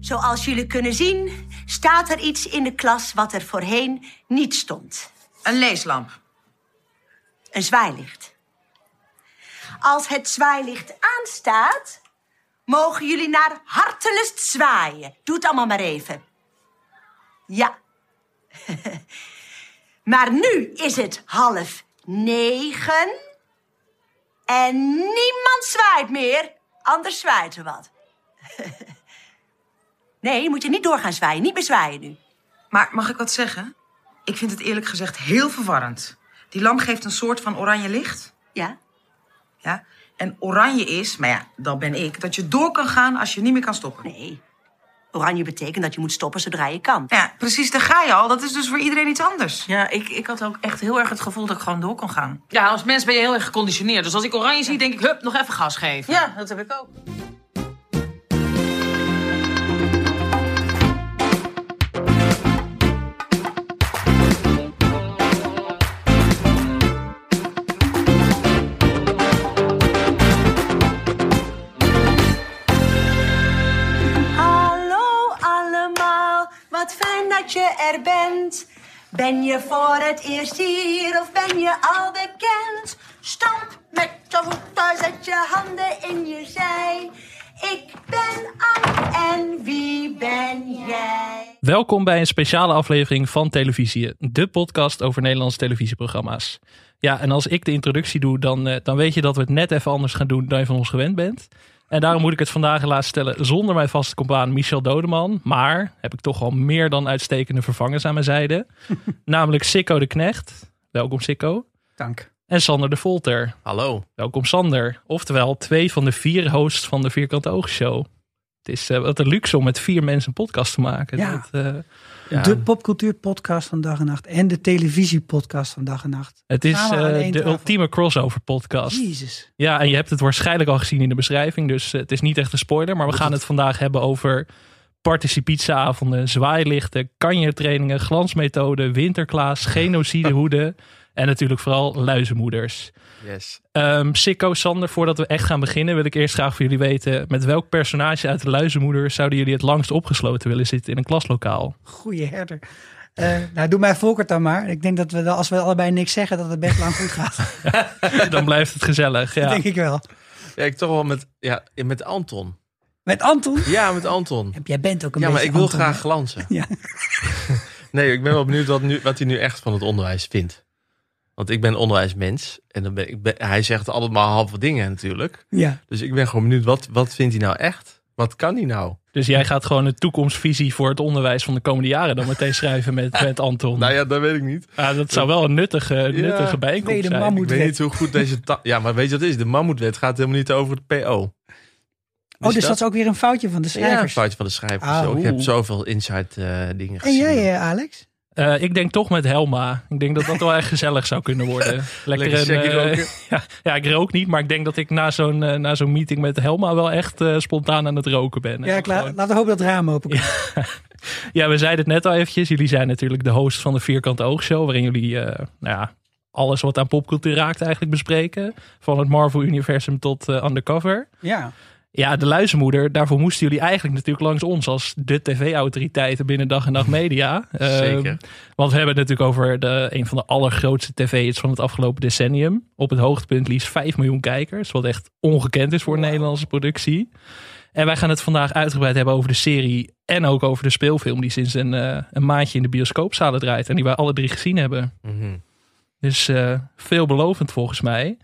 Zoals jullie kunnen zien, staat er iets in de klas wat er voorheen niet stond. Een leeslamp. Een zwaailicht. Als het zwaailicht aanstaat, mogen jullie naar hartelust zwaaien. Doe het allemaal maar even. Ja. maar nu is het half negen. En niemand zwaait meer, anders zwaait er wat. nee, moet je niet doorgaan zwaaien. Niet meer zwaaien nu. Maar mag ik wat zeggen? Ik vind het eerlijk gezegd heel verwarrend. Die lamp geeft een soort van oranje licht. Ja? Ja? En oranje is, maar ja, dat ben ik, dat je door kan gaan als je niet meer kan stoppen. Nee. Oranje betekent dat je moet stoppen zodra je kan. Ja, precies, daar ga je al. Dat is dus voor iedereen iets anders. Ja, ik, ik had ook echt heel erg het gevoel dat ik gewoon door kon gaan. Ja, als mens ben je heel erg geconditioneerd. Dus als ik oranje zie, denk ik, hup, nog even gas geven. Ja, dat heb ik ook. Er bent. Ben je voor het eerst hier of ben je al bekend? Stamp met je voeten, zet je handen in je zij. Ik ben Ank en wie ben jij? Welkom bij een speciale aflevering van Televisie, de podcast over Nederlandse televisieprogramma's. Ja, en als ik de introductie doe, dan, eh, dan weet je dat we het net even anders gaan doen dan je van ons gewend bent. En daarom moet ik het vandaag helaas stellen zonder mijn vaste compaan Michel Dodeman. Maar heb ik toch al meer dan uitstekende vervangers aan mijn zijde. Namelijk Sikko de Knecht. Welkom Sikko. Dank. En Sander de Volter. Hallo. Welkom Sander. Oftewel twee van de vier hosts van de Vierkante Oogshow. Het is eh, wat een luxe om met vier mensen een podcast te maken. Ja. Dat, eh, Ja. De popcultuurpodcast van dag en nacht. En de televisiepodcast van dag en nacht. het is één de tafel. ultieme crossover podcast. Jezus. Ja, en je hebt het waarschijnlijk al gezien in de beschrijving. Dus het is niet echt een spoiler. Maar we gaan het vandaag hebben over participatieavonden, zwaailichten, kanjertrainingen, glansmethoden, winterklaas, genocidehoeden. En natuurlijk vooral luizenmoeders. Yes. Ehm Sikko, Sander, voordat we echt gaan beginnen, wil ik eerst graag van jullie weten: met welk personage uit de luizenmoeder zouden jullie het langst opgesloten willen zitten in een klaslokaal? Goeie herder. Eh, nou, doe mij Volkert dan maar. Ik denk dat we, als we allebei niks zeggen, dat het best lang goed gaat. Dan blijft het gezellig. Dat Ja. denk ik wel. Ja, ik toch wel met, ja, met Anton. Met Anton. Ja, met Anton. Jij bent ook een Ja, maar beetje ik wil Anton, graag hè? glanzen. Ja. Nee, ik ben wel benieuwd wat, nu, wat hij nu echt van het onderwijs vindt. Want ik ben onderwijsmens. En dan ben, ik ben, hij zegt altijd maar halve dingen natuurlijk. Ja. Dus ik ben gewoon benieuwd, wat, wat vindt hij nou echt? Wat kan hij nou? Dus jij gaat gewoon een toekomstvisie voor het onderwijs van de komende jaren dan meteen schrijven met, met Anton. Nou ja, dat weet ik niet. Ja, dat zou wel een nuttige, nuttige bijeenkomst Tweede zijn. mammoet. Ik weet niet hoe goed deze... Ja, maar weet je wat het is? De mammoetwet gaat helemaal niet over het PO. Oh, dus dat is ook weer een foutje van de Ja, een schrijvers. foutje van de schrijvers. Ah. Ik heb zoveel inside eh, dingen en gezien. jij, eh, Alex? Eh, ik denk toch met Helma. Ik denk dat dat wel echt gezellig zou kunnen worden. Lekker, Lekker een, eh, roken. ja, ja, ik rook niet, maar ik denk dat ik na zo'n eh, na zo'n meeting met Helma wel echt eh, spontaan aan het roken ben. Ja, klaar. gewoon- Laten we hopen dat het raam open komt. Ja, we zeiden het net al eventjes. Jullie zijn natuurlijk de host van de Vierkante Oogshow. Waarin jullie eh, nou ja, alles wat aan popcultuur raakt eigenlijk bespreken. Van het Marvel-universum tot eh, Undercover. Ja. Ja, de luizenmoeder, daarvoor moesten jullie eigenlijk natuurlijk langs ons als de tv-autoriteiten binnen dag en nacht media. Ehm, Zeker. want we hebben het natuurlijk over de, een van de allergrootste tv-hits van het afgelopen decennium. Op het hoogtepunt liefst 5 miljoen kijkers, wat echt ongekend is voor een Nederlandse productie. En wij gaan het vandaag uitgebreid hebben over de serie en ook over de speelfilm die sinds een, eh, een maandje in de bioscoopzalen draait. En die wij alle drie gezien hebben. Mhm. Dus eh, veelbelovend volgens mij.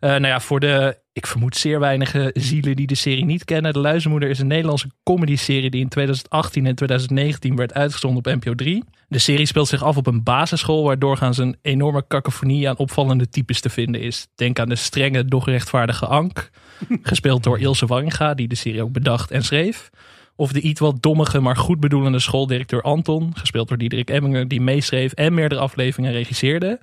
Eh, nou ja, voor de, ik vermoed zeer weinige zielen die de serie niet kennen. De Luizenmoeder is een Nederlandse comedy-serie die in 2018 en 2019 werd uitgezonden op NPO 3. De serie speelt zich af op een basisschool waar doorgaans een enorme cacophonie aan opvallende types te vinden is. Denk aan de strenge, doch rechtvaardige Ank, gespeeld door Ilse Warringa, die de serie ook bedacht en schreef. Of de iets wat dommige, maar goed bedoelende schooldirecteur Anton, gespeeld door Diederik Emminger, die meeschreef en meerdere afleveringen regisseerde.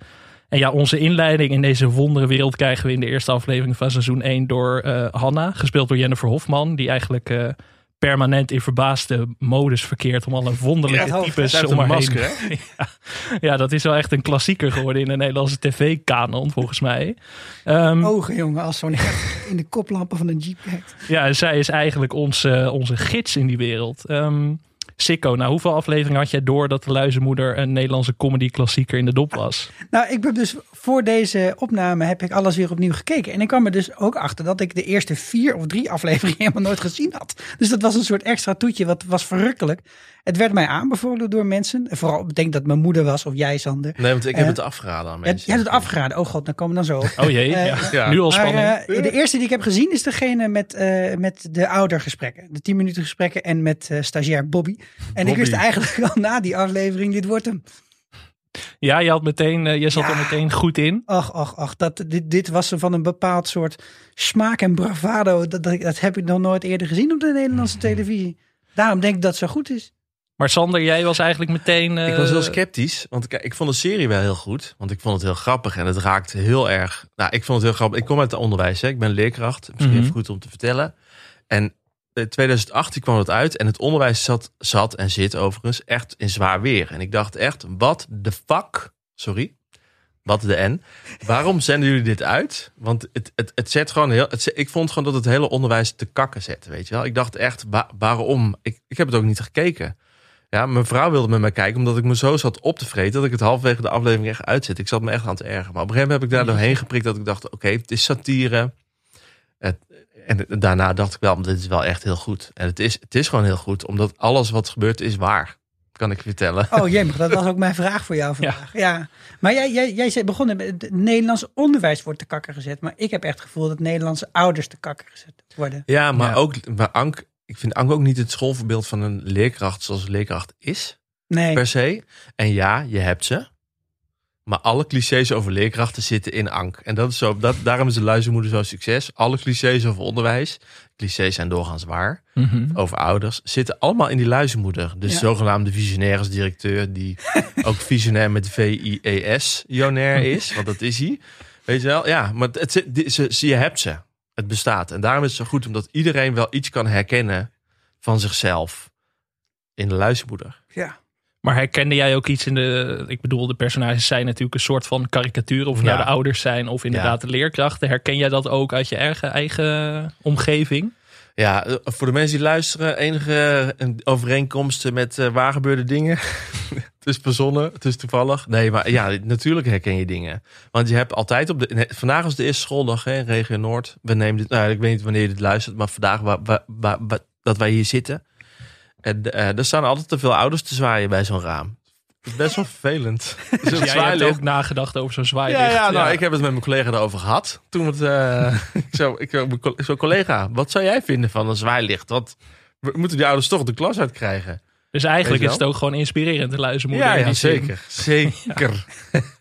En ja, onze inleiding in deze wonderenwereld krijgen we in de eerste aflevering van seizoen 1 door eh, Hanna, gespeeld door Jennifer Hofman, die eigenlijk eh, permanent in verbaasde modus verkeert om alle wonderlijke Ja, types om haar masker, ja, ja, dat is wel echt een klassieker geworden in de Nederlandse tv-kanon, volgens mij. Ehm, Ogen, jongen, als zo'n in de koplampen van een jeep. Ja, en zij is eigenlijk onze, onze gids in die wereld. Ehm Sikko, nou hoeveel afleveringen had jij door dat de Luizenmoeder een Nederlandse comedy-klassieker in de dop was? Nou, ik heb dus voor deze opname heb ik alles weer opnieuw gekeken. En ik kwam er dus ook achter dat ik de eerste vier of drie afleveringen helemaal nooit gezien had. Dus dat was een soort extra toetje, wat was verrukkelijk. Het werd mij aanbevolen door mensen. En vooral, ik denk dat mijn moeder was of jij, Sander. Nee, want ik heb Eh, het afgeraden aan mensen. jij hebt het afgeraden. Oh god, dan komen we dan zo. op. Oh jee, Eh, ja. ja. nu al Maar spanning. eh, de eerste die ik heb gezien is degene met, eh, met de oudergesprekken. De 10 minuten gesprekken en met eh, stagiair Bobby. En ik wist eigenlijk al na die aflevering, dit wordt hem. ja, je, had meteen, eh, je zat er meteen goed in. Ach, ach, ach. Dat, dit, dit was van een bepaald soort smaak en bravado. Dat, dat, dat heb ik nog nooit eerder gezien op de Nederlandse televisie. Daarom denk ik dat het zo goed is. Maar Sander, jij was eigenlijk meteen... eh, Ik was heel sceptisch, want ik vond de serie wel heel goed. Want ik vond het heel grappig en het raakte heel erg... Nou, ik vond het heel grappig. Ik kom uit het onderwijs, hè. ik ben leerkracht. Misschien Mhm. even goed om te vertellen. En 2018 kwam het uit en het onderwijs zat, zat en zit overigens echt in zwaar weer. En ik dacht echt, wat de fuck, sorry, wat de N. Waarom zenden jullie dit uit? Want het, het, het zet gewoon heel. Het, ik vond gewoon dat het hele onderwijs te kakken zette. Weet je wel? Ik dacht echt, wa- waarom? Ik, ik heb het ook niet gekeken. Ja, mijn vrouw wilde met mij kijken, omdat ik me zo zat op te vreten dat ik het halverwege de aflevering echt uitzet. Ik zat me echt aan te ergeren. Maar op een gegeven moment heb ik daar doorheen geprikt dat ik dacht: oké, het is satire. En daarna dacht ik wel, dit is wel echt heel goed. En het is, het is gewoon heel goed, omdat alles wat gebeurt is waar. Kan ik vertellen. Oh jee, dat was ook mijn vraag voor jou vandaag. Ja. Maar jij, jij, jij zei, begon met het Nederlands onderwijs wordt te kakker gezet. Maar ik heb echt het gevoel dat Nederlandse ouders te kakker gezet worden. Ja, maar Ja. ook maar Ank, ik vind Ank ook niet het schoolvoorbeeld van een leerkracht zoals een leerkracht is, Nee. per se. En ja, je hebt ze. Maar alle clichés over leerkrachten zitten in Ank. En dat is zo, dat, daarom is de luizenmoeder zo'n succes. Alle clichés over onderwijs, clichés zijn doorgaans waar, mhm. over ouders, zitten allemaal in die luizenmoeder. De Ja. zogenaamde visionairs directeur, die ook visionair met V-I-E-S, jonair is. Want dat is hij. Weet je wel? Ja, maar het, ze, ze, je hebt ze. Het bestaat. En daarom is het zo goed, omdat iedereen wel iets kan herkennen van zichzelf in de luizenmoeder. Ja. Maar herkende jij ook iets in de... Ik bedoel, de personages zijn natuurlijk een soort van karikatuur. Of nou de ouders zijn of inderdaad de leerkrachten. Herken jij dat ook uit je eigen, eigen omgeving? Ja, eh, voor de mensen die luisteren, enige overeenkomsten met eh, waar gebeurde dingen. het is verzonnen, het is toevallig. Nee, maar ja, natuurlijk herken je dingen. Want je hebt altijd op de. vandaag is de eerste schooldag hè, in Regio Noord. We nemen dit. Nou, ik weet niet wanneer je dit luistert, maar vandaag waar, waar, waar- waar- dat wij hier zitten. En eh, er staan altijd te veel ouders te zwaaien bij zo'n raam. Is best wel vervelend. Dus Jij hebt ook nagedacht over zo'n zwaailicht. ja, ja, nou, ik heb het met mijn collega erover gehad. Toen het, eh, ik zo, ik co- zo, collega, wat zou jij vinden van een zwaailicht? Wat we moeten die ouders toch de klas uitkrijgen? Dus eigenlijk is het ook gewoon inspirerend, de luizenmoeder. ja, zin. zeker, zeker.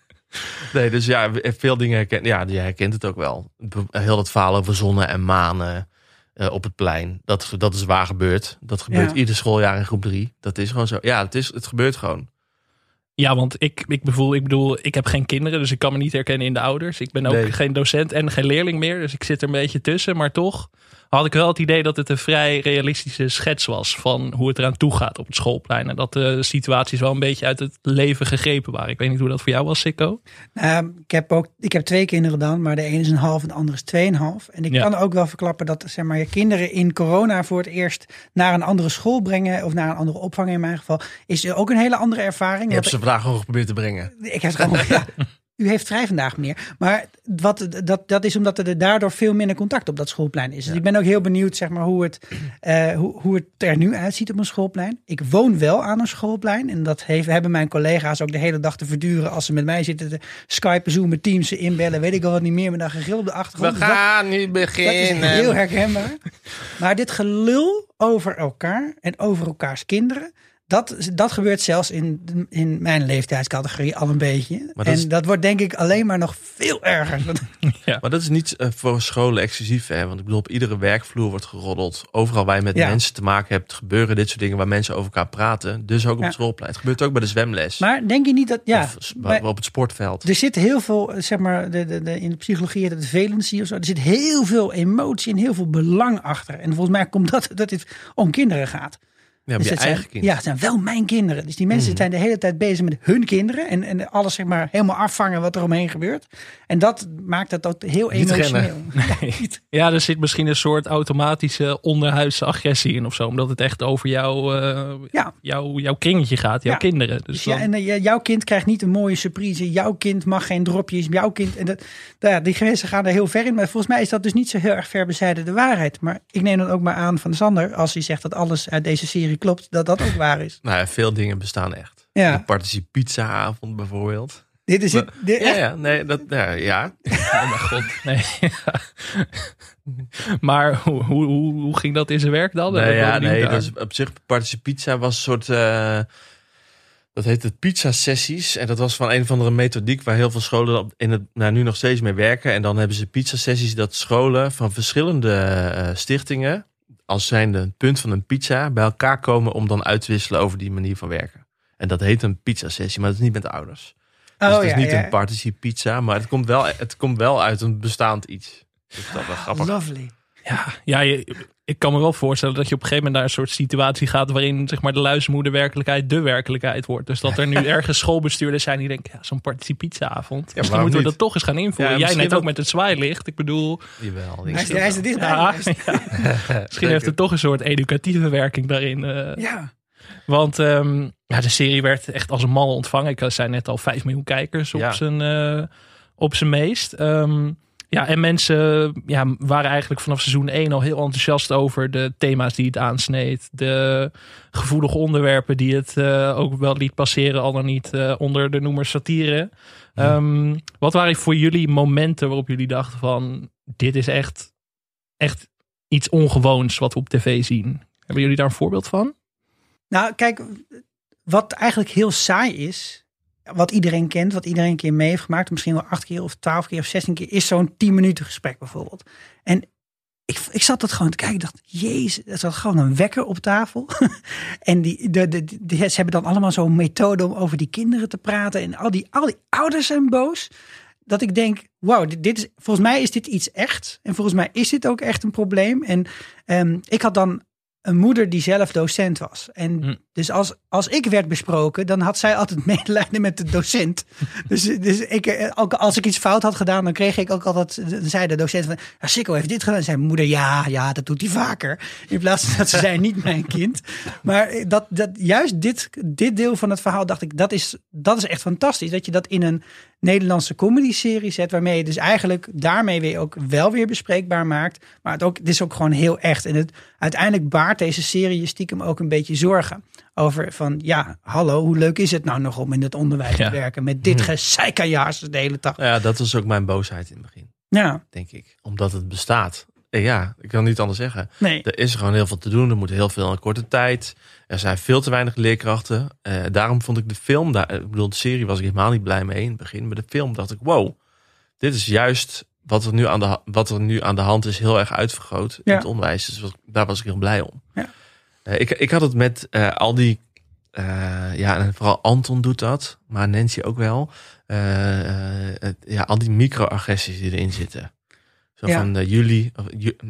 nee, dus ja, veel dingen herken, ja, je herkent het ook wel. Heel dat verhaal over zonnen en manen eh, op het plein, dat, dat is waar gebeurt. Dat gebeurt Ja. ieder schooljaar in groep drie. Dat is gewoon zo. Ja, het, is, het gebeurt gewoon. Ja, want ik, ik, bedoel, ik bedoel, ik heb geen kinderen, dus ik kan me niet herkennen in de ouders. Ik ben ook Nee. geen docent en geen leerling meer, dus ik zit er een beetje tussen. Maar toch had ik wel het idee dat het een vrij realistische schets was van hoe het eraan toe gaat op het schoolplein. En dat de situaties wel een beetje uit het leven gegrepen waren. Ik weet niet hoe dat voor jou was, Sikko. Nou, ik, heb ook, ik heb twee kinderen dan, maar de ene is een half en de andere is tweeënhalf. En ik Ja. kan ook wel verklappen dat zeg maar, je kinderen in corona voor het eerst naar een andere school brengen, of naar een andere opvang in mijn geval, is ook een hele andere ervaring. Je hebt ze vandaag gewoon geprobeerd te brengen. Ik heb het gewoon, ja, u heeft vrij vandaag meer. Maar wat, dat, dat is omdat er daardoor veel minder contact op dat schoolplein is. Dus ik ben ook heel benieuwd zeg maar, hoe, het, eh, hoe, hoe het er nu uitziet op een schoolplein. Ik woon wel aan een schoolplein. En dat heeft, hebben mijn collega's ook de hele dag te verduren. Als ze met mij zitten te skypen, zoomen, teams, inbellen. Weet ik al wat niet meer. Met een gegil op de achtergrond. Dus dat- nu dat is heel herkenbaar. Maar dit gelul over elkaar en over elkaars kinderen. Dat, dat gebeurt zelfs in, in mijn leeftijdscategorie al een beetje. Maar en dat is- dat wordt denk ik alleen maar nog veel erger. Maar dat is niet eh, voor scholen exclusief. Hè? Want ik bedoel, op iedere werkvloer wordt geroddeld. Overal waar je met Ja. mensen te maken hebt, gebeuren dit soort dingen waar mensen over elkaar praten. Dus ook op Ja. het schoolplein. Het gebeurt ook bij de zwemles. Maar denk je niet dat, ja, of s- bij- op het sportveld. er zit heel veel, zeg maar, de, de, de, in de psychologie heet het valency of zo. Er zit heel veel emotie en heel veel belang achter. En volgens mij komt dat dat het om kinderen gaat. Ja, Dus je zijn. Ja, het zijn wel mijn kinderen. Dus die mensen Mhm. zijn de hele tijd bezig met hun kinderen. En, en alles zeg maar helemaal afvangen wat er omheen gebeurt. En dat maakt het ook heel Niet emotioneel. rennen. Ja, er zit misschien een soort automatische onderhuidse agressie in of zo. Omdat het echt over jou, eh, Ja. jouw, jouw kringetje gaat, jouw Ja. kinderen. Dus Dus ja, dan- en eh, jouw kind krijgt niet een mooie surprise. Jouw kind mag geen dropjes. Jouw kind. En dat, nou ja, die grenzen gaan er heel ver in. Maar volgens mij is dat dus niet zo heel erg ver bezijden de waarheid. Maar ik neem dan ook maar aan van Sander. Als hij zegt dat alles uit deze serie klopt. Dat dat ook waar is. Nou ja, veel dingen bestaan echt. Ja. De participe pizza avond bijvoorbeeld. Dit is het. dit- Ja, ja, nee, dat, ja, ja. Oh mijn god, nee. maar hoe, hoe, hoe, ging dat in zijn werk dan? Nee, Ik ben ja, nee daar. dat is, op zich, Participe Pizza was een soort... eh, dat heet het pizza-sessies. En dat was van een of andere methodiek waar heel veel scholen in het, nou, nu nog steeds mee werken. En dan hebben ze pizza-sessies dat scholen van verschillende eh, stichtingen... als zijnde een punt van een pizza bij elkaar komen... om dan uit te wisselen over die manier van werken. En dat heet een pizza-sessie, maar dat is niet met de ouders. Dus Oh, het is ja, niet ja. een participe pizza, maar het komt, wel, het komt wel uit een bestaand iets. Dus dat is wel grappig. Lovely. Ja, ja je- ik kan me wel voorstellen dat je op een gegeven moment naar een soort situatie gaat waarin zeg maar, de luismoeder werkelijkheid de werkelijkheid wordt. Dus dat er nu ergens schoolbestuurders zijn die denken, ja, zo'n participatieavond. Misschien waarom moeten we niet? dat toch eens gaan invoeren. Ja, Jij misschien net ook met het zwaailicht. Ik bedoel, Jawel, Hij is, ik- hij is er dichtbij ja, ja. misschien heeft het toch een soort educatieve werking daarin. eh. Ja. Want ehm, ja, de serie werd echt als een mal ontvangen. Ik zei net al 5 miljoen kijkers op Ja. zijn eh, op zijn meest. Ehm, ja, en mensen ja, waren eigenlijk vanaf seizoen 1 al heel enthousiast over de thema's die het aansneed. De gevoelige onderwerpen die het eh, ook wel liet passeren, al dan niet eh, onder de noemer satire. Ehm, wat waren voor jullie momenten waarop jullie dachten van dit is echt, echt iets ongewoons wat we op tv zien? Hebben jullie daar een voorbeeld van? Nou, kijk, wat eigenlijk heel saai is, wat iedereen kent, wat iedereen een keer mee heeft gemaakt, misschien wel acht keer of twaalf keer of zestien keer, is zo'n tien minuten gesprek bijvoorbeeld. En ik, ik zat dat gewoon te kijken. Ik dacht, jezus, er zat gewoon een wekker op tafel. en die, de, de, de- ze hebben dan allemaal zo'n methode om over die kinderen te praten. En al die, al die ouders zijn boos. Dat ik denk, wauw, dit, dit is, volgens mij is dit iets echt. En volgens mij is dit ook echt een probleem. En ehm, ik had dan een moeder die zelf docent was. En Hm. dus als, als ik werd besproken, dan had zij altijd medelijden met de docent. dus dus ik, eh, ook als ik iets fout had gedaan, dan kreeg ik ook altijd, dan zei de docent van, ja, Sikko heeft dit gedaan. En zei mijn moeder, ja, ja, dat doet hij vaker. In plaats van dat ze zei, niet mijn kind. Maar dat, dat, juist dit, dit deel van het verhaal dacht ik, dat is, dat is echt fantastisch. Dat je dat in een Nederlandse comedy-serie zet, waarmee je dus eigenlijk daarmee weer ook wel weer bespreekbaar maakt. Maar het, ook, het is ook gewoon heel echt. En het, uiteindelijk baart deze serie je stiekem ook een beetje zorgen. Over van, ja, hallo, hoe leuk is het nou nog om in het onderwijs Ja. te werken met dit gezeikajaars de hele dag. Ja, dat was ook mijn boosheid in het begin, Ja, denk ik. Omdat het bestaat. En ja, ik kan niet anders zeggen. nee. Er is gewoon heel veel te doen. Er moet heel veel in een korte tijd. Er zijn veel te weinig leerkrachten. Eh, daarom vond ik de film, daar, ik bedoel, de serie was ik helemaal niet blij mee in het begin. Maar de film dacht ik, wow, dit is juist wat er nu aan de, wat er nu aan de hand is, heel erg uitvergroot in Ja. het onderwijs. Dus daar was ik heel blij om. Ja. Eh, ik, ik had het met eh, al die, eh, ja, en vooral Anton doet dat, maar Nancy ook wel. Eh, eh, ja, al die microagressies die erin zitten. Zo Ja. van eh, jullie, of,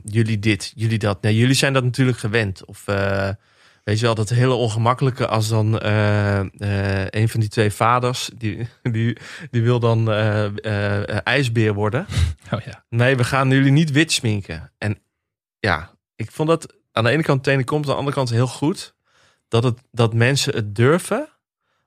jullie dit, jullie dat. Nee, jullie zijn dat natuurlijk gewend. Of eh, weet je wel, dat hele ongemakkelijke als dan eh, een van die twee vaders, die, die, die wil dan ijsbeer worden. Oh ja. Nee, we gaan jullie niet wit sminken. En ja, ik vond dat aan de ene kant tenen komt, aan de andere kant heel goed. Dat, het, dat mensen het durven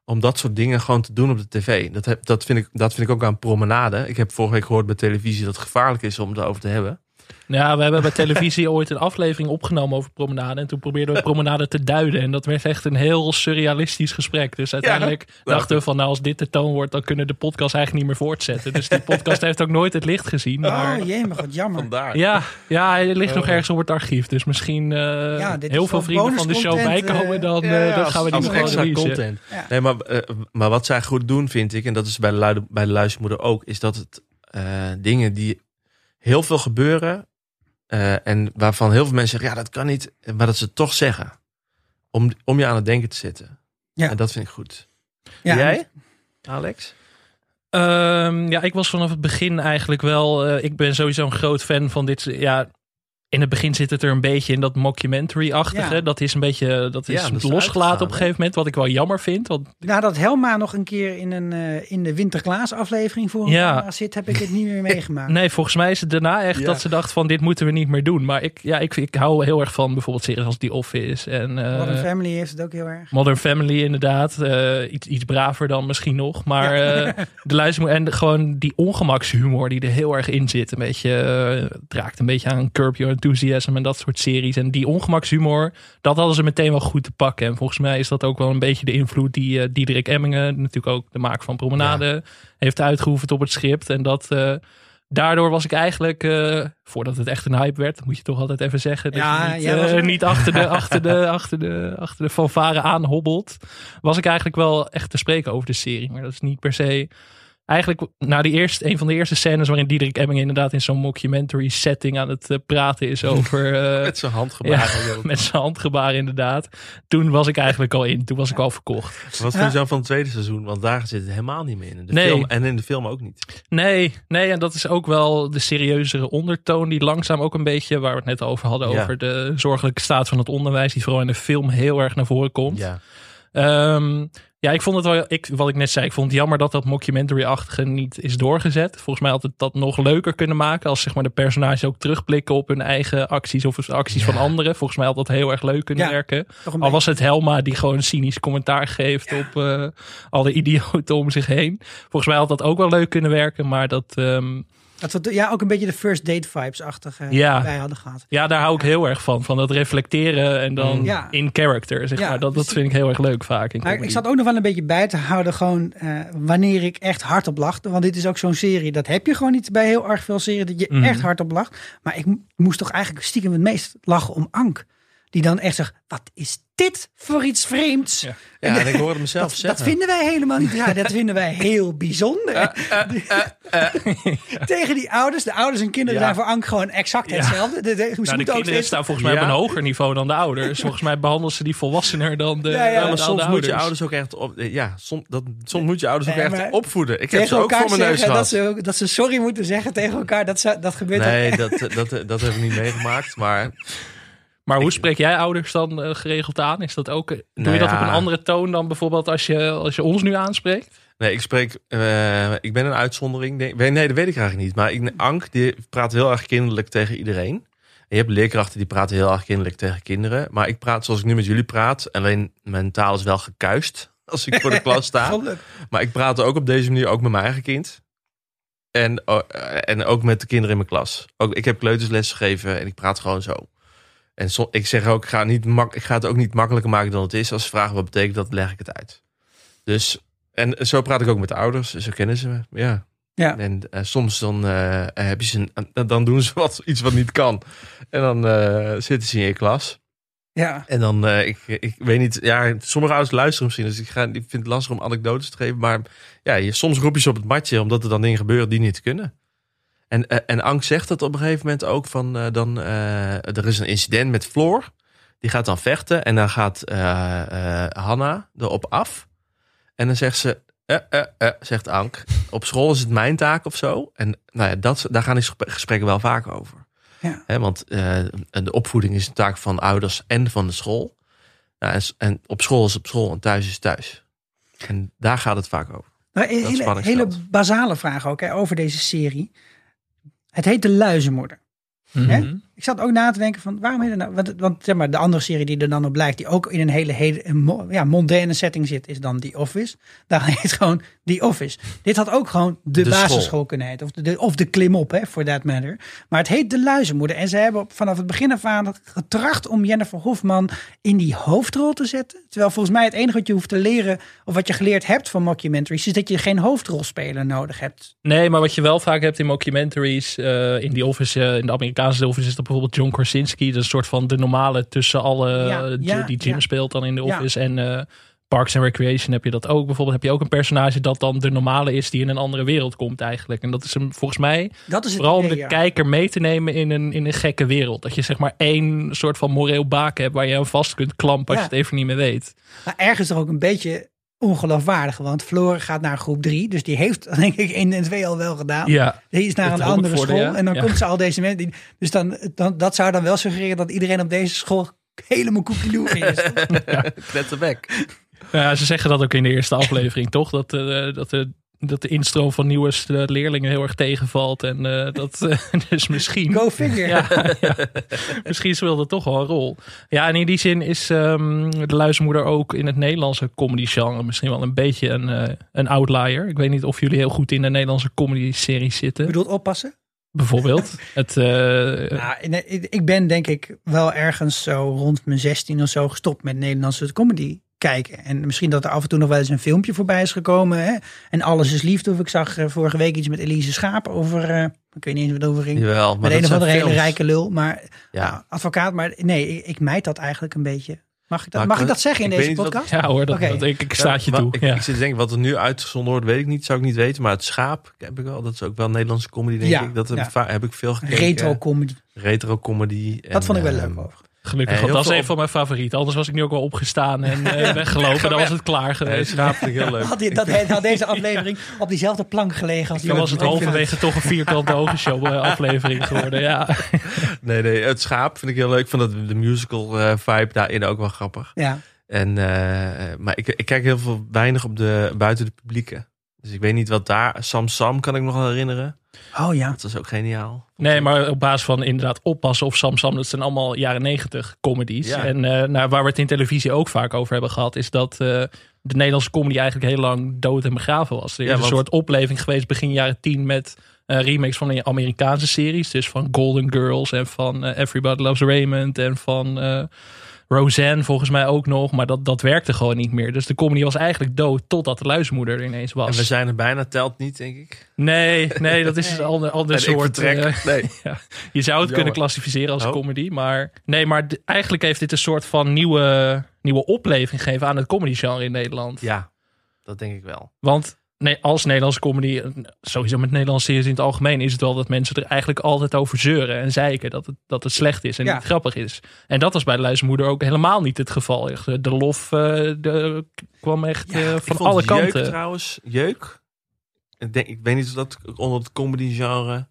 om dat soort dingen gewoon te doen op de tv. Dat, heb, dat, vind ik, dat vind ik ook aan promenade. Ik heb vorige week gehoord bij televisie dat het gevaarlijk is om het over te hebben. Ja, we hebben bij televisie ooit een aflevering opgenomen over promenade. En toen probeerden we promenade te duiden. En dat werd echt een heel surrealistisch gesprek. Dus uiteindelijk dachten we van, nou als dit de toon wordt, dan kunnen de podcast eigenlijk niet meer voortzetten. Dus die podcast heeft ook nooit het licht gezien. Maar Oh jee, maar wat jammer. Vandaar. ja, ja, hij ligt nog ergens op het archief. Dus misschien eh, Ja, heel veel vrienden van de show bonuscontent, bijkomen. eh, Dan, Ja, eh, ja, dan gaan we die nog wel extra releasen. content. Ja. Nee, maar, eh, maar wat zij goed doen, vind ik, en dat is bij de, bij de luistermoeder ook, is dat het eh, dingen die heel veel gebeuren eh, en waarvan heel veel mensen zeggen, ja, dat kan niet, maar dat ze het toch zeggen. Om, om je aan het denken te zetten. Ja. En dat vind ik goed. Ja, Jij, Alex? Ehm, ja, ik was vanaf het begin eigenlijk wel. eh, ik ben sowieso een groot fan van dit. Ja, in het begin zit het er een beetje in dat mockumentary-achtige. Ja. dat is een beetje. Dat is Ja, dat is losgelaten op een gegeven moment. Wat ik wel jammer vind. Want Nadat Helma nog een keer in, een, eh, in de Winterklaas aflevering voor een Ja. zit, heb ik het niet meer meegemaakt. nee, volgens mij is het daarna echt Ja. dat ze dacht van dit moeten we niet meer doen. Maar ik, ja, ik, ik hou heel erg van bijvoorbeeld series als The Office en eh, Modern Family heeft het ook heel erg. Modern Family inderdaad. Eh, iets, iets braver dan misschien nog. Maar de luister en gewoon die ongemakshumor die er heel erg in zit. Een beetje, het raakt een beetje aan Curb Your Enthusiasm en dat soort series. En die ongemakshumor, dat hadden ze meteen wel goed te pakken. En volgens mij is dat ook wel een beetje de invloed die eh Diederik Emmingen, natuurlijk ook de maak van Promenade, heeft uitgeoefend op het script. En dat... eh, Daardoor was ik eigenlijk, eh, voordat het echt een hype werd, dat moet je toch altijd even zeggen. Dat Ja, je niet, er. niet achter de, achter, de, achter, de, achter de fanfare aanhobbelt. Was ik eigenlijk wel echt te spreken over de serie. Maar dat is niet per se. Eigenlijk, na die eerste, een van de eerste scènes waarin Diederik Emming inderdaad in zo'n mockumentary setting aan het eh, praten is over. eh, Met zijn handgebaren. ja, met zijn handgebaren inderdaad. Toen was ik eigenlijk al in. Toen was ik al verkocht. Wat vind je dan van het tweede seizoen? Want daar zit het helemaal niet meer in. De Nee. film, en in de film ook niet. Nee, nee, en dat is ook wel de serieuzere ondertoon die langzaam ook een beetje, waar we het net over hadden, Ja. over de zorgelijke staat van het onderwijs, die vooral in de film heel erg naar voren komt. Ja. Ehm, ja, ik vond het wel, ik, wat ik net zei, ik vond het jammer dat dat mockumentary-achtige niet is doorgezet. Volgens mij had het dat nog leuker kunnen maken als zeg maar, de personages ook terugblikken op hun eigen acties of acties van anderen. Volgens mij had dat heel erg leuk kunnen Ja, werken. Al was het Helma die gewoon cynisch commentaar geeft op eh, alle idioten om zich heen. Volgens mij had dat ook wel leuk kunnen werken, maar dat, ehm, Dat we ja, ook een beetje de first date vibes-achtige Ja. bij hadden gehad. ja, daar hou ik heel erg van. Van dat reflecteren en dan Ja. in character, zeg Ja, maar. Dat, dat vind ik heel erg leuk vaak. In Maar ik zat ook nog wel een beetje bij te houden, gewoon eh, wanneer ik echt hardop lachte. Want dit is ook zo'n serie, dat heb je gewoon niet bij heel erg veel series, dat je Mhm. echt hardop lacht. Maar ik mo- moest toch eigenlijk stiekem het meest lachen om Ank. Die dan echt zegt, wat is dit voor iets vreemds? Ja. Ja, en ik hoorde mezelf Dat, zeggen. dat vinden wij helemaal niet. Ja, dat vinden wij heel bijzonder. Tegen die ouders. De ouders en kinderen Ja. zijn voor Ank gewoon exact Ja. hetzelfde. De, de, hoe ze Nou, de kinderen steeds... staan volgens mij op Ja. een hoger niveau dan de ouders. Volgens mij behandelen ze die volwassener dan de, Ja, ja, Ja, dan maar de soms moet je ouders ook echt op. Ja, soms, dat, soms moet je ouders ook echt maar opvoeden. Ik heb ze ook voor mijn neus zeggen dat gehad. ze, dat ze sorry moeten zeggen tegen elkaar. Dat, ze, dat gebeurt ook Nee, dat, dat, dat heb ik niet meegemaakt. Maar Maar hoe Ik- spreek jij ouders dan eh, geregeld aan? Is dat ook, doe Nou je dat ja. op een andere toon dan bijvoorbeeld als je, als je ons nu aanspreekt? nee, ik spreek. eh, ik ben een uitzondering. Denk, nee, dat weet ik eigenlijk niet. Maar ik, Ank die praat heel erg kinderlijk tegen iedereen. En je hebt leerkrachten die praten heel erg kinderlijk tegen kinderen. Maar ik praat zoals ik nu met jullie praat. Alleen mijn taal is wel gekuist als ik voor de klas sta. Maar ik praat ook op deze manier ook met mijn eigen kind. En, eh, en ook met de kinderen in mijn klas. Ook, ik heb kleutersles gegeven en ik praat gewoon zo. En so- ik zeg ook, ik ga, niet mak ik ga het ook niet makkelijker maken dan het is. Als ze vragen wat betekent dat, leg ik het uit. Dus, en zo praat ik ook met de ouders. Zo kennen ze me, ja. Ja. En eh, soms dan, eh, heb je ze, een- dan doen ze wat, iets wat niet kan. En dan eh, zitten ze in je klas. Ja. En dan, ik, ik weet niet, ja, sommige ouders luisteren misschien, dus ik, ga, ik vind het lastig om anekdotes te geven. Maar ja, je, soms roep je ze op het matje, omdat er dan dingen gebeuren die niet kunnen. En, eh, en Ank zegt dat op een gegeven moment ook van, eh, dan, eh, er is een incident met Floor. Die gaat dan vechten en dan gaat Hanna erop af. En dan zegt ze, zegt Ank, op school is het mijn taak of zo. En nou ja, dat, daar gaan die gesprek- gesprekken wel vaak over. Ja. Hè, want de opvoeding is een taak van ouders en van de school. Nou, en, en op school is op school en thuis is thuis. En daar gaat het vaak over. Nou, een hele basale vraag ook hè, over deze serie. Het heet De Luizenmoeder. Mhm. Ik zat ook na te denken van waarom heet nou? Want, want zeg maar, de andere serie die er dan op blijkt, die ook in een hele, hele een ja, mondaine setting zit, is dan The Office. Daar heet gewoon The Office. Dit had ook gewoon de, De basisschool school. kunnen heten. Of de, de- of de klimop, hè, for that matter. Maar het heet De Luizenmoeder. En ze hebben op- vanaf het begin af aan getracht om Jennifer Hofman in die hoofdrol te zetten. Terwijl volgens mij het enige wat je hoeft te leren, of wat je geleerd hebt van mockumentaries, is dat je geen hoofdrolspeler nodig hebt. Nee, maar wat je wel vaak hebt in mockumentaries, eh, in die Office, eh, in de Amerikaanse Office, is dat bijvoorbeeld John Krasinski, dat is een soort van de normale tussen alle Ja, eh, ja, die Jim ja. speelt dan in de. Office en eh, Parks and Recreation heb je dat ook. Bijvoorbeeld heb je ook een personage dat dan de normale is die in een andere wereld komt eigenlijk. En dat is hem volgens mij Dat is het vooral om de kijker mee te nemen in een, in een gekke wereld. Dat je zeg maar één soort van moreel baken hebt waar je aan vast kunt klampen als je het even niet meer weet. Maar ergens toch ook een beetje ongeloofwaardig. Want Floor gaat naar groep 3. Dus die heeft denk ik 1 en 2 al wel gedaan. Ja, Die is naar een andere school. ja. En dan Ja. komt ze al deze mensen. die- dus dan, dan, dat zou dan wel suggereren dat iedereen op deze school helemaal koekeloe is. Knetterbek. Ja, ze zeggen dat ook in de eerste aflevering, toch? Dat, eh, dat, de, dat de instroom van nieuwe st- leerlingen heel erg tegenvalt. En eh, dat eh, dus misschien. Go figure. Ja, ja. misschien speelt dat toch wel een rol. Ja, en in die zin is ehm, de luizenmoeder ook in het Nederlandse comedy genre misschien wel een beetje een, eh, een outlier. Ik weet niet of jullie heel goed in de Nederlandse comedy series Je zitten. bedoelt oppassen? Bijvoorbeeld. Het, eh, Nou, ik ben denk ik wel ergens zo rond mijn 16 of zo gestopt met Nederlandse comedy kijken. En misschien dat er af en toe nog wel eens een filmpje voorbij is gekomen. Hè? En Alles is liefde. Of ik zag eh, vorige week iets met Elise Schaap over... eh, ik weet niet eens wat het over ging. Jawel, maar met een of andere hele rijke lul. Maar Ja. nou, advocaat. Maar nee, ik, ik mijd dat eigenlijk een beetje. Mag ik dat, mag ik dat zeggen in ik deze wat- podcast? ja hoor, dat, Oké. dat- ik, ik sta je Ja, toe. maar Ik, ja. ik zit te denken, wat er nu uitgezonden wordt, weet ik niet. Zou ik niet weten. Maar het schaap heb ik wel. Dat is ook wel Nederlandse comedy, denk Ja, ik. Dat heb, ja. ik va- heb ik veel gekeken. Retro comedy. Retro comedy. Dat vond ik wel leuk ehm, over. Gelukkig, Eh, want dat is een van mijn favorieten. Anders was ik nu ook wel opgestaan en eh, weggelopen. Dan was het klaar geweest. heel leuk. Had, dat, had deze aflevering op diezelfde plank gelegen als die Dan was het halverwege toch een vierkante ogenshow eh, aflevering geworden. Ja. Nee, nee, het schaap vind ik heel leuk. Ik vond dat de musical eh, vibe daarin ook wel grappig. Ja, En, eh, maar ik, ik kijk heel veel weinig op de, buiten de publieke. Dus ik weet niet wat daar... Sam Sam kan ik nog wel herinneren. oh ja. Dat was ook geniaal. Nee, maar op basis van inderdaad oppassen of Sam Sam, dat zijn allemaal jaren negentig comedies. Ja. En eh, nou, waar we het in televisie ook vaak over hebben gehad, is dat eh, de Nederlandse comedy eigenlijk heel lang dood en begraven was. Er is Ja, een soort opleving geweest begin jaren tien met eh remakes van de Amerikaanse series. Dus van Golden Girls en van Everybody Loves Raymond en van eh, Roseanne volgens mij ook nog. Maar dat, dat werkte gewoon niet meer. Dus de comedy was eigenlijk dood totdat de luismoeder er ineens was. En we zijn er bijna, telt niet, denk ik. Nee, nee, dat is een ander, ander soort. eh, nee. ja, je zou het kunnen klassificeren als Oh. comedy, maar nee, maar eigenlijk heeft dit een soort van nieuwe, nieuwe opleving gegeven aan het comedy genre in Nederland. Ja, dat denk ik wel. Want nee, als Nederlandse comedy, eh, sowieso met Nederlandse series in het algemeen, is het wel dat mensen er eigenlijk altijd over zeuren en zeiken dat het, dat het slecht is en Ja. niet grappig is. En dat was bij de luizenmoeder ook helemaal niet het geval. Echt, eh, De lof eh, de, kwam echt van vond alle Jeuk kanten. trouwens, Jeuk. Ik, denk, ik weet niet of dat onder het comedy genre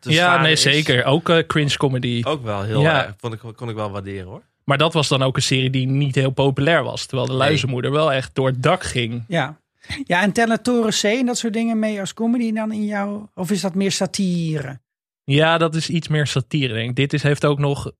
te Ja, nee, is. zeker. Ook eh, cringe comedy. Ook wel heel Ja. erg. Vond ik, kon ik wel waarderen hoor. Maar dat was dan ook een serie die niet heel populair was. Terwijl de Nee. luizenmoeder wel echt door het dak ging. Ja. Ja, en tellen Toren C en dat soort dingen mee als comedy dan in jou? Of is dat meer satire? Ja, dat is iets meer satire, denk ik. Dit is, heeft ook nog...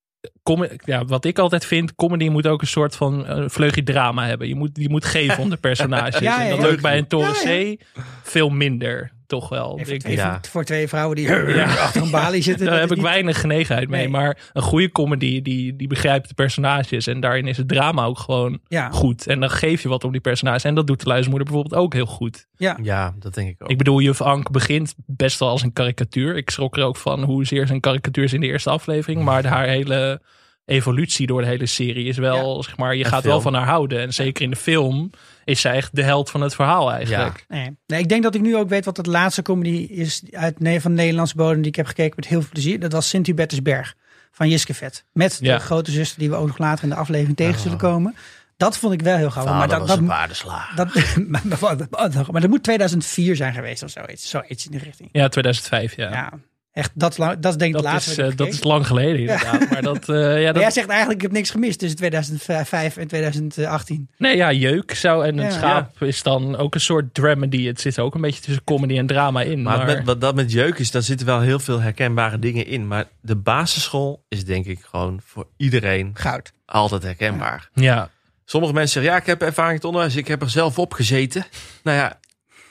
com- Ja, wat ik altijd vind, comedy moet ook een soort van eh, vleugje drama hebben. Je moet, je moet geven om de personages. Ja, en dat lukt bij een Toren C veel minder, toch wel. Ik- ja. voor twee vrouwen die achter een balie zitten. Daar heb ik niet- weinig genegenheid mee. Nee. Maar een goede comedy, die, die begrijpt de personages. En daarin is het drama ook gewoon Ja, goed. En dan geef je wat om die personages. En dat doet de luizenmoeder bijvoorbeeld ook heel goed. ja. Ja, dat denk ik ook. Ik bedoel, juf Ank begint best wel als een karikatuur. Ik schrok er ook van hoezeer zijn karikatuur is in de eerste aflevering. Maar haar hele evolutie door de hele serie is wel, zeg maar, je En gaat wel van haar houden. En zeker in de film is zij echt de held van het verhaal eigenlijk. Nee. nee, ik denk dat ik nu ook weet wat het laatste comedy is uit, nee, van de Nederlandse bodem die ik heb gekeken met heel veel plezier. Dat was Sint-Hubertusberg van Jiske Vet. Met Ja. de grote zuster die we ook nog later in de aflevering tegen Oh. zullen komen. Dat vond ik wel heel gaaf. Maar dat, was dat, een paardenslager. dat, maar, maar, maar dat moet 2004 zijn geweest of zoiets. Zoiets in de richting. Ja, 2005, ja. Ja. Echt, dat is, lang, dat is denk ik Dat laatste. is, eh, dat is lang geleden inderdaad. Maar dat, eh, ja, Maar dat, jij zegt eigenlijk, ik heb niks gemist tussen 2005 en 2018. nee, ja, jeuk zou en een Ja. schaap is dan ook een soort dramedy. Het zit ook een beetje tussen comedy en drama in. Maar, Maar, Met, wat dat met jeuk is, daar zitten wel heel veel herkenbare dingen in. Maar de basisschool is denk ik gewoon voor iedereen Goud. altijd herkenbaar. ja, Sommige mensen zeggen, ja, ik heb ervaring in het onderwijs. Ik heb er zelf op gezeten. Nou ja,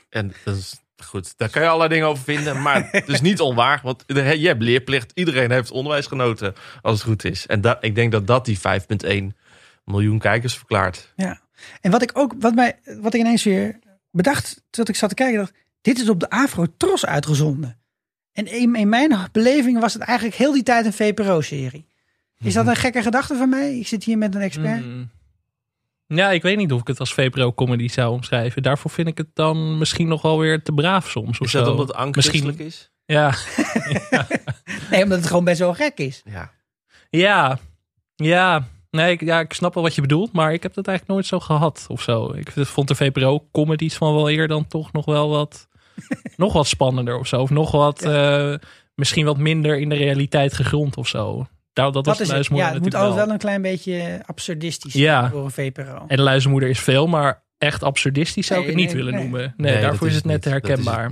en dat is goed. Daar kan je allerlei dingen over vinden. Maar het is niet onwaar. Want je hebt leerplicht. Iedereen heeft onderwijs genoten, als het goed is. En dat, ik denk dat dat die 5,1 miljoen kijkers verklaart. Ja. En wat ik ook, wat, mij, wat ik ineens weer bedacht, toen ik zat te kijken, dacht, dit is op de Afro Tros uitgezonden. En in, in mijn beleving was het eigenlijk heel die tijd een VPRO-serie. Is dat een gekke gedachte van mij? Ik zit hier met een expert. Mm. Ja, ik weet niet of ik het als VPRO-comedy zou omschrijven. Daarvoor vind ik het dan misschien nog wel weer te braaf soms. Of Is dat zo. omdat christelijk is? Ja, Nee, omdat het gewoon best wel gek is. Ja. ja, ja. Nee, ik, ja, ik snap wel wat je bedoelt, maar ik heb dat eigenlijk nooit zo gehad of zo. Ik vond de VPRO-comedies van wel eer dan toch nog wel wat, nog wat spannender of zo. Of nog wat, eh, misschien wat minder in de realiteit gegrond of zo. Nou, dat Dat de is het. luismoeder Ja, het moet altijd wel een klein beetje absurdistisch Ja. zijn voor een VPRO. En de luizenmoeder is veel, maar echt absurdistisch zou ik Nee, het niet nee, willen nee. noemen. Nee, daarvoor is het net niet. Het herkenbaar.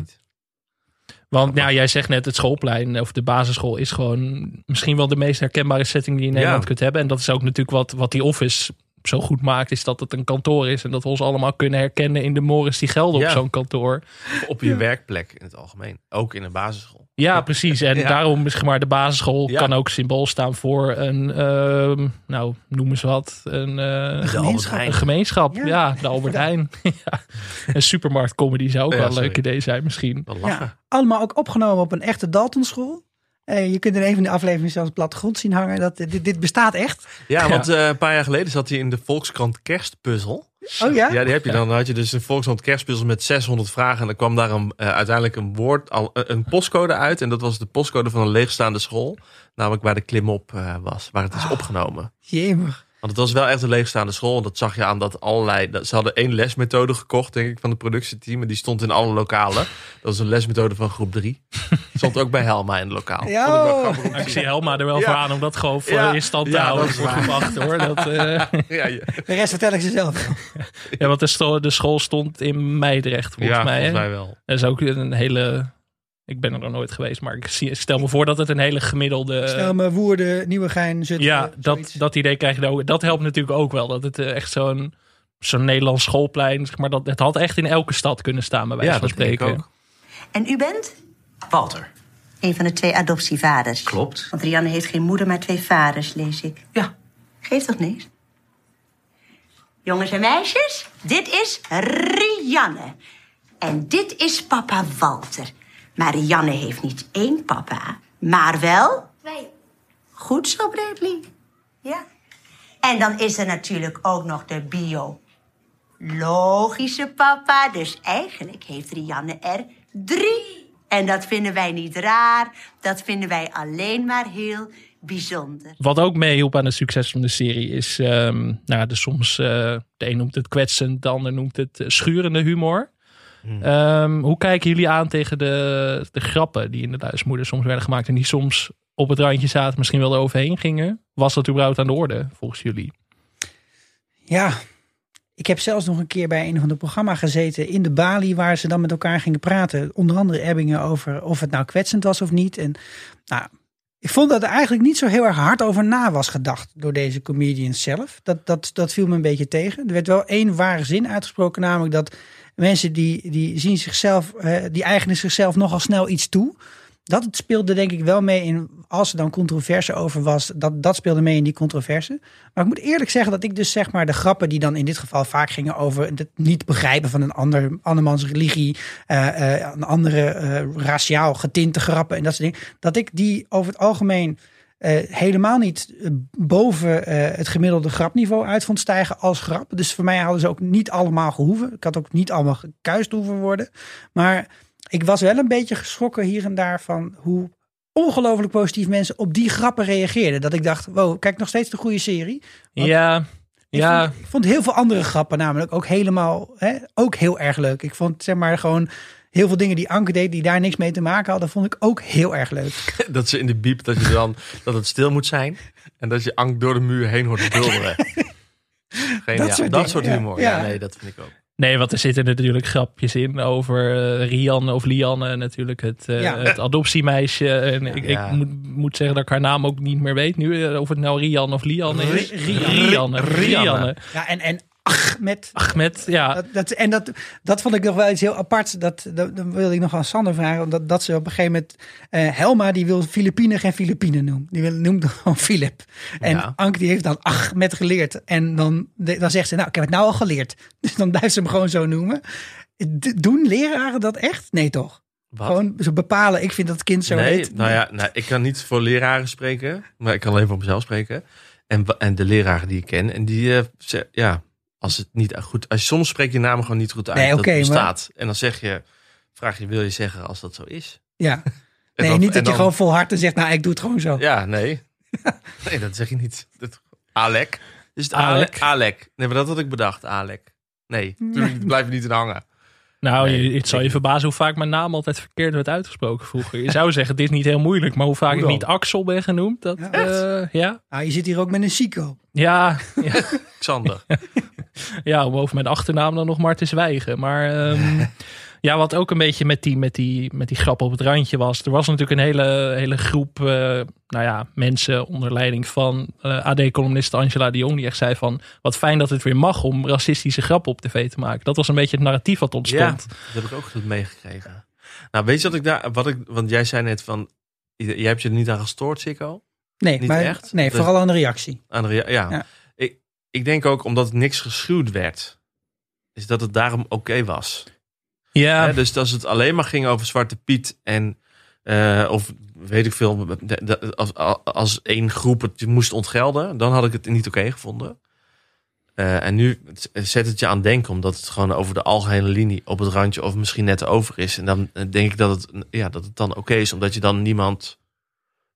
Want ja, jij zegt net, het schoolplein of de basisschool is gewoon misschien wel de meest herkenbare setting die je in Nederland Ja. kunt hebben. En dat is ook natuurlijk wat, wat die office zo goed maakt, is dat het een kantoor is. En dat we ons allemaal kunnen herkennen in de mores die gelden Ja. op zo'n kantoor. Op je werkplek in het algemeen. Ook in een basisschool. Ja, precies. En Ja. daarom is maar de basisschool Ja. kan ook symbool staan voor een, ehm, nou, noem eens wat, een, eh, gemeenschap. een gemeenschap. Ja. Ja, de Albert Heijn. ja. Een supermarktcomedy zou ook Ja, wel een sorry. leuk idee zijn misschien. Ja, allemaal ook opgenomen op een echte Daltonschool. Eh, je kunt in een van de afleveringen zelfs plattegrond zien hangen. Dat, dit, dit bestaat echt. Ja, Ja. want eh, een paar jaar geleden zat hij in de Volkskrant Kerstpuzzel. Oh ja? Ja, die heb je dan. Dan had je dus een Volkskrant Kerstpuzzel met 600 vragen. En dan kwam daar een, eh, uiteindelijk een woord, al, een- een postcode uit. En dat was de postcode van een leegstaande school. Namelijk waar de klimop eh, was, waar het is Ah. opgenomen. Jemig. Want het was wel echt een leegstaande school. En dat zag je aan dat allerlei... dat- Ze hadden één lesmethode gekocht, denk ik, van het productieteam. En die stond in alle lokalen. Dat was een lesmethode van groep 3. Stond ook bij Helma in het lokaal. Ja. Ik wel zie Helma er wel Ja. voor aan om dat gewoon voor Ja. in stand te Ja, houden dat is voor hoor. Dat, eh, Ja, ja. De rest vertel ik ze zelf. ja, want de, school stond in Meidrecht volgens Ja, mij. volgens mij wel. Dat is ook een hele... Ik ben er nog nooit geweest, maar ik stel me voor dat het een hele gemiddelde... Stel me Woerden, Nieuwegein, Zutphen. ja, dat, zoiets. dat idee krijg je ook. Dat helpt natuurlijk ook wel. Dat het eh, echt zo'n zo'n Nederlands schoolplein, zeg maar, dat, het had echt in elke stad kunnen staan, bij wijze Ja, van dat denk ik spreken. ook. En u bent? Walter. Een van de twee adoptievaders. Klopt. Want Rianne heeft geen moeder, maar twee vaders, lees ik. Ja. Geeft toch niks? Jongens en meisjes, dit is Rianne. En dit is papa Walter. Maar Rianne heeft niet één papa, maar wel... Wij. Goed zo, Bradley. Ja. En dan is er natuurlijk ook nog de biologische papa. Dus eigenlijk heeft Rianne er drie. En dat vinden wij niet raar. Dat vinden wij alleen maar heel bijzonder. Wat ook meehielp aan het succes van de serie is, ehm, nou, de soms, eh, de een noemt het kwetsend, de ander noemt het eh, schurende humor. Ehm, hoe kijken jullie aan tegen de, de grappen die in de Luismoeder soms werden gemaakt en die soms op het randje zaten, misschien wel eroverheen gingen? Was dat überhaupt aan de orde volgens jullie? Ja, ik heb zelfs nog een keer bij een van de programma gezeten in de Bali, waar ze dan met elkaar gingen praten. Onder andere Ebbingen over of het nou kwetsend was of niet. En nou, ik vond dat er eigenlijk niet zo heel erg hard over na was gedacht door deze comedians zelf. Dat, dat, dat viel me een beetje tegen. Er werd wel één ware zin uitgesproken, namelijk dat mensen die, die zien zichzelf, eh, die eigenen zichzelf nogal snel iets toe. Dat speelde denk ik wel mee in, als er dan controverse over was, dat, dat speelde mee in die controverse. Maar ik moet eerlijk zeggen dat ik dus zeg maar de grappen die dan in dit geval vaak gingen over het niet begrijpen van een ander, andermans religie, eh, eh, een andere raciaal getinte grappen en dat soort dingen, dat ik die over het algemeen eh, helemaal niet eh, boven eh, het gemiddelde grapniveau uit vond stijgen als grap. Dus voor mij hadden ze ook niet allemaal gehoeven. Ik had ook niet allemaal gekuist hoeven worden. Maar ik was wel een beetje geschrokken hier en daar van hoe ongelooflijk positief mensen op die grappen reageerden. Dat ik dacht, wow, kijk nog steeds de goede serie. Want ja, Ik, ja. vond, ik vond heel veel andere grappen namelijk ook helemaal, hè, ook heel erg leuk. Ik vond zeg maar gewoon, heel veel dingen die Anke deed die daar niks mee te maken hadden, vond ik ook heel erg leuk. Dat ze in de biep, dat je dan, dat het stil moet zijn. En dat je Ank door de muur heen hoort bulderen. Geen, Dat ja, soort dat soort humor. Ja. Ja. nee, dat vind ik ook. Nee, want er zitten natuurlijk grapjes in over eh, Rianne of Lianne. Natuurlijk het, eh, Ja. het adoptiemeisje. En ik, Ja. ik moet, moet zeggen dat ik haar naam ook niet meer weet nu. eh, Of het nou Rianne of Lianne is. Ri- Rianne. Rianne. Rianne. Rianne. Ja, en, en ach, met Ahmed, ja. Dat, dat, en dat, dat vond ik nog wel iets heel aparts. Dat, dat, dat wilde ik nog aan Sander vragen. Dat, dat ze op een gegeven moment... eh, Helma die wil Filipine geen Filipine noemen. Die wil, noemt gewoon Filip. En Ja. Anke die heeft dan ach met geleerd. En dan, dan zegt ze, nou ik heb het nou al geleerd. Dus dan blijft ze hem gewoon zo noemen. Doen leraren dat echt? Nee toch? Wat? Gewoon zo bepalen, ik vind dat het kind zo nee, heet. nou ja, nou, ik kan niet voor leraren spreken, maar ik kan alleen voor mezelf spreken. En, en de leraren die ik ken, en die, eh, ze- ja, als het niet goed, als je soms spreek je naam gewoon niet goed uit, Nee, dat oké, het maar- bestaat. En dan zeg je, vraag je, wil je zeggen als dat zo is? Ja. En Nee, dan- niet dat je gewoon volhardt en zegt, nou ik doe het gewoon zo. Ja, nee. nee, dat zeg je niet. Dat, Alek. Is het Alek. Alek? Nee, maar dat had ik bedacht, Alek. Nee, natuurlijk blijf je niet in hangen. Nou, Nee, je, het zal je verbazen hoe vaak mijn naam altijd verkeerd werd uitgesproken vroeger. Je zou zeggen, dit is niet heel moeilijk. Maar hoe vaak Hoe ik niet Axel ben genoemd. Dat, Ja. eh, ja, Nou, je zit hier ook met een Chico. Ja, ja, Xander. ja, om over mijn achternaam dan nog maar te zwijgen. Maar ehm, ja, wat ook een beetje met die, met, die, met die grap op het randje was. Er was natuurlijk een hele, hele groep eh, nou ja, mensen onder leiding van eh, AD-columnist Angela de Jong. Die echt zei van, wat fijn dat het weer mag om racistische grappen op tv te maken. Dat was een beetje het narratief wat Ja, ontstond. dat heb ik ook goed meegekregen. Nou, weet je wat ik daar, wat ik, want jij zei net van, jij hebt je er niet aan gestoord, Sikko? Nee, Niet maar, echt? nee Dus- vooral aan de reactie. Aan de rea- ja. Ja. Ik, ik denk ook omdat het niks geschuwd werd, is dat het daarom oké was. Ja, dus als het alleen maar ging over Zwarte Piet en eh, of weet ik veel, de- de- als, als één groep het moest ontgelden, dan had ik het niet oké gevonden. Eh, en nu zet het je aan denken, omdat het gewoon over de algehele linie op het randje of misschien net over is. En dan denk ik dat het, ja, dat het dan oké is, omdat je dan niemand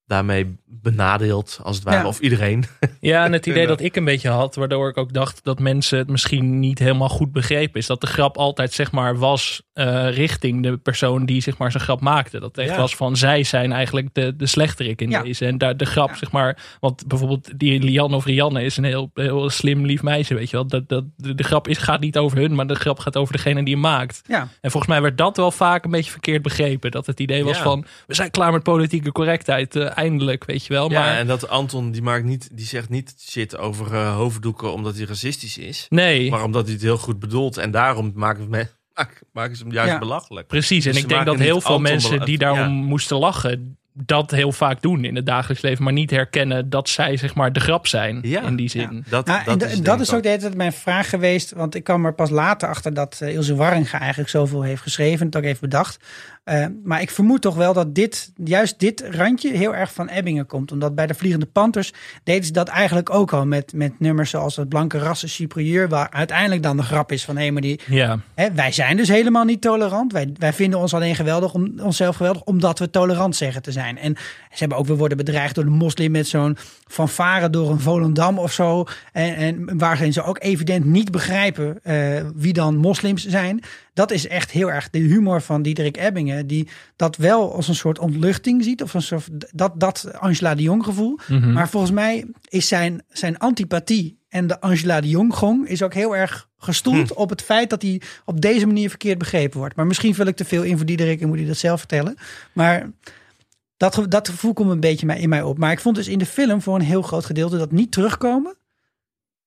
daarmee benadeelt, als het ware, Ja. of iedereen. Ja, en het idee dat ik een beetje had, waardoor ik ook dacht dat mensen het misschien niet helemaal goed begrepen, is dat de grap altijd zeg maar was eh, richting de persoon die zeg maar zijn grap maakte. Dat het echt Ja. was van zij zijn eigenlijk de, de slechterik in Ja. deze. En daar de grap Ja. zeg maar, want bijvoorbeeld die Lianne of Rianne is een heel, heel slim lief meisje, weet je wel. Dat, dat, de, de grap is, gaat niet over hun, maar de grap gaat over degene die hem maakt. Ja. En volgens mij werd dat wel vaak een beetje verkeerd begrepen. Dat het idee was Ja. van, we zijn klaar met politieke correctheid, eh, eindelijk, weet je wel. Ja, Maar en dat Anton, die, maakt niet, die zegt niet shit over eh, hoofddoeken omdat hij racistisch is. nee. Maar omdat hij het heel goed bedoelt. En daarom maken, we, maak- maken ze hem juist Ja. belachelijk. Precies, Dus en ze ik denk dat heel veel Anton mensen die daarom Ja. moesten lachen, dat heel vaak doen in het dagelijks leven, maar niet herkennen dat zij zeg maar de grap zijn Ja. in die zin. Dat, Nou, en dat d- is, dat is ook de hele tijd mijn vraag geweest. Want ik kwam er pas later achter dat eh, Ilse Warringa eigenlijk zoveel heeft geschreven. Het ook heeft bedacht. Eh, maar ik vermoed toch wel dat dit, juist dit randje heel erg van Ebbingen komt. Omdat bij de Vliegende Panthers deden ze dat eigenlijk ook al. Met, met nummers zoals het Blanke Rassen Superieur. Waar uiteindelijk dan de grap is van hé, maar die, Ja, hè, wij zijn dus helemaal niet tolerant. Wij, wij vinden ons alleen geweldig, om, onszelf geweldig omdat we tolerant zeggen te zijn. En ze hebben ook, we worden bedreigd door de moslim met zo'n fanfare door een Volendam of zo. En, en waarin ze ook evident niet begrijpen eh, wie dan moslims zijn. Dat is echt heel erg de humor van Diederik Ebbingen. Die dat wel als een soort ontluchting ziet. Of een soort, dat, dat Angela de Jong gevoel. Mhm. Maar volgens mij is zijn, zijn antipathie en de Angela de Jong gong is ook heel erg gestoeld op het feit dat hij op deze manier verkeerd begrepen wordt. Maar misschien vul ik te veel in voor Diederik en moet hij dat zelf vertellen. Maar dat, dat gevoel komt een beetje in mij op. Maar ik vond dus in de film voor een heel groot gedeelte dat niet terugkomen.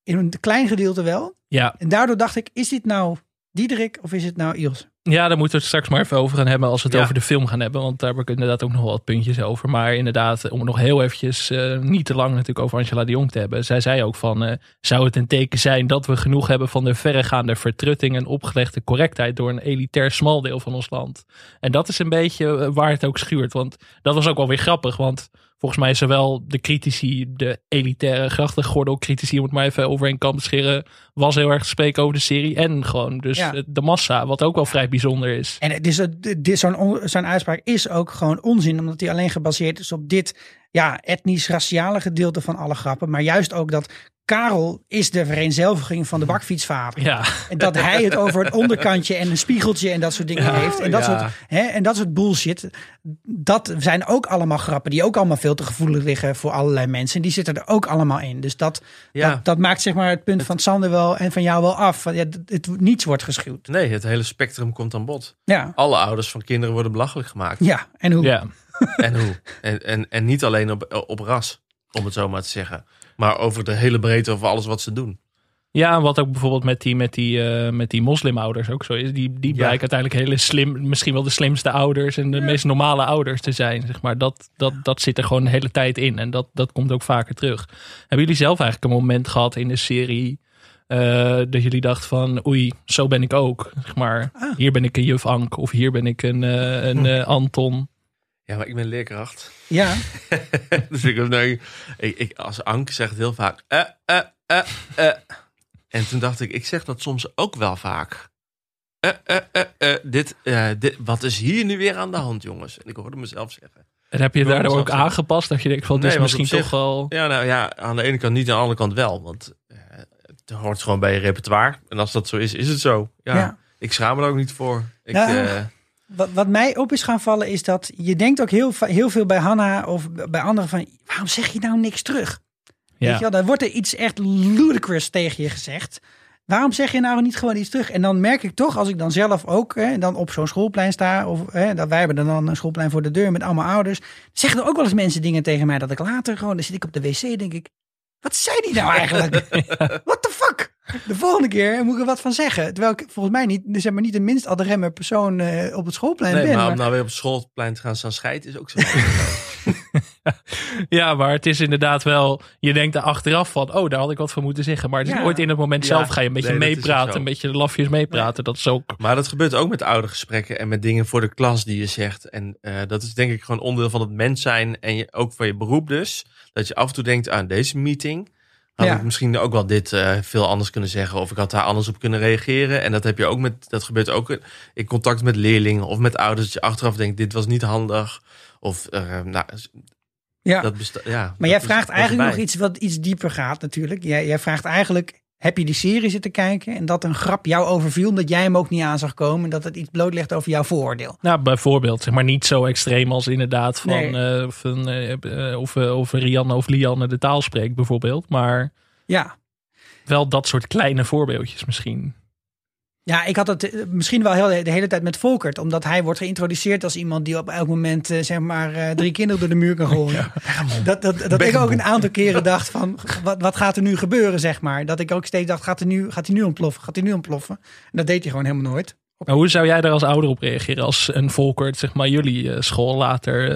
In een klein gedeelte wel. ja. En daardoor dacht ik, is dit nou Diederik of is het nou Iels? Ja, daar moeten we het straks maar even over gaan hebben als we het Ja. over de film gaan hebben. Want daar heb ik inderdaad ook nog wel wat puntjes over. Maar inderdaad, om het nog heel eventjes eh, niet te lang natuurlijk over Angela de Jong te hebben. Zij zei ook van, eh, zou het een teken zijn dat we genoeg hebben van de verregaande vertrutting en opgelegde correctheid door een elitair smal deel van ons land. En dat is een beetje eh, waar het ook schuurt. Want dat was ook wel weer grappig, want volgens mij zowel de critici, de elitaire grachtengordel critici, om het maar even over een te scheren, was heel erg te spreken over de serie. En gewoon dus Ja. de massa, wat ook wel vrij bijzonder is. En het is, het- dit- zo'n on- zo'n uitspraak is ook gewoon onzin, omdat die alleen gebaseerd is op dit ja, etnisch-raciale gedeelte van alle grappen. Maar juist ook dat Karel is de vereenzelviging van de bakfietsvader. Ja, En dat hij het over het onderkantje en een spiegeltje en dat soort dingen heeft. En dat, ja. soort, hè, en dat soort bullshit. Dat zijn ook allemaal grappen die ook allemaal veel te gevoelig liggen voor allerlei mensen. Die zitten er ook allemaal in. Dus dat, Ja. dat, dat maakt zeg maar het punt van Sander wel en van jou wel af. Ja, het, het- niets wordt geschuwd. Nee, het hele spectrum komt aan bod. Ja, Alle ouders van kinderen worden belachelijk gemaakt. ja. en hoe? ja. En hoe? En, en, en niet alleen op, op ras, om het zo maar te zeggen. Maar over de hele breedte, over alles wat ze doen. Ja, wat ook bijvoorbeeld met die, met die, eh, met die moslimouders ook zo is. Die, die Ja. blijken uiteindelijk hele slim, misschien wel de slimste ouders en de meest normale ouders te zijn. Zeg maar. dat, dat, dat zit er gewoon de hele tijd in. En dat, dat komt ook vaker terug. Hebben jullie zelf eigenlijk een moment gehad in de serie eh, dat jullie dachten van oei, zo ben ik ook. Zeg maar, Ah. hier ben ik een juf Ank of hier ben ik een, eh, een eh, Anton. Ja, maar ik ben leerkracht. Ja, dus ik, nee, ik, ik, als Anke zegt heel vaak... Eh, eh, eh, eh. En toen dacht ik, ik zeg dat soms ook wel vaak. Eh, eh, eh, eh, dit, eh, dit, wat is hier nu weer aan de hand, jongens? En ik hoorde mezelf zeggen. En heb je daardoor ook aangepast dat je denkt van Nee, is misschien zich- toch wel... Ja, nou ja, aan de ene kant niet, aan de andere kant wel. Want eh, het hoort gewoon bij je repertoire. En als dat zo is, is het zo. Ja, Ja. Ik schaam me er ook niet voor. Ik, Ja. Wat, wat mij op is gaan vallen is dat je denkt ook heel veel bij Hanna of bij anderen van waarom zeg je nou niks terug? Weet je wel, dan wordt er iets echt ludicrous tegen je gezegd. Waarom zeg je nou niet gewoon iets terug? En dan merk ik toch, als ik dan zelf ook hè, dan op zo'n schoolplein sta, of hè, dat wij hebben dan een schoolplein voor de deur met allemaal ouders, zeggen er ook wel eens mensen dingen tegen mij dat ik later gewoon, dan zit ik op de wc, denk ik, wat zei die nou eigenlijk? What the fuck? De volgende keer moet ik er wat van zeggen. Terwijl ik volgens mij niet, zeg maar niet de minst adremme persoon eh, op het schoolplein nee, ben. maar maar- om nou weer op het schoolplein te gaan staan scheiden is ook zo. Ja, maar het is inderdaad wel. Je denkt er achteraf van, oh, daar had ik wat van moeten zeggen. Maar het is Ja. ooit in het moment Ja, zelf ga je een beetje nee, meepraten, een beetje de lafjes meepraten. Dat is ook. maar dat gebeurt ook met oude gesprekken en met dingen voor de klas die je zegt. En eh, dat is denk ik gewoon onderdeel van het mens zijn. En je, ook van je beroep dus. Dat je af en toe denkt aan deze meeting. Had Ja. ik misschien ook wel dit eh, veel anders kunnen zeggen. Of ik had daar anders op kunnen reageren. En dat heb je ook met. Dat gebeurt ook in contact met leerlingen of met ouders. Dat je achteraf denkt, dit was niet handig. Of eh, nou, ja. dat bestaat. Ja, Maar jij vraagt eigenlijk nog iets wat iets dieper gaat natuurlijk. Jij, jij vraagt eigenlijk, heb je die serie zitten kijken en dat een grap jou overviel omdat jij hem ook niet aan zag komen en dat het iets blootlegt over jouw vooroordeel? Nou, bijvoorbeeld, zeg maar niet zo extreem als inderdaad van. Nee. van eh, of, eh, of Rianne of Lianne de taal spreekt, bijvoorbeeld. Maar Ja. wel dat soort kleine voorbeeldjes misschien. Ja, ik had het eh, misschien wel heel, de hele tijd met Volkert. Omdat hij wordt geïntroduceerd als iemand die op elk moment eh, zeg maar eh, drie kinderen door de muur kan gooien. dat dat, dat ik ook een aantal keren dacht van wat, wat gaat er nu gebeuren zeg maar. Dat ik ook steeds dacht gaat, er nu, gaat hij nu ontploffen, gaat hij nu ontploffen. En dat deed hij gewoon helemaal nooit. Maar hoe zou jij daar als ouder op reageren als een Volkert, zeg maar, jullie school later?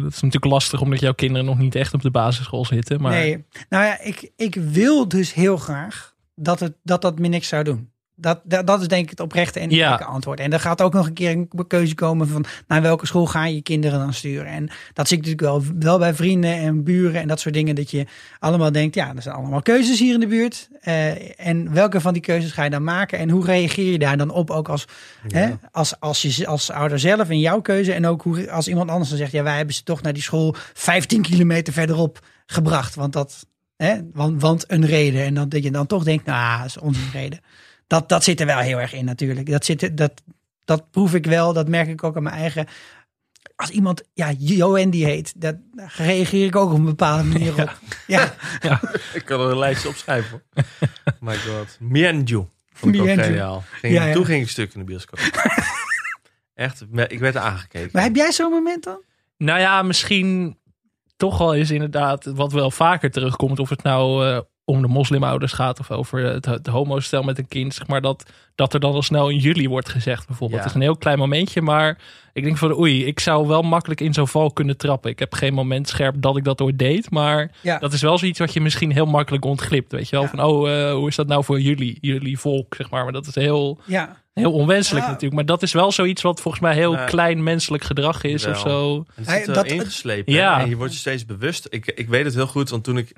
dat is natuurlijk lastig omdat jouw kinderen nog niet echt op de basisschool zitten. Maar Nee, nou ja, ik, ik wil dus heel graag dat het, dat, dat me niks zou doen. Dat, dat, dat is denk ik het oprechte en Ja. eerlijke antwoord. En er gaat ook nog een keer een keuze komen van naar welke school ga je je kinderen dan sturen. En dat zie ik natuurlijk wel, wel bij vrienden en buren en dat soort dingen. Dat je allemaal denkt, ja, er zijn allemaal keuzes hier in de buurt. Eh, en welke van die keuzes ga je dan maken? En hoe reageer je daar dan op ook als, hè, als, als, je, als ouder zelf in jouw keuze? En ook hoe, als iemand anders dan zegt, ja, wij hebben ze toch naar die school 15 kilometer verderop gebracht. Want dat, hè, want, want een reden. En dan, dat je dan toch denkt, nou, dat is onze reden. Dat, dat zit er wel heel erg in natuurlijk. Dat, zit, er- dat, dat proef ik wel. Dat merk ik ook aan mijn eigen. Als iemand, ja, Johan die heet, dat daar reageer ik ook op een bepaalde manier op. Ja, Ik kan er een lijstje opschrijven. My god. Mienju. Vond ik ook geniaal. Ging, Ja, ja. Toen ging ik stuk in de bioscoop. Echt, ik werd aangekeken. maar heb jij zo'n moment dan? Nou ja, misschien toch wel is inderdaad wat wel vaker terugkomt. Of het nou eh, om de moslimouders gaat of over het, het homostel met een kind. Zeg maar dat, dat er dan al snel in juli wordt gezegd bijvoorbeeld. Ja. Het is een heel klein momentje, maar ik denk van oei, ik zou wel makkelijk in zo'n val kunnen trappen. Ik heb geen moment scherp dat ik dat ooit deed. Maar Ja. dat is wel zoiets wat je misschien heel makkelijk ontglipt. Weet je wel, Ja. van oh, eh, hoe is dat nou voor jullie, jullie volk, zeg maar. Maar dat is heel, Ja, heel onwenselijk Ja. natuurlijk. Maar dat is wel zoiets wat volgens mij heel klein menselijk gedrag is of zo. Het er dat- ingeslepen. Ja. Ja. En je wordt je steeds bewust. Ik, ik weet het heel goed, want toen ik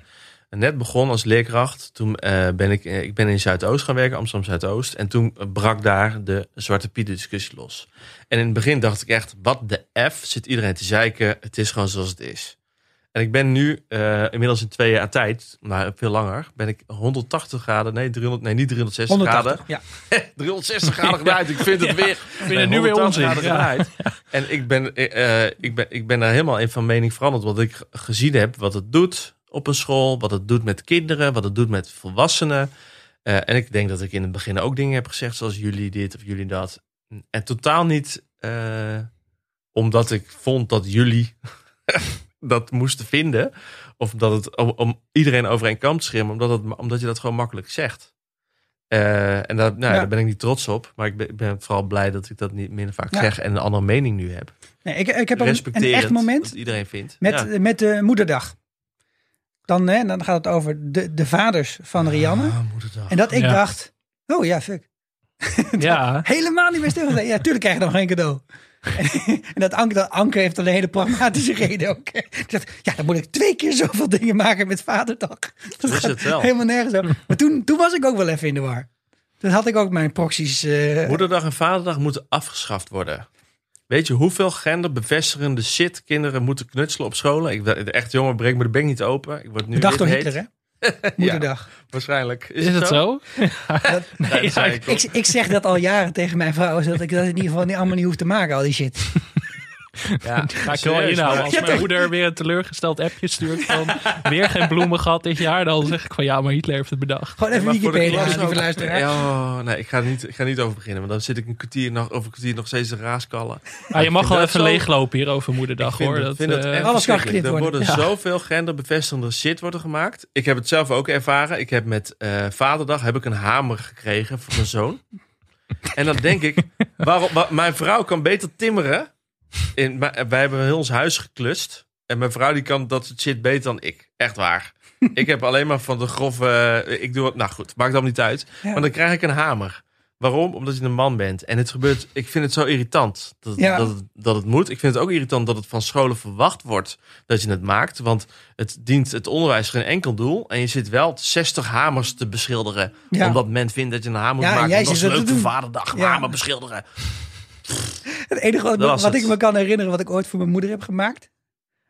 net begon als leerkracht, toen eh, ben ik, eh, ik ben in Zuidoost gaan werken, Amsterdam Zuidoost. En toen brak daar de Zwarte Piet discussie los. En in het begin dacht ik echt, wat de F zit iedereen te zeiken. Het is gewoon zoals het is. En ik ben nu eh, inmiddels in twee jaar tijd, maar veel langer, ben ik 180 graden, nee, 300, nee niet 360 180. graden. Ja. 360 graden gedraaid. Ik vind het weer. Vind het nu weer onzin, ja. En ik ben, ik, ben, ik ben daar helemaal in van mening veranderd. Wat ik gezien heb, wat het doet op een school, wat het doet met kinderen, wat het doet met volwassenen. Eh, en ik denk dat ik in het begin ook dingen heb gezegd, zoals jullie dit of jullie dat. En totaal niet eh, omdat ik vond dat jullie dat moesten vinden. Of dat het om, om iedereen over kam te scheren, omdat, het, omdat je dat gewoon makkelijk zegt. Eh, en daar, nou, Ja. daar ben ik niet trots op. Maar ik ben, ik ben vooral blij dat ik dat niet minder vaak Ja. zeg en een andere mening nu heb. Nee, ik, ik heb een, een echt moment dat iedereen vindt. met, Ja. met de moederdag. Dan, hè, dan gaat het over de, de vaders van Rianne. Ah, moederdag. En dat ik Ja. dacht, oh ja, fuck. Ja, Helemaal niet meer stilgestaan. Ja, tuurlijk krijg je dan geen cadeau. En, dat Anke, dat Anke heeft een hele pragmatische reden ook. Die dacht, ja, dan moet ik twee keer zoveel dingen maken met vaderdag. Dat is gaat het wel. Helemaal nergens over. Maar toen, toen was ik ook wel even in de war. Toen had ik ook mijn proxies. eh, Moederdag en Vaderdag moeten afgeschaft worden. Weet je hoeveel genderbevestigende shit kinderen moeten knutselen op scholen? Ik, echt jongen, breek me de bek niet open. Ik word nu dit door heet. Hitler, hè? Moederdag. Waarschijnlijk. Is, is het zo? Dat ik. Ik, ik zeg dat al jaren tegen mijn vrouw, zodat ik dat in ieder geval niet, allemaal niet hoef te maken, al die shit. Ja, Ga ik wel inhouden. Als mijn moeder weer een teleurgesteld appje stuurt van weer geen bloemen gehad dit jaar, dan zeg ik van ja, maar Hitler heeft het bedacht. Gewoon even Wikipedia, ook. luisteraar. Ja, oh, nee, ik ga, er niet, ik ga niet over beginnen. Want dan zit ik een kwartier nog, over een kwartier nog steeds te raaskallen. Ah, je mag wel even zo- leeglopen hier over moederdag Ik vind, hoor. het- Dat, vind het eh, echt Alles kan geknipt Er worden. worden Ja. zoveel genderbevestigende shit worden gemaakt. Ik heb het zelf ook ervaren. Ik heb met eh, Vaderdag heb ik een hamer gekregen voor mijn zoon. En dan denk ik, waarom, wa- mijn vrouw kan beter timmeren. In, wij hebben heel ons huis geklust. En mijn vrouw die kan dat shit beter dan ik. Echt waar. ik heb alleen maar van de grove... eh, ik doe het... Nou goed, maakt dan niet uit. Ja. Maar dan krijg ik een hamer. Waarom? Omdat je een man bent. En het gebeurt... Ik vind het zo irritant dat, Ja. dat, het, dat het moet. Ik vind het ook irritant dat het van scholen verwacht wordt dat je het maakt. Want het dient het onderwijs geen enkel doel. En je zit wel 60 hamers te beschilderen. Ja. Omdat men vindt dat je een hamer moet en maken. jij Dat is leuk voor vaderdag. Hamer beschilderen. Het enige wat, het. ik me kan herinneren, wat ik ooit voor mijn moeder heb gemaakt.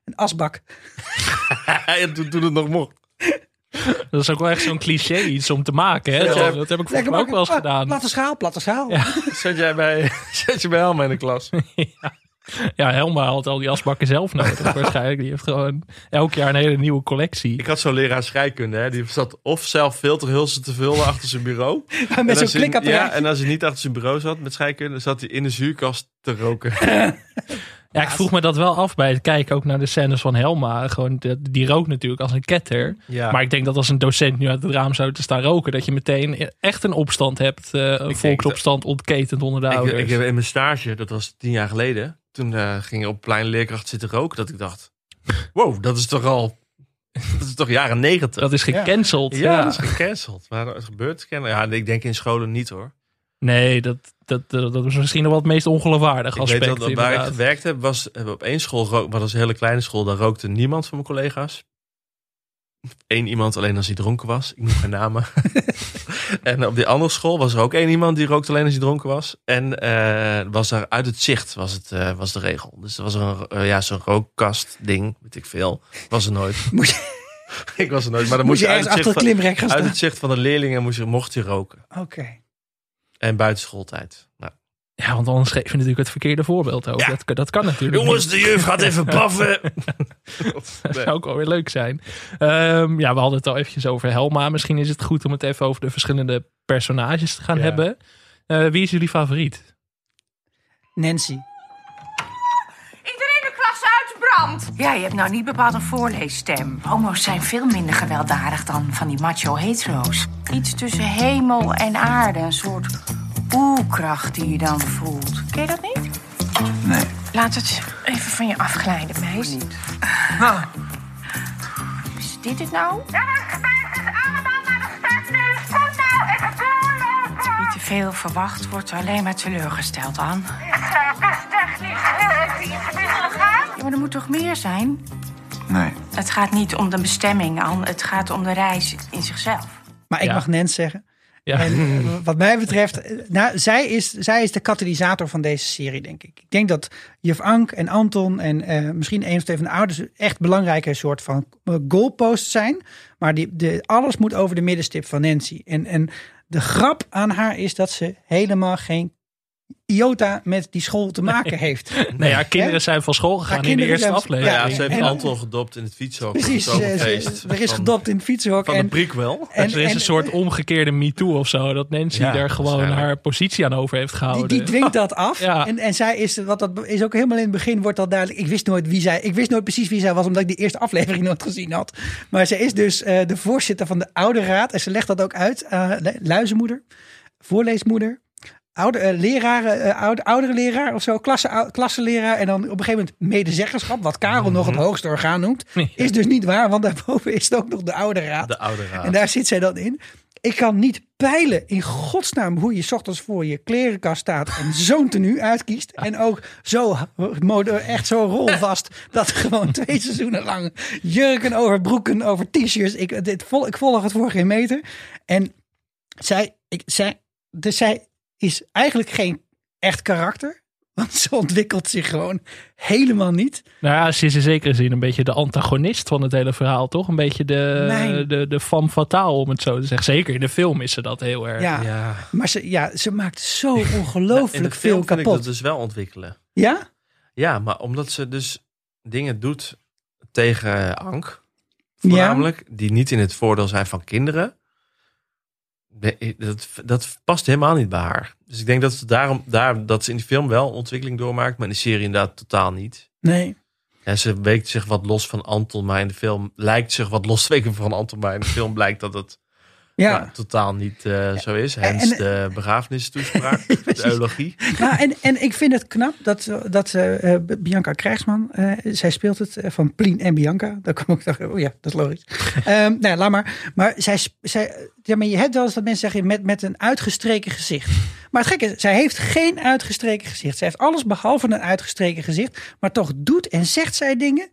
Een asbak. ja, toen, toen het nog mocht. dat is ook wel echt zo'n cliché iets om te maken. Hè? Ja. Dat, dat heb ik vroeger ook wel eens gedaan. Platte schaal, platte schaal. Ja. Zet jij bij, zet je bij Helma in de klas? Ja, Helma had al die asbakken zelf nodig waarschijnlijk. Die heeft gewoon elk jaar een hele nieuwe collectie. Ik had zo'n leraar scheikunde. Hè, die zat of zelf filterhulsen te vullen achter zijn bureau. Met zo'n klikapparaat. Ja, en als hij niet achter zijn bureau zat met scheikunde, zat hij in de zuurkast te roken. Ja, ik vroeg me dat wel af bij het kijken ook naar de scènes van Helma. Gewoon, die rookt natuurlijk als een ketter. Ja. Maar ik denk dat als een docent nu uit het raam zou te staan roken, dat je meteen echt een opstand hebt. eh, een denk volksopstand ontketend onder de ik, ouders. ik heb in mijn stage, dat was tien jaar geleden, toen eh, ging ik op plein leerkracht zitten roken. Dat ik dacht, wow, dat is toch al, dat is toch jaren negentig. dat is gecanceld. ja, Ja, dat is gecanceld. Maar het gebeurt kennelijk. Ja, ik denk in scholen niet hoor. Nee, dat, dat, dat, is misschien nog wel het meest ongeloofwaardige Ik aspect. weet wel, dat waar ik gewerkt heb, was eh, op één school, rook, maar dat was een hele kleine school, daar rookte niemand van mijn collega's. Eén iemand alleen als hij dronken was. Ik noem geen namen. en op die andere school was er ook één iemand die rookte alleen als hij dronken was. En eh, was daar uit het zicht was, het, eh, was de regel. Dus er was er een, eh, ja, zo'n rookkast ding, weet ik veel. Was er nooit. Ik was er nooit. Maar dan Moest je je uit ergens het, achter zicht het van, klimrek gaan uit het zicht van de leerlingen moest je, mocht je roken. Oké. En buiten schooltijd. Nou. Ja, want anders geef je natuurlijk het verkeerde voorbeeld ook. Ja. Dat, kan- dat kan natuurlijk Jongens, de juf gaat even paffen. Dat zou ook wel weer leuk zijn. Ehm, ja, we hadden het al eventjes over Helma. Misschien is het goed om het even over de verschillende personages te gaan Ja. hebben. Eh, wie is jullie favoriet? Nancy. Iedereen de klas uitbrand. Ja, je hebt nou niet bepaald een voorleesstem. Homo's zijn veel minder gewelddadig dan van die macho hetero's. Iets tussen hemel en aarde. Een soort oerkracht die je dan voelt. Ken je dat niet? Nee. Laat het even van je afglijden, meis. Niet. Is dit het nou? Niet te veel verwacht, wordt alleen maar teleurgesteld aan. Ja, maar er moet toch meer zijn? Nee. Het gaat niet om de bestemming, An. Het gaat om de reis in zichzelf. Maar ik Ja. mag Nens zeggen. Ja. En eh, wat mij betreft, eh, nou, zij, is, zij is de katalysator van deze serie, denk ik. Ik denk dat juf Ank en Anton en eh, misschien een of twee van de ouders echt belangrijke soort van goalposts zijn. Maar die, de, alles moet over de middenstip van Nancy. En, en de grap aan haar is dat ze helemaal geen iota met die school te maken heeft. Nee, ja, kinderen zijn van school gegaan in de kinderen eerste zijn- aflevering. Ja, Ja, ze heeft en- Anton gedopt in het fietshok. Precies, ze- er is van- gedopt in het fietsenhok. Van de en, prequel. en, er is en- een soort omgekeerde MeToo of zo. Dat Nancy Ja, daar gewoon haar positie aan over heeft Die, gehouden. die dwingt dat af. Ja. En, en zij is, wat dat is ook helemaal in het begin wordt dat duidelijk. Ik wist nooit wie zij, ik wist nooit precies wie zij was, omdat ik die eerste aflevering nooit gezien had. Maar zij is dus eh, de voorzitter van de oude raad. En ze legt dat ook uit. eh, luizenmoeder, voorleesmoeder. Oude, leraren, oude, oudere leraar of zo, klasse, klasseleraar. En dan op een gegeven moment medezeggenschap, wat Karel nog Mhm. het hoogste orgaan noemt. Is dus niet waar, want daarboven is het ook nog de oude raad. De oude raad. En daar zit zij dan in. Ik kan niet peilen in godsnaam hoe je 's ochtends voor je klerenkast staat en zo'n tenue uitkiest. En ook zo mode, echt zo rolvast dat gewoon twee seizoenen lang jurken over broeken, over t-shirts. Ik, dit vol, ik volg het voor geen meter. En zij, ik, zij, dus zij is eigenlijk geen echt karakter. Want ze ontwikkelt zich gewoon helemaal niet. Nou ja, ze is in zekere zin een beetje de antagonist van het hele verhaal, toch? Een beetje de, Nee. de, de femme fatale, om het zo te zeggen. Zeker in de film is ze dat heel erg. Ja, Ja. maar ze, ja, ze maakt zo in de ongelooflijk film veel vind ik kapot. dat dus wel ontwikkelen. Ja? Ja, maar omdat ze dus dingen doet tegen Ank, voornamelijk, die niet in het voordeel zijn van kinderen. Nee, Dat, dat past helemaal niet bij haar. Dus ik denk dat ze daarom daar, dat ze in de film wel ontwikkeling doormaakt, maar in de serie inderdaad totaal niet. Nee. Ja, ze weekt zich wat los van Anton, maar in de film lijkt zich wat los te weken van Anton, maar in de film blijkt dat het Ja. nou, totaal niet eh, zo is. En- Hens en- de begrafenistoespraak, de eulogie. Nou, en, en ik vind het knap dat, dat ze, eh, Bianca Krijgsman, eh, zij speelt het eh, van Plien en Bianca. Daar kom ik toch, oh ja, dat is logisch. Ehm nou, ja, laat maar. Maar, zij, zij, ja, maar je hebt wel eens dat mensen zeggen met, met een uitgestreken gezicht. Maar het gekke is, zij heeft geen uitgestreken gezicht. Zij heeft alles behalve een uitgestreken gezicht. Maar toch doet en zegt zij dingen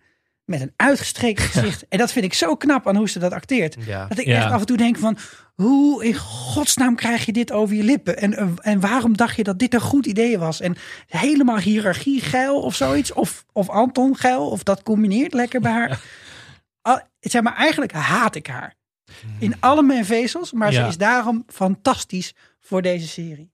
met een uitgestreken gezicht. En dat vind ik zo knap aan hoe ze dat acteert. Ja. Dat ik Ja. echt af en toe denk van... hoe in godsnaam krijg je dit over je lippen? En, eh, en waarom dacht je dat dit een goed idee was? En helemaal hiërarchie geil of zoiets. Of, of Anton geil. Of dat combineert lekker bij haar. Al- zeg maar, eigenlijk haat ik haar. In alle mijn vezels. Maar Ja. ze is daarom fantastisch voor deze serie.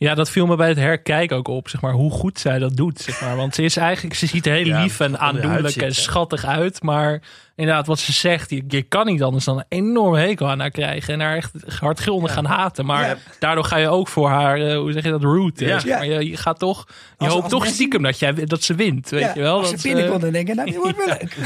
Ja, dat viel me bij het herkijken ook op, zeg maar, hoe goed zij dat doet, zeg maar. Want ze is eigenlijk, ze ziet er heel Ja, lief en aandoenlijk en schattig uit. Maar inderdaad, wat ze zegt, je, je kan niet anders dan een enorme hekel aan haar krijgen. En haar echt hardgrondig gaan haten. Maar Ja. daardoor ga je ook voor haar, eh, hoe zeg je dat, root. Ja. Maar je, je gaat toch, je Als- hoopt als toch mensen- stiekem dat, jij, dat ze wint, weet Ja, je wel. Als Dat ze ze- binnenkomt dan denk ik, nou, dit wordt wel leuk.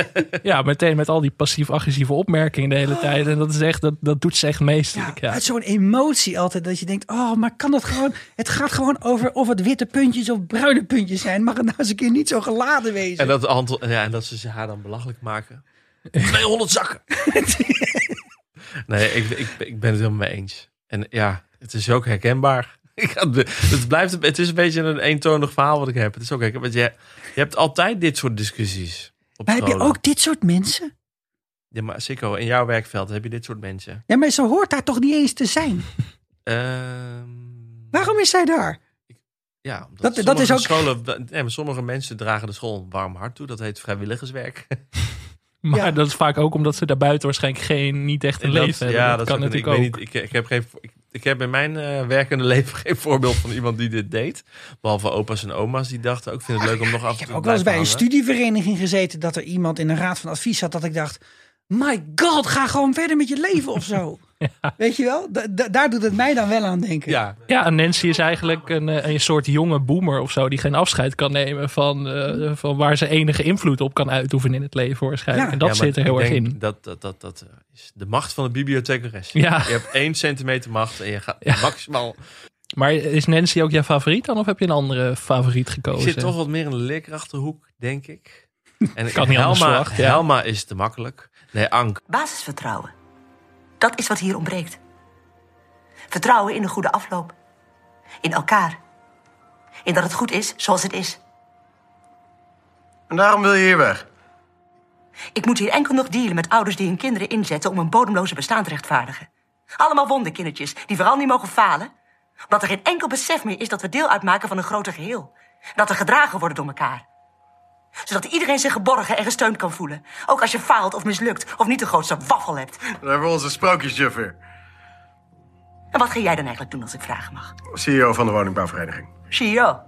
ja, meteen met al die passief-agressieve opmerkingen de hele tijd. En dat is echt, dat, dat doet ze echt Ja, meesterlijk. Ja. uit zo'n emotie altijd. Dat je denkt, oh, maar kan dat gewoon... Het gaat gewoon over of het witte puntjes of bruine puntjes zijn. Mag het nou eens een keer niet zo geladen wezen? En dat, ja, en dat ze haar dan belachelijk maken. 200 zakken. nee, ik, ik, ik ben het helemaal mee eens. En ja, het is ook herkenbaar. Het, blijft, het is een beetje een eentonig verhaal wat ik heb. Het is ook herkenbaar. Want je, je hebt altijd dit soort discussies. Op Maar heb je ook dit soort mensen? Ja, maar Sikko, in jouw werkveld heb je dit soort mensen. Ja, maar ze hoort daar toch niet eens te zijn? Ehm, Waarom is zij daar? Ja, omdat Dat- dat is sommige ook- Scholen, nee, maar sommige mensen dragen de school een warm hart toe. Dat heet vrijwilligerswerk. Maar Ja. dat is vaak ook omdat ze daarbuiten waarschijnlijk geen, niet echt een leven hebben. Ja, dat, dat kan natuurlijk ik ook. weet niet, ik, ik heb geen, ik, ik heb in mijn eh, werkende leven geen voorbeeld van iemand die dit deed. Behalve opa's en oma's die dachten ook, ik vind het leuk om nog af en Ik heb ook te wel eens bij een studievereniging gezeten... dat er iemand in een raad van advies zat dat ik dacht... My god, ga gewoon verder met je leven of zo. Weet je wel? Da- da- daar doet het mij dan wel aan denken. Ja, Ja, en Nancy is eigenlijk een, eh, een soort jonge boomer of zo... die geen afscheid kan nemen van, eh, van waar ze enige invloed op kan uitoefenen in het leven waarschijnlijk. Ja. En dat Ja, zit er heel ik erg denk in. Dat, dat, dat, dat is de macht van de bibliothecares. Ja. Je hebt één centimeter macht en je gaat Ja. maximaal... Maar is Nancy ook jouw favoriet dan? Of heb je een andere favoriet Ik gekozen? zit toch wat meer in de leerkrachtenhoek, denk ik. En Kan niet anders Helma, ja. Helma is te makkelijk. Nee, Ank. Basisvertrouwen. Dat is wat hier ontbreekt. Vertrouwen in een goede afloop. In elkaar. In dat het goed is zoals het is. En daarom wil je hier weg. Ik moet hier enkel nog dealen met ouders die hun kinderen inzetten om een bodemloze bestaan te rechtvaardigen. Allemaal wonderkindertjes die vooral niet mogen falen. Omdat er geen enkel besef meer is dat we deel uitmaken van een groter geheel. Dat we gedragen worden door elkaar. Zodat iedereen zich geborgen en gesteund kan voelen. Ook als je faalt of mislukt of niet de grootste waffel hebt. Dan hebben we onze sprookjesjuf weer. En wat ga jij dan eigenlijk doen als ik vragen mag? CEO van de woningbouwvereniging. CEO.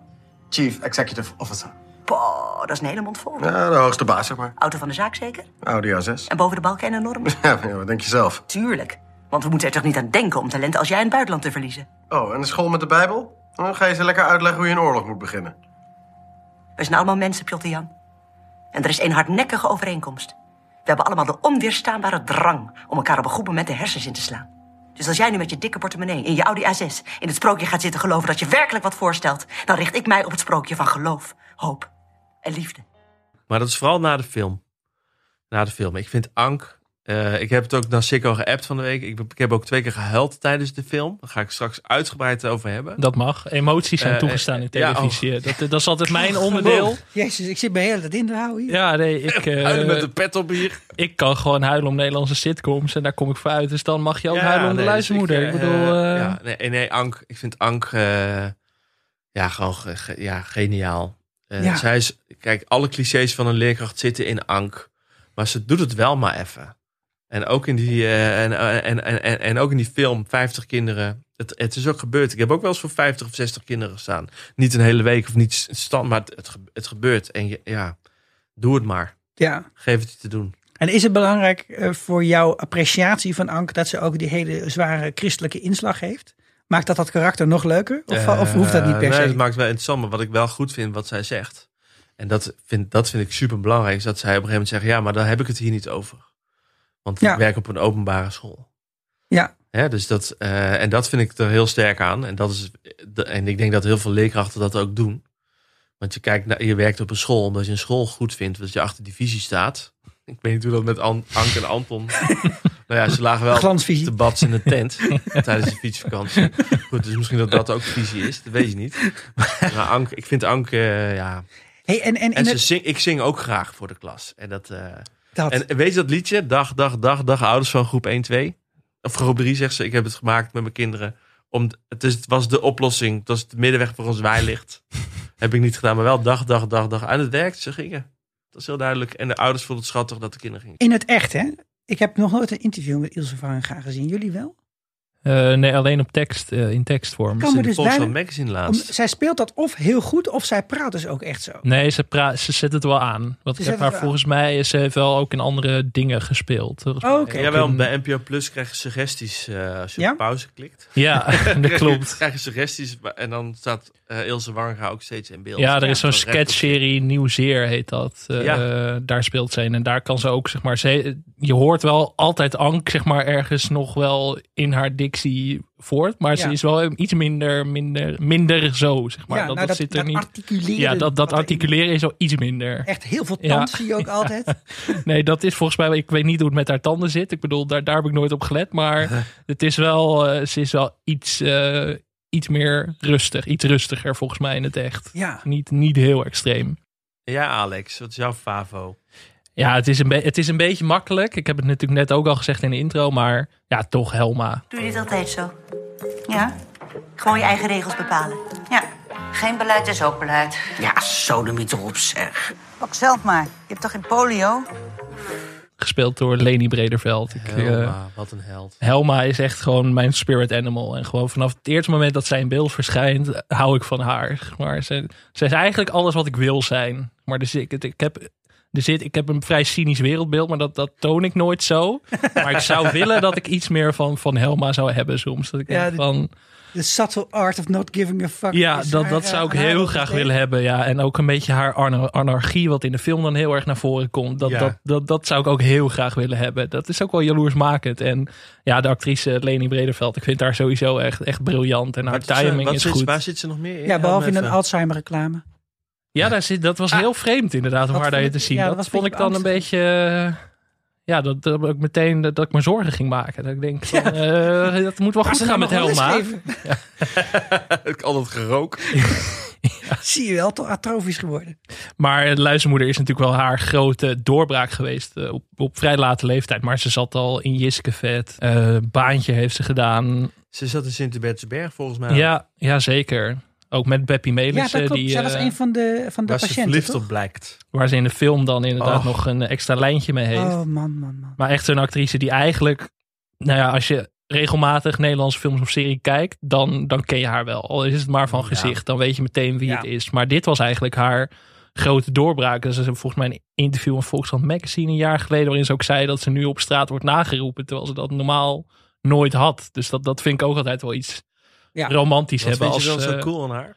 Chief Executive Officer. Poh, dat is een hele mond vol. Ja, de hoogste baas, zeg maar. Auto van de zaak zeker? Audi A6. En boven de balken en een norm? Ja, ja, wat denk je zelf? Tuurlijk. Want we moeten er toch niet aan denken om talenten als jij in het buitenland te verliezen. Oh, en de school met de Bijbel? Dan ga je ze lekker uitleggen hoe je een oorlog moet beginnen. We zijn allemaal mensen, Pjotter Jan. En er is één hardnekkige overeenkomst. We hebben allemaal de onweerstaanbare drang om elkaar op een goed moment de hersens in te slaan. Dus als jij nu met je dikke portemonnee in je Audi A6 in het sprookje gaat zitten geloven dat je werkelijk wat voorstelt, dan richt ik mij op het sprookje van geloof, hoop en liefde. Maar dat is vooral na de film. Na de film. Ik vind Ank. Eh, ik heb het ook naar Sikko geappt van de week. Ik, heb- ik heb ook twee keer gehuild tijdens de film. Daar ga ik straks uitgebreid over hebben. Dat mag. Emoties zijn Eh, toegestaan in ja, oh. televisie. dat, dat is altijd mijn onderdeel. Jezus, ik zit me heel dat in te houden hier. Ja, nee, ik, eh, Huilen met een pet op hier. ik kan gewoon huilen om Nederlandse sitcoms. En daar kom ik voor uit. Dus dan mag je ook Ja, huilen om de dus luistermoeder. ik, Ik, eh, bedoel, eh, ja, nee, nee, Ank. Ik vind Ank eh, ja, gewoon ge- ge- ja, geniaal. Eh, Ja. Zij is, kijk, alle clichés van een leerkracht zitten in Ank. Maar ze doet het wel maar even. En ook in die, eh, en, en, en, en, en ook in die film, 50 kinderen. Het, het is ook gebeurd. Ik heb ook wel eens voor 50 of 60 kinderen gestaan. Niet een hele week of niet stand, maar het, het, ge- het gebeurt. En je, ja, doe het maar. Ja. Geef het je te doen. En is het belangrijk eh, voor jouw appreciatie van Anke dat ze ook die hele zware christelijke inslag heeft? Maakt dat dat karakter nog leuker? Of, of hoeft dat niet per Eh, se? Nee, het maakt wel interessant. Maar wat ik wel goed vind, wat zij zegt. En dat vind, dat vind ik super belangrijk. Is dat zij op een gegeven moment zegt: Ja, maar daar heb ik het hier niet over. Want Ja. ik werk op een openbare school. Ja. Hè, dus dat, eh, en dat vind ik er heel sterk aan. En, dat is, en ik denk dat heel veel leerkrachten dat ook doen. Want je, kijkt naar, je werkt op een school omdat je een school goed vindt. Dat je achter die visie staat. Ik weet niet hoe dat met An Anke en Anton. nou ja, ze lagen wel Glansvisie. te bad in de tent tijdens de fietsvakantie. Goed, dus misschien dat dat ook visie is. Dat weet je niet. Maar Anke, ik vind Anke, eh, ja. Hey, en, en, En ze het, zing, ik zing ook graag voor de klas. En dat. eh, dat. en weet je dat liedje? Dag, dag, dag, dag, ouders van groep 1, 2. Of groep 3 zegt ze. Ik heb het gemaakt met mijn kinderen. Om, het, is, het was de oplossing. Het was de middenweg voor ons waailicht. heb ik niet gedaan, maar wel dag, dag, dag, dag. En het werkt, ze gingen. Dat is heel duidelijk. En de ouders vonden het schattig dat de kinderen gingen. in het echt, hè? Ik heb nog nooit een interview met Ilse van Gaan gezien. Jullie wel? Eh, nee, alleen op tekst, eh, in tekstvorm. Kan me de dus bijna- Magazine Om, laatst. zij speelt dat of heel goed, of zij praat dus ook echt zo. Nee, ze, pra- ze zet het wel aan. Want ik heb haar volgens mij is ze heeft wel ook in andere dingen gespeeld. Oh, oké. Jawel, in- bij NPO Plus krijg je suggesties eh, als je Ja? op pauze klikt. Ja, dat klopt. krijg je suggesties en dan staat eh, Ilse Warnga ook steeds in beeld. Ja, er is zo'n sketchserie, Nieuw Zeer heet dat. Eh, Ja. Daar speelt ze in. En daar kan ze ook, zeg maar, ze, je hoort wel altijd Ank, zeg maar, ergens nog wel in haar voort. Maar ze Ja. is wel iets minder, minder, minder zo, zeg maar. ja, dat, nou, dat, dat, zit er dat niet. articuleren. Ja, dat, dat er articuleren is wel iets minder. Echt heel veel Ja. tand zie je ook altijd. Nee, dat is volgens mij, ik weet niet hoe het met haar tanden zit. Ik bedoel, daar, daar heb ik nooit op gelet. Maar het is wel, eh, ze is wel iets, eh, iets meer rustig. Iets rustiger volgens mij in het echt. Ja. Niet, niet heel extreem. Ja, Alex, wat is jouw favo? Ja, het is, een het is een beetje makkelijk. Ik heb het natuurlijk net ook al gezegd in de intro. Maar ja, toch Helma. Doe je dit altijd zo? Ja? Gewoon je eigen regels bepalen. Ja, geen beleid is ook beleid. Ja, sodemiet erop zeg. Pak zelf maar. Je hebt toch geen polio? Gespeeld door Leni Brederveld. Ik, eh, Helma, wat een held. Helma is echt gewoon mijn spirit animal. En gewoon vanaf het eerste moment dat zij in beeld verschijnt, hou ik van haar. Maar ze, ze is eigenlijk alles wat ik wil zijn. Maar dus ik, ik, heb, er zit, ik heb een vrij cynisch wereldbeeld, maar dat, dat toon ik nooit zo. Maar ik zou willen dat ik iets meer van, van Helma zou hebben soms. Dat ik Ja, denk dit- van, The subtle art of not giving a fuck. ja, dat, haar, dat zou ik heel graag willen hebben. Ja. En ook een beetje haar anar- anarchie, wat in de film dan heel erg naar voren komt. Dat, Ja. dat, dat, dat zou ik ook heel graag willen hebben. Dat is ook wel jaloersmakend. En ja, de actrice Leni Brederveld, ik vind haar sowieso echt, echt briljant. En haar Wat is, eh, timing wat is goed. Waar zit ze nog meer in? Ja, behalve in een. Alzheimer reclame. Ja, daar zit, dat was Ah. heel vreemd inderdaad om Dat haar daar te zien. ja, dat dat was vond ik dan een beetje eh, ja, dat, dat ik meteen dat, dat ik me zorgen ging maken. Dat ik denk, van, eh, dat moet wel goed gaan met Helma. Ik had het gerookt. Zie je wel, toch atrofisch geworden. Maar de luizenmoeder is natuurlijk wel haar grote doorbraak geweest eh, op, op vrij late leeftijd. Maar ze zat al in Jiskevet. eh baantje heeft ze gedaan. Ze zat in Sint-Hubertsberg volgens mij. Ja, ja, zeker. Ook met Beppie Ja, Melissen. dat klopt. die, Zij was eh, een van de, van de waar ze patiënten, verliefd toch? op blijkt. waar ze in de film dan inderdaad Oh. nog een extra lijntje mee heeft. Oh, man, man, man. Maar echt zo'n actrice die eigenlijk... Nou ja, als je regelmatig Nederlandse films of serie kijkt... dan, dan ken je haar wel. Al is het maar van Ja. gezicht. Dan weet je meteen wie Ja. het is. Maar dit was eigenlijk haar grote doorbraak. Dus ze hebben volgens mij een interview in Volkskrant Magazine een jaar geleden... waarin ze ook zei dat ze nu op straat wordt nageroepen... terwijl ze dat normaal nooit had. Dus dat, dat vind ik ook altijd wel iets Ja. romantisch Wat hebben. vind je als, dan zo eh, cool aan haar?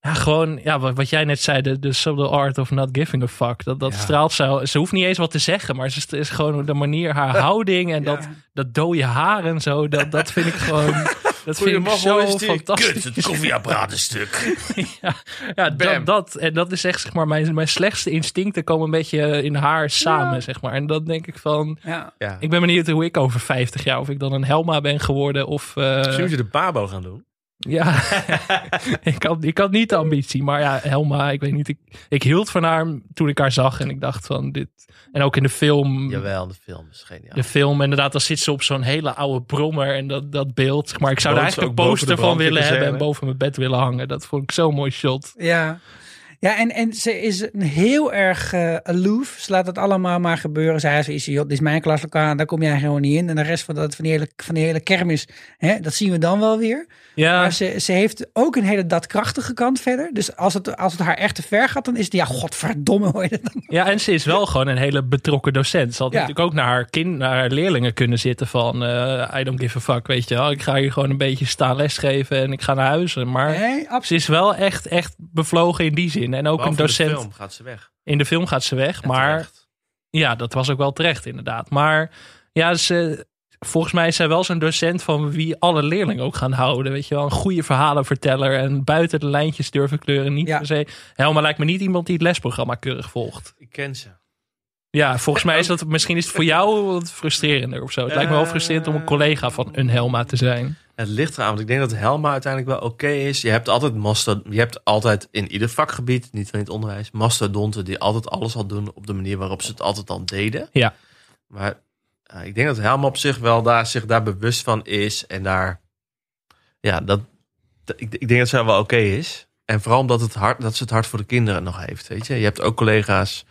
ja, gewoon, ja, wat, wat jij net zei, de, de subtle art of not giving a fuck. Dat, dat Ja. straalt zo. Ze hoeft niet eens wat te zeggen, maar ze is gewoon de manier, haar houding en dat, dat dode haar en zo. Dat, dat vind ik gewoon, dat vind ik zo fantastisch. het koffieapparaat is stuk. ja, ja dat, dat, en dat is echt, zeg maar, mijn, mijn slechtste instincten komen een beetje in haar samen, zeg maar. En dan denk ik van, Ja. Ik ben benieuwd hoe ik over 50 jaar, of ik dan een Helma ben geworden of... eh, Misschien moet je de Pabo gaan doen. Ja, ik, had, ik had niet de ambitie. Maar ja, Helma, ik weet niet. Ik, ik hield van haar toen ik haar zag. En ik dacht van dit. En ook in de film. Jawel, de film is geniaal. De film, inderdaad, dan zit ze op zo'n hele oude brommer. En dat, dat beeld. Maar ik zou er eigenlijk een ook poster van willen hebben. En boven mijn bed willen hangen. Dat vond ik zo'n mooi shot. Ja. Ja, en, en ze is een heel erg eh aloof. Ze laat het allemaal maar gebeuren. Zij is, joh, dit is mijn klaslokaal, daar kom jij gewoon niet in. En de rest van, dat, van, die, hele, van die hele kermis, hè, dat zien we dan wel weer. Ja, Maar ze, ze heeft ook een hele datkrachtige kant verder. Dus als het, als het haar echt te ver gaat, dan is het, ja, godverdomme hoor je dat dan. ja, en ze is wel gewoon een hele betrokken docent. Ze had Ja. natuurlijk ook naar haar, kind, naar haar leerlingen kunnen zitten van... eh, I don't give a fuck, weet je wel. Ik ga hier gewoon een beetje staan lesgeven en ik ga naar huis. Maar Nee, ze is wel echt, echt bevlogen in die zin. En ook Behalve een docent... In de film gaat ze weg. In de film gaat ze weg, En maar terecht. ja, dat was ook wel terecht inderdaad. Maar ja, ze, volgens mij is zij wel zo'n docent van wie alle leerlingen ook gaan houden. Weet je wel, een goede verhalenverteller en buiten de lijntjes durven kleuren. Niet Ja. per se. Helma lijkt me niet iemand die het lesprogramma keurig volgt. Ik ken ze. Ja, volgens mij is dat misschien is het voor jou wat frustrerender of zo. Het lijkt me wel frustrerend om een collega van een Helma te zijn. Het ligt eraan, want ik denk dat Helma uiteindelijk wel oké is. Je hebt altijd masto je hebt altijd in ieder vakgebied, niet alleen het onderwijs, mastodonten die altijd alles al doen op de manier waarop ze het altijd al deden. Ja. Maar eh, ik denk dat Helma op zich wel daar, zich daar bewust van is en daar, ja, dat, ik, ik denk dat ze wel oké is. En vooral omdat het hart, dat ze het hart voor de kinderen nog heeft, weet je. Je hebt ook collega's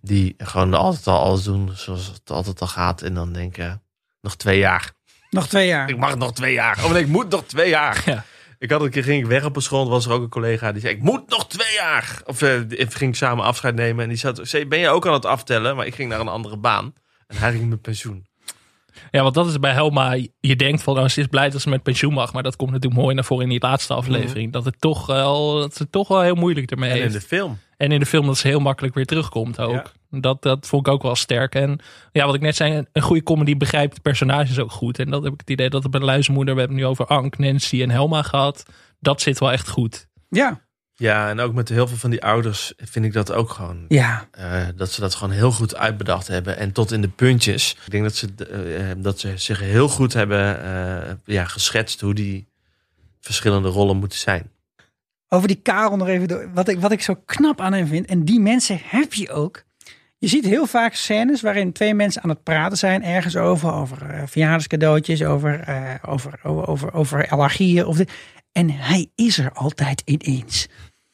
die gewoon altijd al alles doen zoals het altijd al gaat en dan denken, nog twee jaar. Nog twee jaar. Ik mag nog twee jaar. Oh nee, ik moet nog twee jaar. Ja. Ik had een keer ging ik weg op een school. was er ook een collega die zei: Ik moet nog twee jaar. Of eh, ik ging samen afscheid nemen. En die zat, zei: Ben je ook aan het aftellen? Maar ik ging naar een andere baan. En hij ging met pensioen. Ja, want dat is bij Helma. Je denkt van, oh, ze is blij dat ze met pensioen mag. Maar dat komt natuurlijk mooi naar voren in die laatste aflevering. Dat, het toch wel, dat ze het toch wel heel moeilijk ermee En in de film. En in de film dat ze heel makkelijk weer terugkomt ook. Dat, dat vond ik ook wel sterk. En ja, wat ik net zei, een goede comedy begrijpt de personages ook goed. En dat heb ik het idee dat het bij Luizenmoeder, we hebben het nu over Ank, Nancy en Helma gehad. Dat zit wel echt goed. Ja. Ja, en ook met heel veel van die ouders vind ik dat ook gewoon. Ja. eh, dat ze dat gewoon heel goed uitbedacht hebben. En tot in de puntjes. Ik denk dat ze, eh, dat ze zich heel goed hebben eh, ja, geschetst hoe die verschillende rollen moeten zijn. Over die Karel nog even door. Wat ik, wat ik zo knap aan hem vind. En die mensen heb je ook. Je ziet heel vaak scènes waarin twee mensen aan het praten zijn. Ergens over. Over eh, verjaardagscadeautjes. Over, eh, over, over, over, over allergieën. Of dit. En hij is er altijd ineens.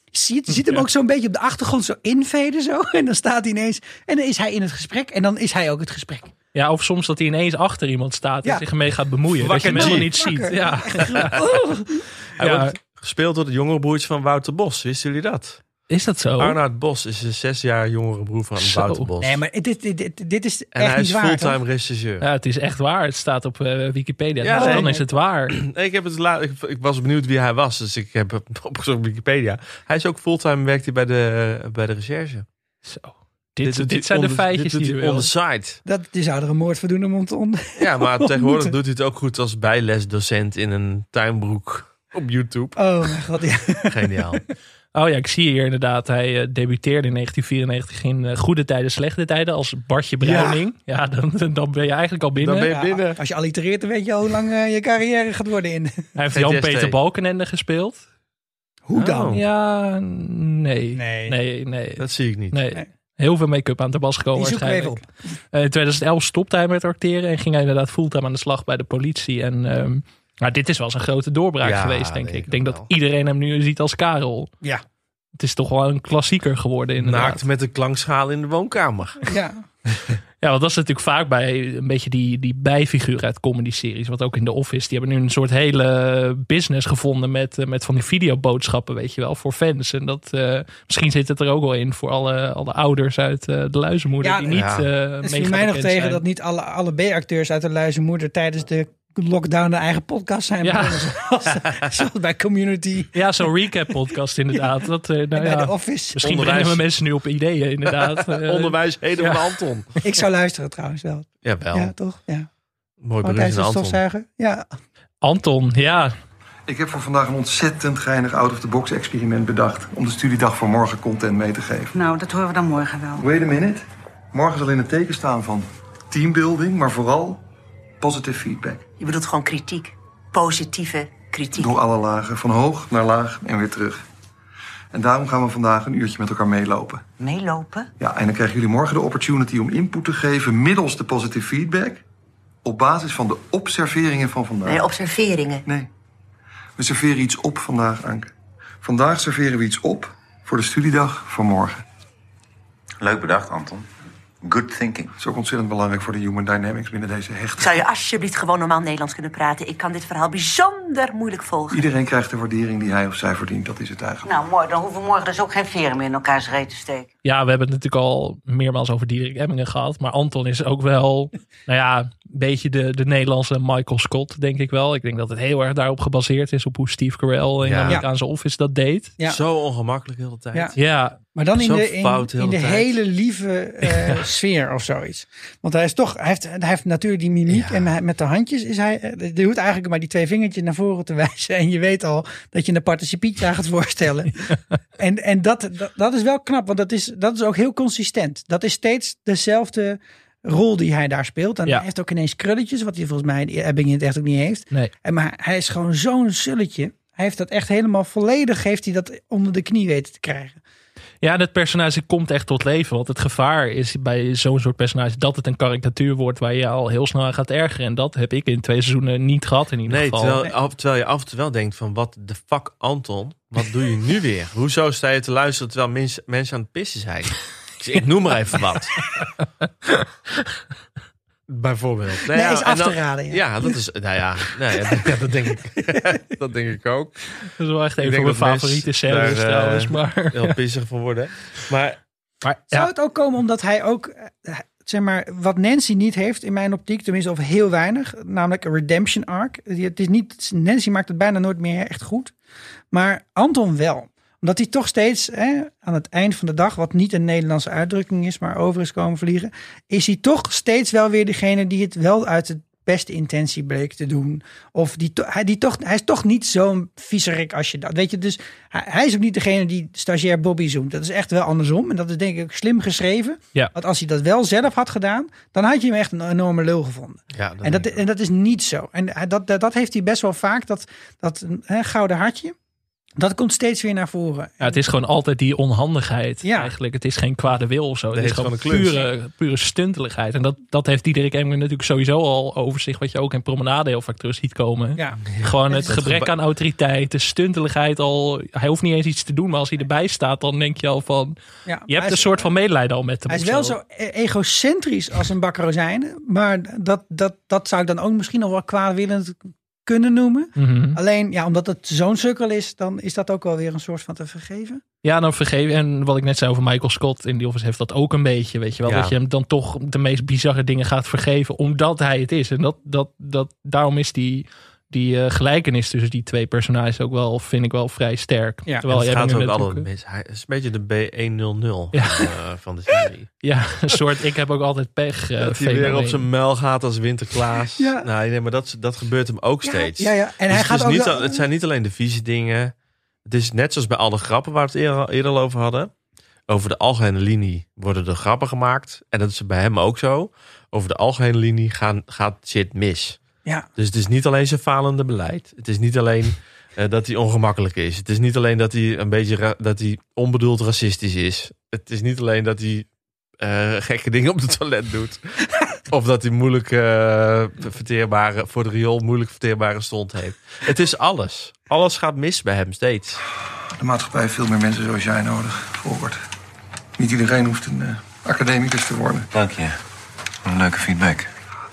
Zie je, je ziet hem ook zo'n beetje op de achtergrond zo inveden zo. En dan staat hij ineens. En dan is hij in het gesprek. En dan is hij ook het gesprek. Ja, of soms dat hij ineens achter iemand staat en Ja. zich ermee gaat bemoeien. Dat je hem Wakker niet ziet. Wakker. Ja. Hij Ja. wordt gespeeld door het jongere broertje van Wouter Bos. Wisten jullie dat? Is dat zo? Arnoud Bos is een zes jaar jongere broer van Zo. Wouter Bos. Nee, maar dit, dit, dit, dit is en echt hij is fulltime regisseur. Ja, het is echt waar. Het staat op eh, Wikipedia. Ja, nee. dan is het waar. Nee, ik, heb het la- ik, ik was benieuwd wie hij was, dus ik heb het opgezocht op Wikipedia. Hij is ook fulltime, werkt hij bij de, bij de recherche. Zo. Dit, dit, zijn de feitjes dit die hij on wil. the side. Dat, je zou er een moord voor doen om hem te onder... Ja, maar tegenwoordig doet hij het ook goed als bijlesdocent in een tuinbroek op YouTube. Oh mijn god, ja. Geniaal. Oh ja, ik zie hier inderdaad. Hij eh, debuteerde in 1994 in eh, Goede Tijden, Slechte Tijden als Bartje Bruining. Ja, dan, dan ben je eigenlijk al binnen. Dan ben je Ja, binnen. Als je allitereert, dan weet je al hoe lang eh, je carrière gaat worden in. Hij heeft. Jan-Peter Balkenende gespeeld. Hoe dan? Oh. Ja, nee. Nee. Nee, nee. Dat zie ik niet. nee. Nee. Heel veel make-up aan te pas gekomen waarschijnlijk. Eh, in 2011 stopte hij met acteren en ging hij inderdaad fulltime aan de slag bij de politie. En ehm, maar dit is wel zijn grote doorbraak Ja, geweest, denk ik. Ik denk dat iedereen hem nu ziet als Karel. Ja. Het is toch wel een klassieker geworden inderdaad. Naakt met een klankschaal in de woonkamer. Ja. Ja, want dat is natuurlijk vaak bij een beetje die, die bijfiguur uit comedy-series. Wat ook in The Office. Die hebben nu een soort hele business gevonden met, eh, met van die videoboodschappen, weet je wel, voor fans. En dat, eh, misschien zit het er ook wel in voor alle, alle ouders uit eh, de luizenmoeder Ja, die niet ja. eh mega voor mij nog tegen zijn. dat niet alle, alle B-acteurs uit de Luizenmoeder tijdens de lockdown een eigen podcast zijn Ja. begonnen. Zoals, zoals bij Community Ja, zo'n recap-podcast inderdaad. Dat, eh, nou bij ja, The Office. misschien Onderwijs. brengen we mensen nu op ideeën inderdaad. Eh, Onderwijsheden ja. van Anton. Ik zou luisteren trouwens wel. Jawel. Ja, toch? Ja. Mooi de Anton. Ja. Anton, ja. Ik heb voor vandaag een ontzettend geinig out-of-the-box experiment bedacht... om de studiedag voor morgen content mee te geven. Nou, dat horen we dan morgen wel. Wait a minute. Morgen zal in het teken staan van teambuilding, maar vooral positive feedback. Je bedoelt gewoon kritiek. Positieve kritiek. Door alle lagen, van hoog naar laag en weer terug. En daarom gaan we vandaag een uurtje met elkaar meelopen. Meelopen? Ja, en dan krijgen jullie morgen de opportunity om input te geven... middels de positive feedback... op basis van de observeringen van vandaag. Nee, observeringen. Nee. We serveren iets op vandaag, Anke. Vandaag serveren we iets op voor de studiedag van morgen. Leuk bedacht, Anton. Good thinking. Dat is ook ontzettend belangrijk voor de human dynamics binnen deze hechte. Zou je alsjeblieft gewoon normaal Nederlands kunnen praten? Ik kan dit verhaal bijzonder moeilijk volgen. Iedereen krijgt de waardering die hij of zij verdient. Dat is het eigenlijk. Nou, mooi. Dan hoeven we morgen dus ook geen veren meer in elkaars reet te steken. Ja, we hebben het natuurlijk al meermaals over Diederik Emmingen gehad. Maar Anton is ook wel, nou ja, een beetje de, de Nederlandse Michael Scott, denk ik wel. Ik denk dat het heel erg daarop gebaseerd is, op hoe Steve Carell in Ja. de Amerikaanse Office dat deed. Ja. Zo ongemakkelijk de hele tijd. Ja. Ja, Maar dan in Zo de, in, fout de in de hele lieve eh, sfeer of zoiets. Want hij is toch, hij heeft, hij heeft natuurlijk die mimiek Ja. en met de handjes is hij, eh, je hoeft eigenlijk maar die twee vingertjes naar voren te wijzen en je weet al dat je een participietje aan gaat voorstellen. En, en dat, dat, dat is wel knap, want dat is, dat is ook heel consistent. Dat is steeds dezelfde rol die hij daar speelt. En Ja. hij heeft ook ineens krulletjes, wat hij volgens mij in Ebbing in het echt ook niet heeft. nee. En maar hij is gewoon zo'n sulletje. Hij heeft dat echt helemaal volledig, heeft hij dat onder de knie weten te krijgen. Ja, en het personage komt echt tot leven. Want het gevaar is bij zo'n soort personage dat het een karikatuur wordt waar je al heel snel aan gaat ergeren. En dat heb ik in twee seizoenen niet gehad in ieder Nee, geval. terwijl, af, terwijl je af en toe wel denkt van wat de fuck Anton, wat doe je nu weer? Hoezo sta je te luisteren terwijl mens- mensen aan het pissen zijn? Ik, ik noem maar even wat. Bijvoorbeeld. Nou Nee, is en af te raden, ja. Ja, dat is, nou ja, nou ja, dat, dat denk ik. dat denk ik ook. Dat is wel echt een van mijn favoriete series eh, trouwens. Maar, Heel pissig van worden. Maar maar Zou het ook komen omdat hij ook, eh, zeg maar, wat Nancy niet heeft in mijn optiek, tenminste of heel weinig, namelijk een redemption arc. Het is niet, Nancy maakt het bijna nooit meer echt goed, maar Anton wel. Omdat hij toch steeds hè, aan het eind van de dag, wat niet een Nederlandse uitdrukking is, maar over is komen vliegen, is hij toch steeds wel weer degene die het wel uit de beste intentie bleek te doen. Of die, hij, die toch, hij is toch niet zo'n viezerik als je dat. Weet je, dus hij, hij is ook niet degene die stagiair Bobby zoemt. Dat is echt wel andersom. En dat is denk ik slim geschreven. Ja. Want als hij dat wel zelf had gedaan, dan had je hem echt een enorme lul gevonden. ja, En dat, en dat is niet zo. En dat, dat, dat heeft hij best wel vaak, dat, dat hè, gouden hartje. Dat komt steeds weer naar voren. ja, het is gewoon altijd die onhandigheid Ja. eigenlijk. Het is geen kwade wil of zo. Het is het is gewoon een pure, pure stunteligheid. En dat, dat heeft Diederik Emmer natuurlijk sowieso al over zich. Wat je ook in Promenade heel vaak terug ziet komen. Ja. Gewoon het gebrek aan autoriteit, de stunteligheid al. Hij hoeft niet eens iets te doen, maar als hij erbij staat, dan denk je al van. Ja, Je hebt is- een soort van medelijden al met hem. Hij is wel zo e- egocentrisch als een bakkerozijnen. Maar dat, dat, dat zou ik dan ook misschien nog wel kwaadwillend kunnen noemen. Mhm. Alleen, ja, omdat het zo'n sukkel is, dan is dat ook wel weer een soort van te vergeven. Ja, dan vergeven. En wat ik net zei over Michael Scott in The Office heeft dat ook een beetje. Weet je wel, Ja. dat je hem dan toch de meest bizarre dingen gaat vergeven, omdat hij het is. En dat, dat, dat, daarom is die, die eh, gelijkenis tussen die twee personages ook wel, vind ik wel vrij sterk. Ja, Terwijl het jij gaat nu ook altijd mis. Hij is een beetje de B100 Ja. van, eh, van de serie. Ja, een soort ik heb ook altijd pech. eh, dat hij weer op zijn muil gaat als Winterklaas. Ja. Nou, nee, maar dat, dat gebeurt hem ook steeds. Ja, ja. En Dus hij het, gaat ook niet, wel- het zijn niet alleen de vieze dingen. Het is net zoals bij alle grappen waar we het eerder, eerder al over hadden. Over de algehele linie worden er grappen gemaakt. En dat is bij hem ook zo. Over de algehele linie gaan, gaat shit mis. Ja. Dus het is niet alleen zijn falende beleid. Het is niet alleen eh, dat hij ongemakkelijk is. Het is niet alleen dat hij een beetje ra- dat hij onbedoeld racistisch is. Het is niet alleen dat hij eh, gekke dingen op het toilet doet. of dat hij moeilijk eh, verteerbare, voor de riool moeilijk verteerbare stond heeft. Het is alles. Alles gaat mis bij hem steeds. De maatschappij heeft veel meer mensen zoals jij nodig, Volkert. Niet iedereen hoeft een eh, academicus te worden. Dank je. Een leuke feedback.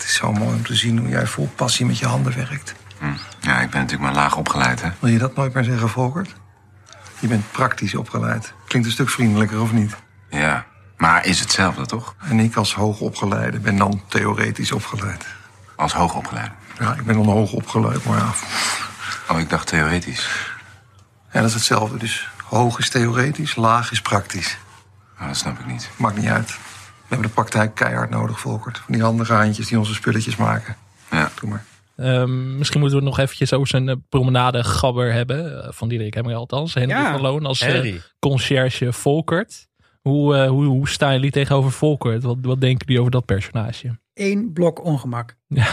Het is zo mooi om te zien hoe jij vol passie met je handen werkt. Hm. Ja, ik ben natuurlijk maar laag opgeleid, hè. Wil je dat nooit meer zeggen, Volkert? Je bent praktisch opgeleid. Klinkt een stuk vriendelijker, of niet? Ja, maar is hetzelfde, toch? En ik als hoogopgeleide ben dan theoretisch opgeleid. Als hoogopgeleide. Ja, ik ben dan hoog opgeleid, maar ja. Oh, ik dacht theoretisch. Ja, dat is hetzelfde. Dus hoog is theoretisch, laag is praktisch. Oh, dat snap ik niet. Maakt niet uit. We hebben de praktijk keihard nodig, Volkert. Van die handige handjes die onze spulletjes maken. Ja. Doe maar. Ehm, misschien moeten we het nog eventjes over zijn eh, promenade gabber hebben. eh, van Diederik Hemmer althans. Henry Ja. van Loon als eh, Henry. conciërge Volkert. Hoe, eh, hoe, hoe staan jullie tegenover Volkert? Wat, wat denken jullie over dat personage? Eén blok ongemak. Ja.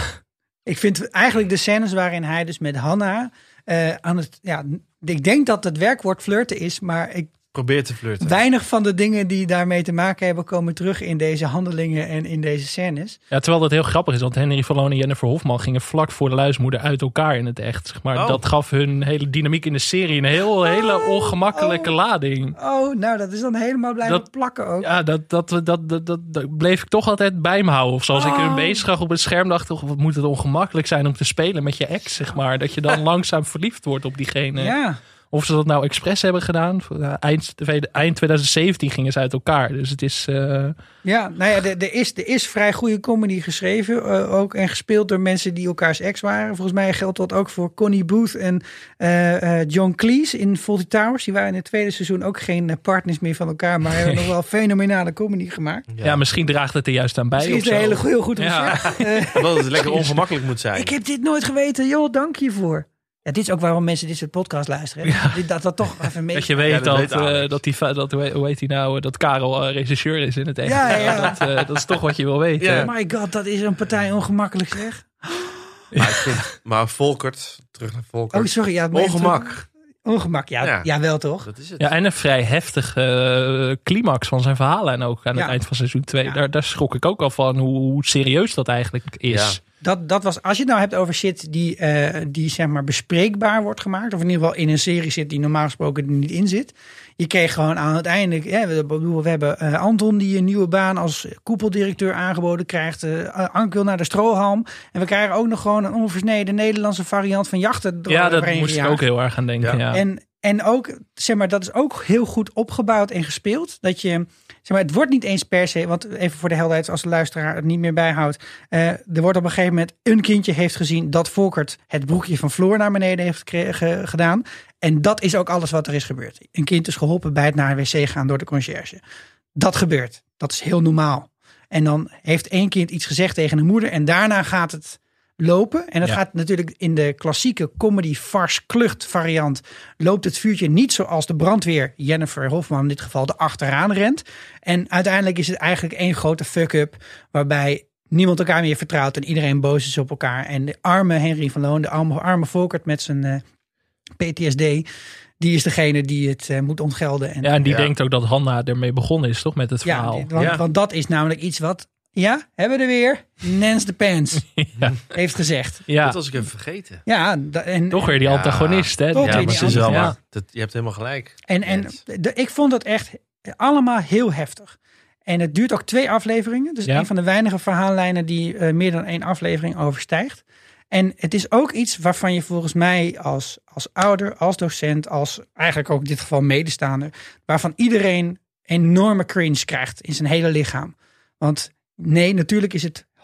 Ik vind eigenlijk de scènes waarin hij dus met Hanna eh, aan het... Ja, ik denk dat het werkwoord flirten is, maar ik, Probeer te flirten. weinig van de dingen die daarmee te maken hebben komen terug in deze handelingen en in deze scènes. Ja, terwijl dat heel grappig is, want Henry van Loon en Jennifer Hofman gingen vlak voor de luismoeder uit elkaar in het echt. Zeg maar. Oh. Dat gaf hun hele dynamiek in de serie een heel, hele ongemakkelijke oh. lading. Oh, nou dat is dan helemaal blijven Dat- plakken ook. Ja, dat, dat, dat, dat, dat, dat bleef ik toch altijd bij me houden. Of zoals ik Oh. hun bezig zag op het scherm, dacht ik, wat moet het ongemakkelijk zijn om te spelen met je ex, zeg maar. Dat je dan langzaam verliefd wordt op diegene. ja. Of ze dat nou expres hebben gedaan. Eind, eind 2017 gingen ze uit elkaar. Dus het is... eh, Ja, nou ja, er, er, is, er is vrij goede comedy geschreven. eh, ook en gespeeld door mensen die elkaars ex waren. Volgens mij geldt dat ook voor Connie Booth en eh, eh, John Cleese in Fawlty Towers. Die waren in het tweede seizoen ook geen eh, partners meer van elkaar. Maar hebben nog wel fenomenale comedy gemaakt. ja. misschien draagt het er juist aan bij. Misschien is het hele, heel goed Ja. Eh, Dat het lekker ongemakkelijk moet zijn. ik heb dit nooit geweten. Joh, dank je voor. Ja, dit is ook waarom mensen dit soort podcast luisteren. Dat dat toch even mee. Dat je weet Ja, dat dat, weet eh, dat, die, dat, hoe heet hij nou, eh, dat Karel eh, regisseur is in het echt. Ja, ja. Dat, eh, dat is toch wat je wil weten. Ja. Oh my god, dat is een partij ongemakkelijk zeg. Maar, vind, maar Volkert, terug naar Volkert. Oh, sorry. Ja, Ongemak. terug- Ongemak, ja, Ja. ja. wel toch? Dat is het. Ja, en een vrij heftige climax van zijn verhaallijn ook aan Ja. het eind van seizoen 2. Ja. Daar, daar schrok ik ook al van hoe, hoe serieus dat eigenlijk is. Dat, dat was, als je het nou hebt over shit die, eh, die zeg maar bespreekbaar wordt gemaakt. Of in ieder geval in een serie zit die normaal gesproken er niet in zit. Je kreeg gewoon aan het einde. Ja, we, bedoel, we hebben eh, Anton die een nieuwe baan als koepeldirecteur aangeboden krijgt. eh Ank wil naar de strohalm. En we krijgen ook nog gewoon een onversneden Nederlandse variant van jachten. Ja, dat moest ik ook heel erg aan denken. Ja. Ja. En, en ook, zeg maar, dat is ook heel goed opgebouwd en gespeeld. Dat je, zeg maar, het wordt niet eens per se, want even voor de helderheid, als de luisteraar het niet meer bijhoudt. eh, er wordt op een gegeven moment een kindje heeft gezien dat Volkert het broekje van Floor naar beneden heeft gedaan. En dat is ook alles wat er is gebeurd. Een kind is geholpen bij het naar een wc gaan door de conciërge. Dat gebeurt. Dat is heel normaal. En dan heeft één kind iets gezegd tegen de moeder en daarna gaat het lopen. En dat Ja. gaat natuurlijk in de klassieke comedy farce klucht variant loopt het vuurtje niet zoals de brandweer Jennifer Hofman in dit geval er achteraan rent. En uiteindelijk is het eigenlijk één grote fuck-up waarbij niemand elkaar meer vertrouwt en iedereen boos is op elkaar. En de arme Henry van Loon, de arme, arme Volkert met zijn eh, PTSD, die is degene die het eh, moet ontgelden. En, Ja, en die Ja. denkt ook dat Hanna ermee begonnen is, toch? Met het verhaal. want, Ja. want dat is namelijk iets wat, ja, hebben we er weer, Nance de Pants Ja. heeft gezegd. Ja, Dat was ik even vergeten. Ja, da- en, toch weer die Ja. antagonist, hè? Toch Ja, weer maar die het is wel. Dat, je hebt helemaal gelijk. En, en de, ik vond het echt allemaal heel heftig. En het duurt ook twee afleveringen. Dus Ja. een van de weinige verhaallijnen die eh, meer dan één aflevering overstijgt. En het is ook iets waarvan je volgens mij als, als ouder, als docent, als eigenlijk ook in dit geval medestaander, waarvan iedereen enorme cringe krijgt in zijn hele lichaam. Want nee, natuurlijk is het 100%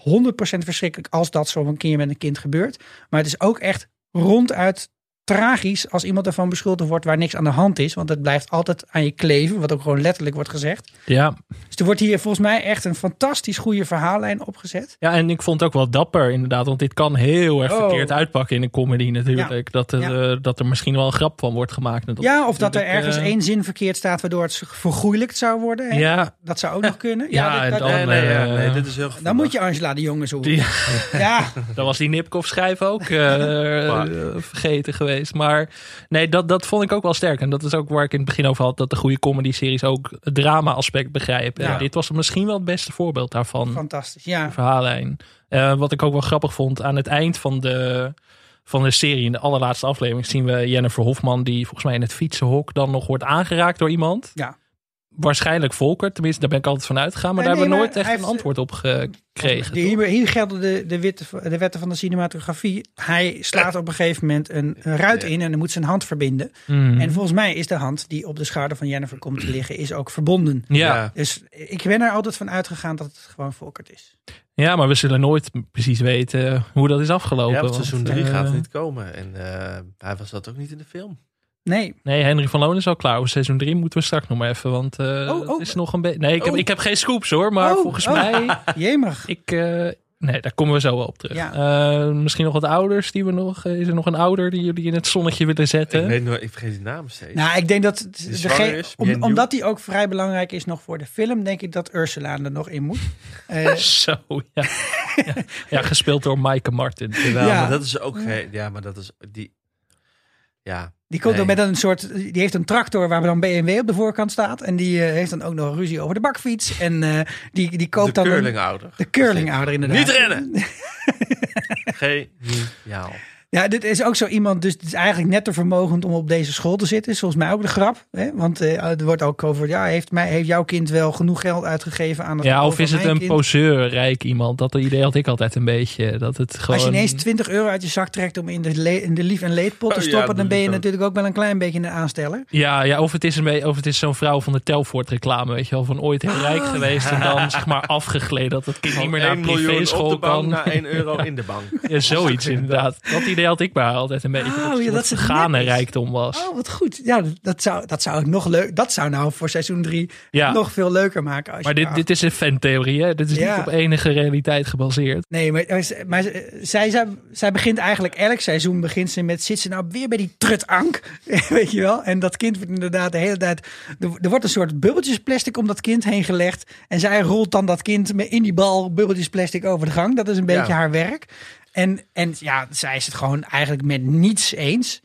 verschrikkelijk als dat zo een keer met een kind gebeurt. Maar het is ook echt ronduit tragisch als iemand ervan beschuldigd wordt waar niks aan de hand is. Want het blijft altijd aan je kleven, wat ook gewoon letterlijk wordt gezegd. Ja. Dus er wordt hier volgens mij echt een fantastisch goede verhaallijn opgezet. ja, en ik vond het ook wel dapper inderdaad. Want dit kan heel erg Oh. verkeerd uitpakken in een comedy natuurlijk. Dat, er, Ja. eh, dat er misschien wel een grap van wordt gemaakt. En dat Ja, of dat er ergens eh, één zin verkeerd staat waardoor het vergoeilijkt zou worden. hè? Ja, Dat zou ook nog kunnen. Ja, dat- en dat- dan, nee, eh, nee, dit is heel gevoelig. dan moet je Angela de Jonge zoeken. Ja, dan was die Nipkoff schrijf ook Maar- vergeten geweest. Geweest. Maar nee, dat, dat vond ik ook wel sterk. En dat is ook waar ik in het begin over had. Dat de goede comedy-series ook het drama-aspect begrijpen. Ja. En dit was misschien wel het beste voorbeeld daarvan. Fantastisch, ja. de verhaallijn. Eh, wat ik ook wel grappig vond, aan het eind van de, van de serie, in de allerlaatste aflevering, zien we Jennifer Hofman, die volgens mij in het fietsenhok dan nog wordt aangeraakt door iemand. Ja. Waarschijnlijk Volker, tenminste, daar ben ik altijd van uitgegaan. Maar Nee, daar hebben we nooit echt een antwoord op gekregen. De- hier, hier gelden de, de, witte, de wetten van de cinematografie. Hij slaat op een gegeven moment een, een ruit in en dan moet zijn hand verbinden. Mhm. En volgens mij is de hand die op de schouder van Jennifer komt te liggen, is ook verbonden. Ja. Dus ik ben er altijd van uitgegaan dat het gewoon Volkert is. Ja, maar we zullen nooit precies weten hoe dat is afgelopen. Ja, want want, seizoen 3 eh, gaat er niet komen. En eh, hij was dat ook niet in de film. Nee. Nee, Henry van Loon is al klaar. Voor seizoen 3 moeten we straks nog maar even. Want eh Oh, oh. het is nog een beetje. Nee, ik, heb, Oh. ik heb geen scoops hoor. Maar Oh, volgens oh. mij. Jemig. Ik, eh, nee, daar komen we zo wel op terug. Ja. Eh, misschien nog wat ouders die we nog. is er nog een ouder die jullie in het zonnetje willen zetten? Ik weet nooit, ik vergeet die naam steeds. Nou, ik denk dat Die degene- zwanger is, om- Mien Nieuw. omdat hij ook vrij belangrijk is nog voor de film, denk ik dat Ursula er nog in moet. Eh, Zo, ja. ja. Ja, gespeeld door Maaike Martin. Jawel, ja. maar dat is ook. Ja, maar dat is... Die, ja. die komt Nee. ook met een soort, die heeft een tractor waar dan BMW op de voorkant staat. En die eh, heeft dan ook nog ruzie over de bakfiets. En eh, die, die koopt De dan een- curlingouder. De curlingouder inderdaad. Niet rennen! Geniaal. Ja, dit is ook zo iemand, dus het is eigenlijk net te vermogend om op deze school te zitten. Is volgens mij ook de grap. Hè? Want eh, er wordt ook over, ja, heeft, mij, heeft jouw kind wel genoeg geld uitgegeven aan het Ja, of is het een kind? poseur rijk iemand? Dat idee had ik altijd een beetje. Dat het gewoon... Als je ineens 20 euro uit je zak trekt om in de, le- in de lief- en leedpot te Oh, ja, stoppen, dan ben je natuurlijk ook wel een klein beetje een aansteller. Ja, ja, of het is, een beetje, of het is zo'n vrouw van de Telfort reclame, weet je wel. Van ooit heel rijk Oh, geweest en dan zeg maar afgegleden. Dat het kind niet meer naar 1 een privéschool kan. naar 1 euro in de bank. Ja, zoiets inderdaad. Dat idee had ik haar altijd een beetje. Oh, dat ja, dat rijkdom was. Oh, wat goed. Ja, dat zou, dat zou nog leuk. Dat zou nou voor seizoen 3 Ja. nog veel leuker maken. Als Maar je dit, dit is een fantheorie, hè? Dit is Ja. niet op enige realiteit gebaseerd. Nee, maar, maar zij, zij, zij begint eigenlijk elk seizoen begint ze met zit ze nou weer bij die trut Ank, weet je wel? En dat kind wordt inderdaad de hele tijd er, er wordt een soort bubbeltjesplastic om dat kind heen gelegd en zij rolt dan dat kind met in die bal bubbeltjesplastic over de gang. Dat is een beetje haar werk. En, en ja, zij is het gewoon eigenlijk met niets eens.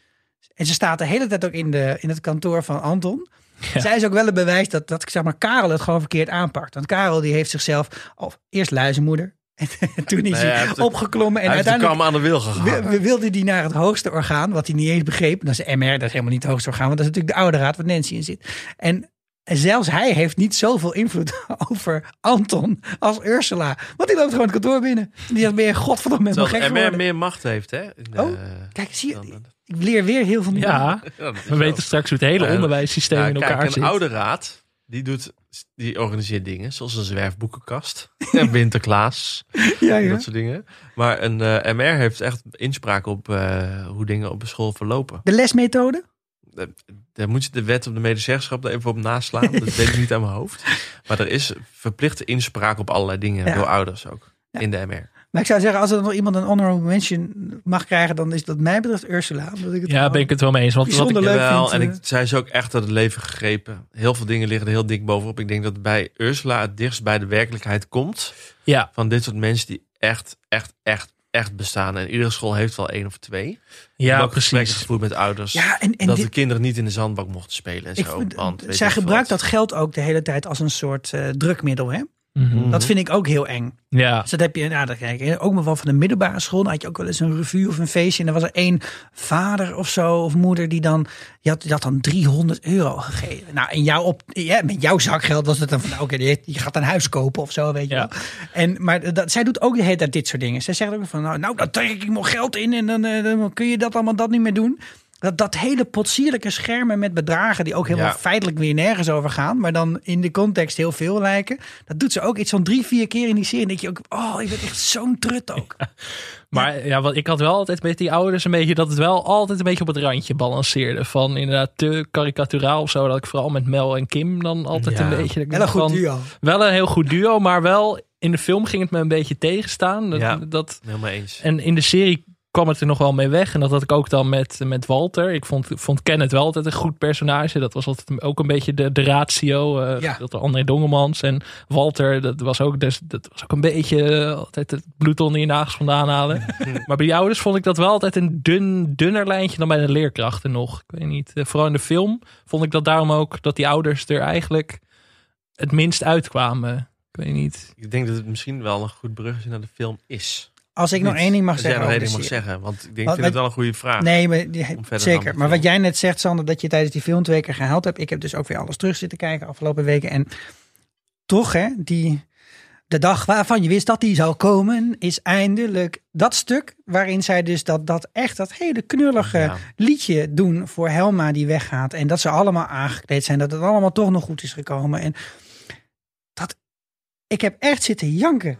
En ze staat de hele tijd ook in, de, in het kantoor van Anton. Zij is ook wel een bewijs dat, dat zeg maar, Karel het gewoon verkeerd aanpakt. Want Karel die heeft zichzelf of eerst luizenmoeder. En toen is Nee, hij opgeklommen. En hij uiteindelijk kam aan de wil gegaan. wi- wilde hij naar het hoogste orgaan, wat hij niet eens begreep. Dat is MR, dat is helemaal niet het hoogste orgaan, want dat is natuurlijk de oude raad waar Nancy in zit. En en zelfs hij heeft niet zoveel invloed over Anton als Ursula. Want die loopt gewoon het kantoor binnen. Die zegt, ben je godverdomme met me gek geworden. meer macht heeft, hè? de- Oh, kijk, zie je, dan- ik leer weer heel veel nieuwe Ja, we weten straks hoe het hele onderwijssysteem Ja, in kijk, elkaar een zit. oude raad, die, doet, die organiseert dingen, zoals een zwerfboekenkast. en Winterklaas, Ja, ja. dat soort dingen. Maar een eh, MR heeft echt inspraak op eh, hoe dingen op een school verlopen. De lesmethode? Eh, Daar moet je de wet op de medezeggenschap er even op naslaan. Dat weet ik niet aan mijn hoofd. Maar er is verplichte inspraak op allerlei dingen Ja. door ouders ook. In de MR. Maar ik zou zeggen, als er nog iemand een honorable mention mag krijgen, dan is dat mij betreft Ursula. Omdat ik het Ja, ben ik het wel mee eens. Want wat ik, leuk Jawel, vind. en eh, ik, zij is ook echt uit het leven gegrepen. Heel veel dingen liggen er heel dik bovenop. Ik denk dat bij Ursula het dichtst bij de werkelijkheid komt. ja, Van dit soort mensen die echt, echt, echt, echt bestaan. En iedere school heeft wel één of twee. ja ook gesprekken precies. gevoerd met ouders. Ja, en, en dat dit, de kinderen niet in de zandbak mochten spelen en zo. vind- want, weet zij gebruikt wat. dat geld ook de hele tijd als een soort eh, drukmiddel. Hè? Mhm. Dat vind ik ook heel eng. Ja, Dus dat heb je, nou, dat kijk ik ook nog wel van de middelbare school. Dan had je ook wel eens een revue of een feestje. En er was er één vader of zo, of moeder, die dan, die had, die had dan 300 euro gegeven. Nou, en jou op, ja, met jouw zakgeld was het dan van, nou, oké, je, je gaat een huis kopen of zo, weet je Ja. wel. En, maar dat, zij doet ook de hele tijd dit soort dingen. Zij zegt ook van, nou, nou dan trek ik mijn geld in en dan, eh, dan kun je dat allemaal dat niet meer doen. Dat, dat hele potsierlijke schermen met bedragen die ook helemaal Ja. feitelijk weer nergens over gaan, maar dan in de context heel veel lijken. Dat doet ze ook iets van drie, vier keer in die serie. En denk je ook, oh, ik ben echt zo'n trut ook. maar ja, wat ik had wel altijd met die ouders een beetje dat het wel altijd een beetje op het randje balanceerde. Van inderdaad te karikaturaal of zo. Dat ik vooral met Mel en Kim dan altijd Ja. een beetje. Wel een goed van, duo. Wel een heel goed duo, maar wel in de film ging het me een beetje tegenstaan. Dat, Ja. dat, Helemaal eens. en in de serie kwam het er nog wel mee weg. En dat had ik ook dan met, met Walter. Ik vond, vond Kenneth wel altijd een goed personage. Dat was altijd ook een beetje de, de ratio. eh Ja. Dat André Dongemans en Walter, dat was ook, dus, dat was ook een beetje eh, altijd het bloed onder je nagels vandaan halen. maar bij die ouders vond ik dat wel altijd een dun, dunner lijntje dan bij de leerkrachten nog. Ik weet niet, eh, vooral in de film vond ik dat daarom ook dat die ouders er eigenlijk het minst uitkwamen. Ik weet niet. Ik denk dat het misschien wel een goed bruggetje naar de film is. Als ik nog één ding mag Als jij zeggen. nog over één de ding mag serie. zeggen. Want ik denk, Wat- vind het wel een goede vraag. Nee, maar, zeker. Maar wat jij net zegt, Sander, dat je tijdens die film twee keer gehaald hebt. Ik heb dus ook weer alles terug zitten kijken afgelopen weken. En toch, hè, die, de dag waarvan je wist dat die zou komen, is eindelijk dat stuk waarin zij dus dat, dat echt dat hele knullige Ja. liedje doen voor Helma die weggaat. En dat ze allemaal aangekleed zijn, dat het allemaal toch nog goed is gekomen. En dat, ik heb echt zitten janken.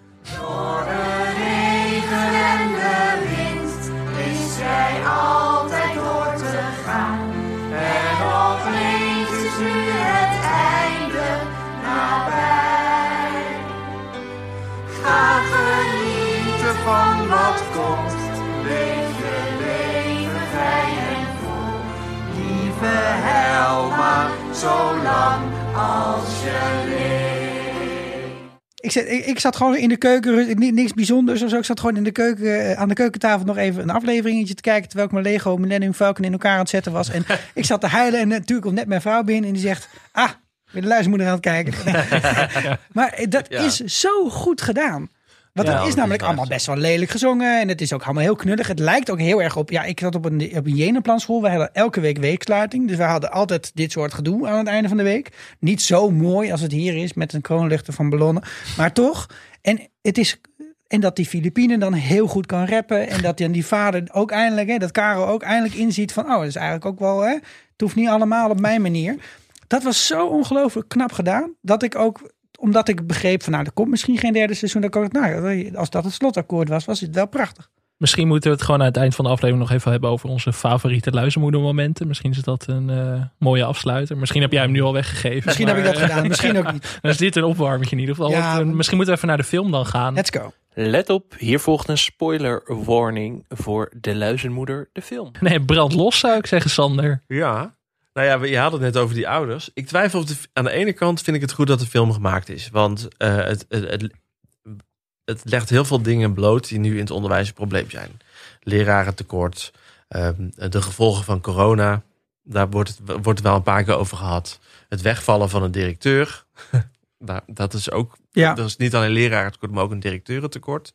Ga genieten van wat komt. Leef je leven vrij en vol. Lieve Helma, zolang als je leeft. Ik, zat, ik, ik zat gewoon in de keuken, ni- niks bijzonders of zo. Ik zat gewoon in de keuken, eh, aan de keukentafel nog even een afleveringetje te kijken. Terwijl ik mijn Lego Millennium Falcon in elkaar aan het zetten was. En ik zat te huilen en natuurlijk komt net mijn vrouw binnen en die zegt... Ah, weer de luismoeder aan het kijken. maar dat Ja. is zo goed gedaan. Want Ja, dat is namelijk allemaal best wel lelijk gezongen. En het is ook allemaal heel knullig. Het lijkt ook heel erg op... Ja, ik zat op een, op een. We hadden elke week weeksluiting. Dus we hadden altijd dit soort gedoe aan het einde van de week. Niet zo mooi als het hier is met een kroonluchter van ballonnen. Maar toch. En het is... En dat die Filipine dan heel goed kan rappen. En dat dan die vader ook eindelijk... Hè, dat Karel ook eindelijk inziet van... Oh, dat is eigenlijk ook wel... Hè, het hoeft niet allemaal op mijn manier. Dat was zo ongelooflijk knap gedaan. Dat ik ook omdat ik begreep van nou, er komt misschien geen derde seizoen. Dan kan ik, nou, als dat het slotakkoord was, was het wel prachtig. Misschien moeten we het gewoon aan het eind van de aflevering nog even hebben over onze favoriete luizenmoedermomenten. Misschien is dat een eh, mooie afsluiter. Misschien heb jij hem nu al weggegeven. Misschien heb ik dat eh, gedaan, misschien ook niet. Dan is dit een opwarmetje in ieder geval. Ja, Want, eh, misschien moeten we even naar de film dan gaan. Let's go. Let op, hier volgt een spoiler warning voor De Luizenmoeder, de film. Nee, brand los zou ik zeggen, Sander. Ja. Nou ja, je had het net over die ouders. Ik twijfel of de, aan de ene kant vind ik het goed dat de film gemaakt is. Want eh, het, het, het, het legt heel veel dingen bloot die nu in het onderwijs een probleem zijn. Lerarentekort, ehm, de gevolgen van corona. Daar wordt het, wordt wel een paar keer over gehad. Het wegvallen van een directeur. Daar- dat is ook, Ja. dat is niet alleen lerarentekort, maar ook een directeurentekort.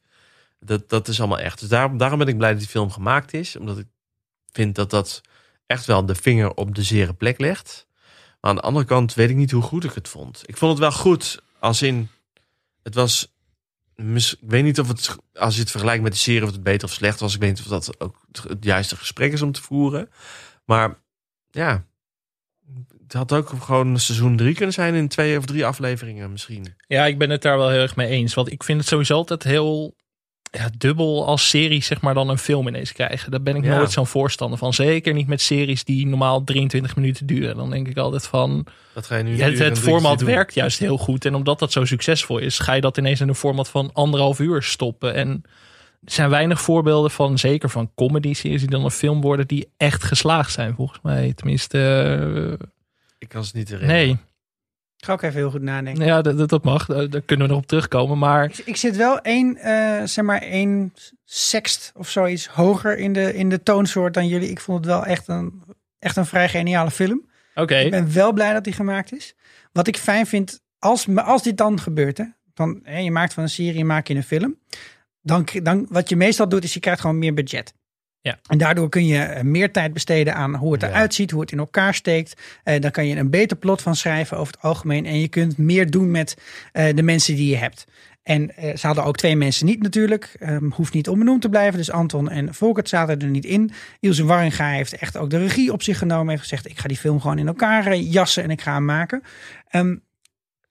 Dat, dat is allemaal echt. Dus daarom, daarom ben ik blij dat die film gemaakt is. Omdat ik vind dat dat echt wel de vinger op de zere plek legt. Maar aan de andere kant weet ik niet hoe goed ik het vond. Ik vond het wel goed, als in... Het was... Ik weet niet of het, als je het vergelijkt met de serie, of het beter of slecht was. Ik weet niet of dat ook het juiste gesprek is om te voeren. Maar ja, het had ook gewoon een seizoen drie kunnen zijn in twee of drie afleveringen misschien. Ja, ik ben het daar wel heel erg mee eens. Want ik vind het sowieso altijd heel ja, dubbel als series zeg maar dan een film ineens krijgen. Daar ben ik Ja. nooit zo'n voorstander van. Zeker niet met series die normaal 23 minuten duren. Dan denk ik altijd van... Dat ga je nu Het, format doen. werkt juist heel goed. En omdat dat zo succesvol is, ga je dat ineens in een format van anderhalf uur stoppen. En er zijn weinig voorbeelden van, zeker van comedy-series die dan een film worden, die echt geslaagd zijn, volgens mij. Tenminste, eh, Ik kan het niet herinneren. nee. Ik ga ook even heel goed nadenken. Ja, dat, dat- mag. Daar, daar kunnen we nog op terugkomen. Maar Ik, ik zit wel één, eh, zeg maar, één sext of zoiets hoger in de, in de toonsoort dan jullie. Ik vond het wel echt een, echt een vrij geniale film. oké, Ik ben wel blij dat die gemaakt is. Wat ik fijn vind, als, als dit dan gebeurt, hè, dan, hè, je maakt van een serie, maak je een film. Dan, dan, wat je meestal doet, is je krijgt gewoon meer budget. Ja. En daardoor kun je eh, meer tijd besteden aan hoe het eruit ziet, hoe het in elkaar steekt. Eh, dan kan je een beter plot van schrijven over het algemeen. En je kunt meer doen met eh, de mensen die je hebt. En ze hadden ook twee mensen niet natuurlijk. Ehm, hoeft niet onbenoemd te blijven. Dus Anton en Volkert zaten er niet in. Ilse Warringa heeft echt ook de regie op zich genomen. Heeft gezegd, ik ga die film gewoon in elkaar jassen en ik ga hem maken. Ehm,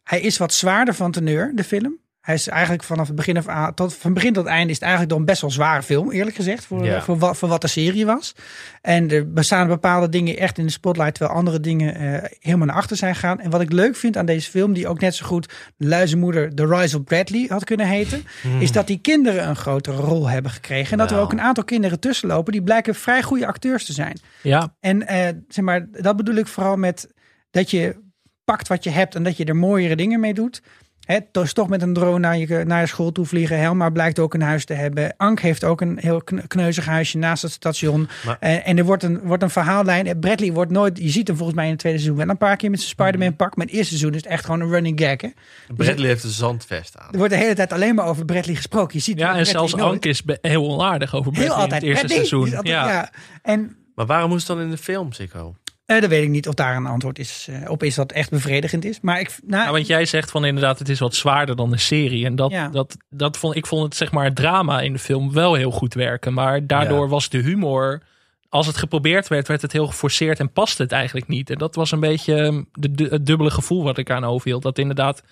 hij is wat zwaarder van teneur, de film. Hij is eigenlijk vanaf het begin af aan, tot, van begin tot einde is het eigenlijk dan best wel een zware film, eerlijk gezegd, voor, Ja. voor, wat, voor wat de serie was. En er bestaan bepaalde dingen echt in de spotlight, terwijl andere dingen eh, helemaal naar achter zijn gegaan. En wat ik leuk vind aan deze film, die ook net zo goed Luizenmoeder The Rise of Bradley had kunnen heten, is dat die kinderen een grotere rol hebben gekregen. En dat er Nou. ook een aantal kinderen tussenlopen die blijken vrij goede acteurs te zijn. Ja, En eh, zeg maar, dat bedoel ik vooral met dat je pakt wat je hebt en dat je er mooiere dingen mee doet. Hè, dus toch met een drone naar je, naar je school toe vliegen. Helma blijkt ook een huis te hebben. Ank heeft ook een heel kn- kneuzig huisje naast het station. Maar- Eh, en er wordt een, wordt een verhaallijn. Eh, Bradley wordt nooit... Je ziet hem volgens mij in het tweede seizoen wel een paar keer met zijn Spider-Man pak. Maar in het eerste seizoen is het echt gewoon een running gag. Hè? Bradley heeft een zandvest aan. Er wordt de hele tijd alleen maar over Bradley gesproken. Je ziet ja en Bradley zelfs nooit. Anke is heel onaardig over Bradley Heel altijd. in het eerste Bradley, seizoen. is altijd- ja. ja. En Maar waarom moest het dan in de film, Sikko? Eh, dan weet ik niet of daar een antwoord is, eh, op is dat echt bevredigend is. Maar ik, nou, Ja, want jij zegt van inderdaad, het is wat zwaarder dan de serie. En dat, Ja. dat, dat vond, ik vond het zeg maar het drama in de film wel heel goed werken. Maar daardoor Ja. was de humor, als het geprobeerd werd, werd het heel geforceerd en paste het eigenlijk niet. En dat was een beetje ehm, de, de- het dubbele gevoel wat ik aan overhield. Dat inderdaad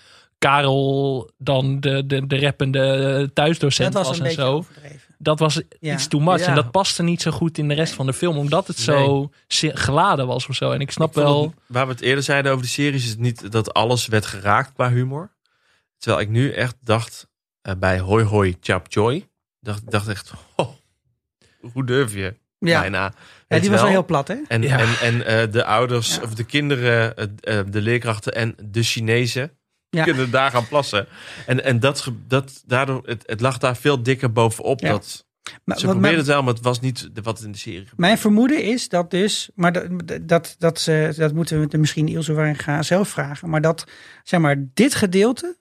Karel dan de, de, de rappende thuisdocent dat was, was een en zo. overdreven. Dat was Ja. iets too much. Ja. En dat paste niet zo goed in de rest van de film. Omdat het zo geladen was of zo. En ik snap Ik wel... het- waar we het eerder zeiden over de series, is het niet dat alles werd geraakt qua humor. Terwijl ik nu echt dacht eh, bij Hoi Hoi Chap Joy. Dacht, dacht echt, oh, hoe durf je? Ja. Bijna. Ja, die was wel heel plat, hè? En, Ja. en, en eh, de ouders, Ja. of de kinderen, eh, eh, de leerkrachten en de Chinezen Ja. kunnen daar gaan plassen. En, en dat, dat, daardoor, het, het lag daar veel dikker bovenop. Ja. Dat, Maar, ze probeerden het wel, maar het was niet de- wat in de serie gebeurde. Mijn vermoeden is dat dus, maar dat, dat, dat, ze- dat moeten we misschien Ilse Waringa zelf vragen, maar dat zeg maar dit gedeelte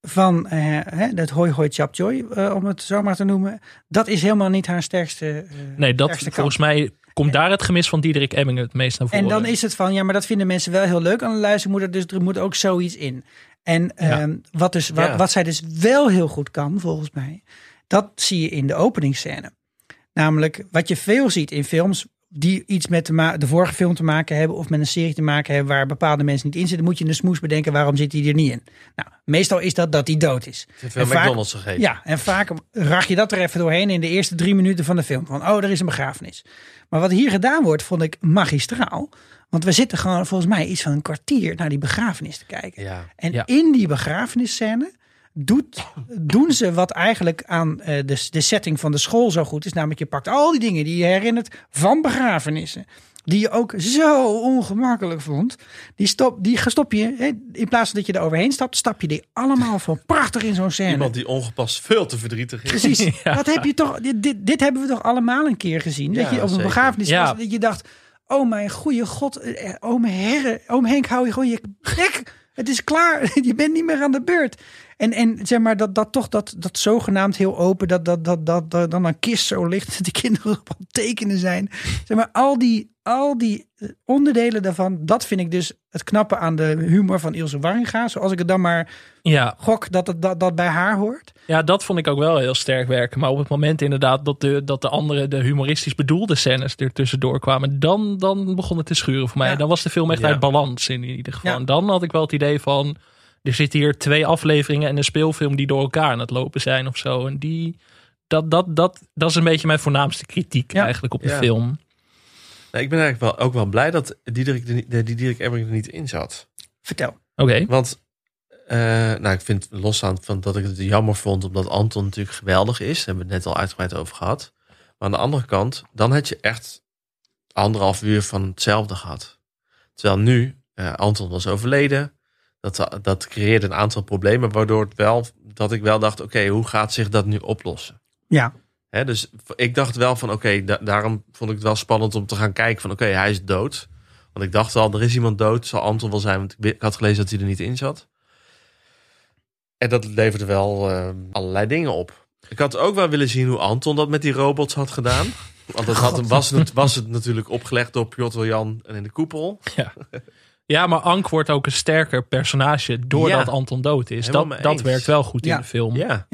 van eh, hè, dat hoi hoi chap joy, eh, om het zo maar te noemen, dat is helemaal niet haar sterkste. eh, Nee, dat sterkste kant. volgens mij komt daar het gemis van Diederik Emmingen het meest naar voren. En dan is het van, ja, maar dat vinden mensen wel heel leuk aan een luistermoeder, dus er moet ook zoiets in. En Ja. ehm, wat, dus, wat, Ja. wat zij dus wel heel goed kan, volgens mij, dat zie je in de openingsscène. Namelijk, wat je veel ziet in films die iets met de, de vorige film te maken hebben of met een serie te maken hebben waar bepaalde mensen niet in zitten, moet je een smoes bedenken waarom zit hij er niet in. Nou, meestal is dat dat hij dood is. Te veel vaak- McDonald's gegeten. Ja, en vaak rag je dat er even doorheen in de eerste drie minuten van de film. Van, oh, er is een begrafenis. Maar wat hier gedaan wordt, vond ik magistraal. Want we zitten gewoon volgens mij iets van een kwartier naar die begrafenis te kijken. Ja. En Ja. in die begrafenisscène doet, doen ze wat eigenlijk aan eh, de, de setting van de school zo goed is. Namelijk, je pakt al die dingen die je herinnert van begrafenissen. Die je ook zo ongemakkelijk vond. Die, stop, die stop je, hè, in plaats van dat je er overheen stapt, stap je die allemaal van prachtig in zo'n scène. Iemand die ongepast veel te verdrietig is. Precies. Dat heb je toch, dit, dit, dit hebben we toch allemaal een keer gezien. Ja, dat je op een zeker. begrafenis Ja. was. Dat je dacht, oh mijn goede god. eh, Oom, Herre, oom Henk, hou je gewoon je bek. Het is klaar. Je bent niet meer aan de beurt. En, en zeg maar dat, dat toch dat, dat zogenaamd heel open, dat, dat, dat, dat, dat dan een kist zo ligt, dat die kinderen op het tekenen zijn. Zeg maar al die, al die eh, onderdelen daarvan, dat vind ik dus het knappe aan de humor van Ilse Warringa. Zoals ik het dan maar Ja, gok dat het dat, dat bij haar hoort. ja, dat vond ik ook wel heel sterk werken. Maar op het moment inderdaad dat de, dat de andere, de humoristisch bedoelde scènes er tussendoor kwamen, dan, dan begon het te schuren voor mij. Ja. Dan was de film echt Ja. uit balans in ieder geval. Ja. En dan had ik wel het idee van, er zitten hier twee afleveringen en een speelfilm die door elkaar aan het lopen zijn of zo. En die, dat, dat, dat, dat is een beetje mijn voornaamste kritiek Ja. eigenlijk op de Ja. film. Nou, ik ben eigenlijk wel, ook wel blij dat Diederik, er niet- die Diederik Ebbering er niet in zat. Vertel. Oké. Want, eh, nou, ik vind losstaan van dat ik het jammer vond, omdat Anton natuurlijk geweldig is. Daar hebben we het net al uitgebreid over gehad. Maar aan de andere kant, dan had je echt anderhalf uur van hetzelfde gehad. Terwijl nu, eh, Anton was overleden. Dat, dat creëerde een aantal problemen, waardoor het wel, dat ik wel dacht, oké, hoe gaat zich dat nu oplossen? Ja. Hè, dus ik dacht wel van, oké, da- daarom vond ik het wel spannend om te gaan kijken van, oké, hij is dood. Want ik dacht al, er is iemand dood, zal Anton wel zijn, want ik, had gelezen dat hij er niet in zat. En dat leverde wel eh, allerlei dingen op. Ik had ook wel willen zien hoe Anton dat met die robots had gedaan. Want dat had, was, het, was het natuurlijk opgelegd door Piotr Jan en in de koepel. Ja, maar Ank wordt ook een sterker personage doordat Ja. Anton dood is. Helemaal Dat, dat werkt wel goed Ja. in de film. Ja,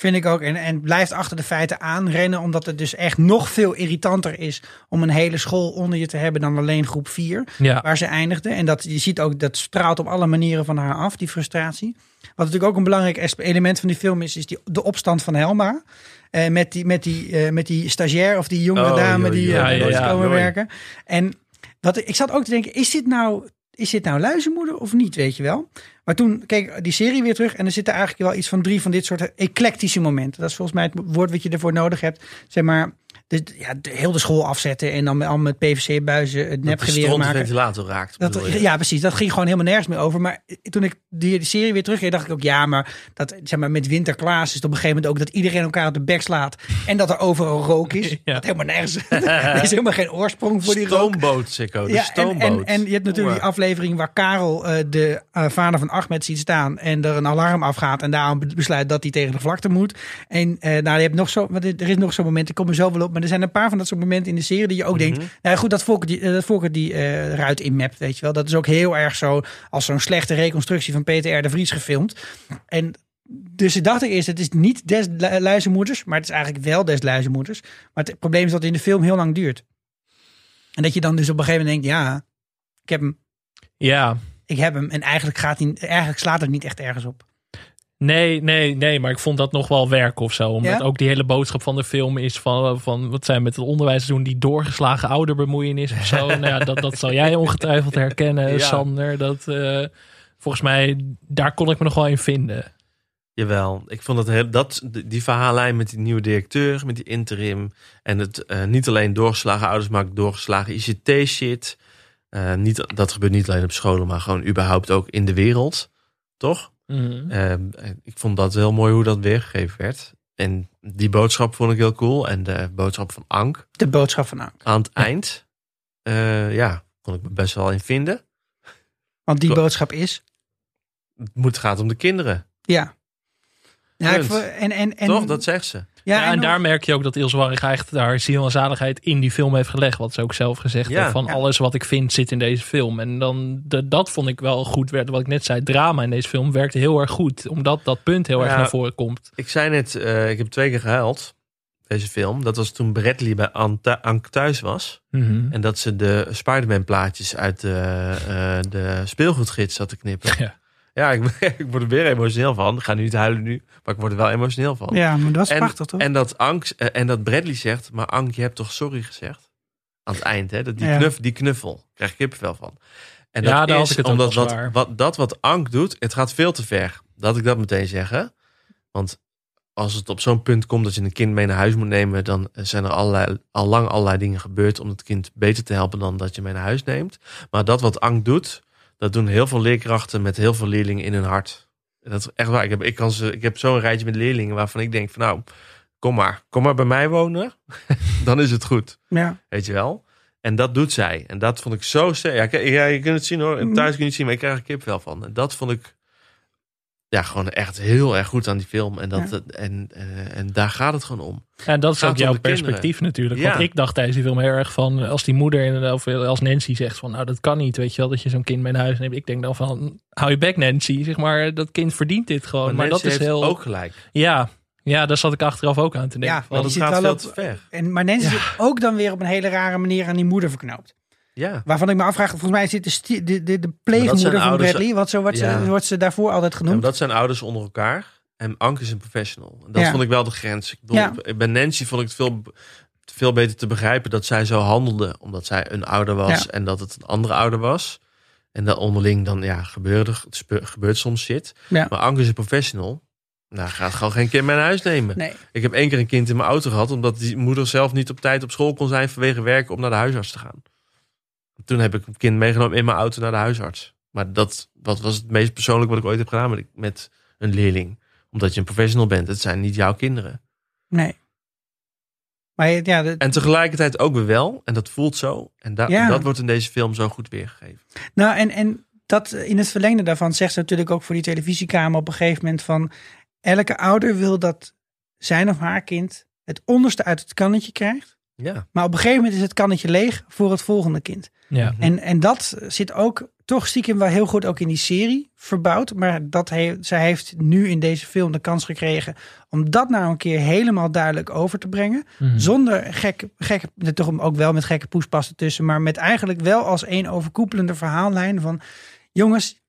Vind ik ook. En, en blijft achter de feiten aanrennen. Omdat het dus echt nog veel irritanter is om een hele school onder je te hebben dan alleen groep 4. Ja. Waar ze eindigde. En dat je ziet ook, dat straalt op alle manieren van haar af, die frustratie. Wat natuurlijk ook een belangrijk element van die film is, is die, de opstand van Helma. Eh, met, die, met, die, eh, met die stagiair of die jongere Oh, dame joh, die joh, eh, ja, ja, ja, komen werken. En ik zat ook te denken, is dit nou, is dit nou luizenmoeder of niet, weet je wel? Maar toen keek die serie weer terug en er zitten eigenlijk wel iets van drie van dit soort eclectische momenten. Dat is volgens mij het woord wat je ervoor nodig hebt. Zeg maar, de, ja, de, heel de school afzetten en dan met, al met PVC-buizen het nepgeweer maken. ventilator raakt. Dat, ja, precies. Dat ging gewoon helemaal nergens meer over. Maar toen ik die, die serie weer terugkeer, dacht ik ook... ja, maar, dat, zeg maar met Winterklaas is het op een gegeven moment ook... dat iedereen elkaar op de bek slaat. En dat er overal rook is. Ja. Dat helemaal nergens... er is helemaal geen oorsprong voor die rook. Stoomboot, Sikko. De Ja, stoomboot. en, en je hebt natuurlijk die aflevering waar Karel eh, de eh, vader van Ahmed ziet staan en er een alarm afgaat en daarom be- besluit dat hij tegen de vlakte moet. En eh, nou, je hebt nog zo, er is nog zo'n moment, ik kom er zo wel op, maar er zijn een paar van dat soort momenten in de serie die je ook denkt, Mhm. nou goed, dat Volker die, eh, dat Volker die eh, ruit in map, weet je wel. Dat is ook heel erg zo als zo'n slechte reconstructie van Peter R. de Vries gefilmd. En dus ik dacht ik eerst, het is niet des lu- luizenmoeders, maar het is eigenlijk wel des luizenmoeders. Maar het probleem is dat het in de film heel lang duurt. En dat je dan dus op een gegeven moment denkt, ja, ik heb hem, Ja, ik heb hem. En eigenlijk, gaat hij, eigenlijk slaat het niet echt ergens op. Nee, nee, nee, maar ik vond dat nog wel werk of zo. Omdat Ja? ook die hele boodschap van de film is van, van wat zijn met het onderwijs doen, die doorgeslagen ouderbemoeienis of zo. nou ja, dat, dat zal jij ongetwijfeld herkennen, Ja. Sander. Dat, eh, volgens mij, daar kon ik me nog wel in vinden. Jawel, ik vond dat, heel, dat die verhaallijn met die nieuwe directeur, met die interim. En het eh, niet alleen doorgeslagen ouders, maar ook doorgeslagen ICT-shit. Eh, niet, dat gebeurt niet alleen op scholen, maar gewoon überhaupt ook in de wereld. Toch? Mhm. Eh, ik vond dat heel mooi hoe dat weergegeven werd. En die boodschap vond ik heel cool. En de boodschap van Ank De boodschap van Ank. aan het eind. eh, ja, kon ik me best wel in vinden. Want die boodschap is, Het moet gaat om de kinderen. ja. Ja, ik en, en, en, Toch? Dat zegt ze. Ja, Ja, en en daar merk je ook dat Ilse Warrig echt haar ziel en zaligheid in die film heeft gelegd. Wat ze ook zelf gezegd Ja. heeft. Van Ja. alles wat ik vind zit in deze film. En dan, de, dat vond ik wel goed. Werd, wat ik net zei, drama in deze film werkte heel erg goed. Omdat dat punt heel erg naar voren komt. Ik zei net, eh, ik heb twee keer gehuild. Deze film. Dat was toen Bradley bij Anta- Ank thuis was. Mhm. En dat ze de Spider-Man plaatjes uit de, eh, de speelgoedgids zat te knippen. Ja. Ja, ik, ik word er weer emotioneel van. Ik ga nu niet huilen nu, maar ik word er wel emotioneel van. ja, maar dat was en, prachtig toch? En dat, Ank, eh, en dat Bradley zegt, maar Ank, je hebt toch sorry gezegd? Aan het eind, hè? Dat die, Ja. knuff, die knuffel, krijg ik kippenvel van. En Ja, dat daar is ik het omdat wat, wat, dat wat Ank doet, het gaat veel te ver. Dat ik dat meteen zeggen. Want als het op zo'n punt komt dat je een kind mee naar huis moet nemen, dan zijn er allerlei, al lang allerlei dingen gebeurd om het kind beter te helpen dan dat je mee naar huis neemt. Maar dat wat Ank doet, dat doen heel veel leerkrachten met heel veel leerlingen in hun hart. Dat is echt waar. Ik heb, ik kan ze, ik heb zo'n rijtje met leerlingen waarvan ik denk van nou, kom maar, kom maar bij mij wonen. dan is het goed. ja. Weet je wel? En dat doet zij. En dat vond ik zo sterk. Ja, je kunt het zien hoor. Thuis kun je het zien, maar ik krijg er kipvel van. En dat vond ik ja, gewoon echt heel erg goed aan die film. En, dat, en, eh, en daar gaat het gewoon om. En dat is ook jouw kinderen. perspectief natuurlijk. Ja. Want ik dacht tijdens die film heel erg van... als die moeder in- of als Nancy zegt van... nou, dat kan niet, weet je wel, dat je zo'n kind mee naar huis neemt. Ik denk dan van, hou je bek Nancy. Zeg maar, dat kind verdient dit gewoon. Maar, Nancy dat is heeft heel... ook gelijk. Ja, ja, daar zat ik achteraf ook aan te denken. Ja, Want het gaat wel veel op- te ver. En, maar Nancy zit ook dan weer op een hele rare manier aan die moeder verknoopt. Ja. Waarvan ik me afvraag, volgens mij zit de, de, de, pleegmoeder van ouders- Bradley. Want zo wordt, Ja. ze, wordt ze daarvoor altijd Ja, genoemd. maar dat zijn ouders onder elkaar. En Ank is een professional. En dat Ja. vond ik wel de grens. Ik bedoel, Ja. Bij Nancy vond ik het veel, veel beter te begrijpen dat zij zo handelde. Omdat zij een ouder was Ja. en dat het een andere ouder was. En dat onderling dan, ja, gebeurde, gebeurt soms shit. Ja. Maar Anke is een professional. Nou, gaat gewoon geen kind mee naar huis nemen. Nee. Ik heb één keer een kind in mijn auto gehad... omdat die moeder zelf niet op tijd op school kon zijn... vanwege werk om naar de huisarts te gaan. Toen heb ik een kind meegenomen in mijn auto naar de huisarts. Maar dat, dat was het meest persoonlijk wat ik ooit heb gedaan met, met een leerling. Omdat je een professional bent. Het zijn niet jouw kinderen. Nee. Maar ja, de- En tegelijkertijd ook weer wel. En dat voelt zo. En da- Ja. dat wordt in deze film zo goed weergegeven. nou en, en dat in het verlengde daarvan zegt ze natuurlijk ook voor die televisiekamer op een gegeven moment van elke ouder wil dat zijn of haar kind het onderste uit het kannetje krijgt. Ja. Maar op een gegeven moment is het kannetje leeg voor het volgende kind. Ja. En, en dat zit ook toch stiekem wel heel goed ook in die serie verbouwd. Maar dat he, zij heeft nu in deze film de kans gekregen om dat nou een keer helemaal duidelijk over te brengen. Mhm. Zonder gek, gek, toch ook wel met gekke poespassen tussen, maar met eigenlijk wel als één overkoepelende verhaallijn van jongens,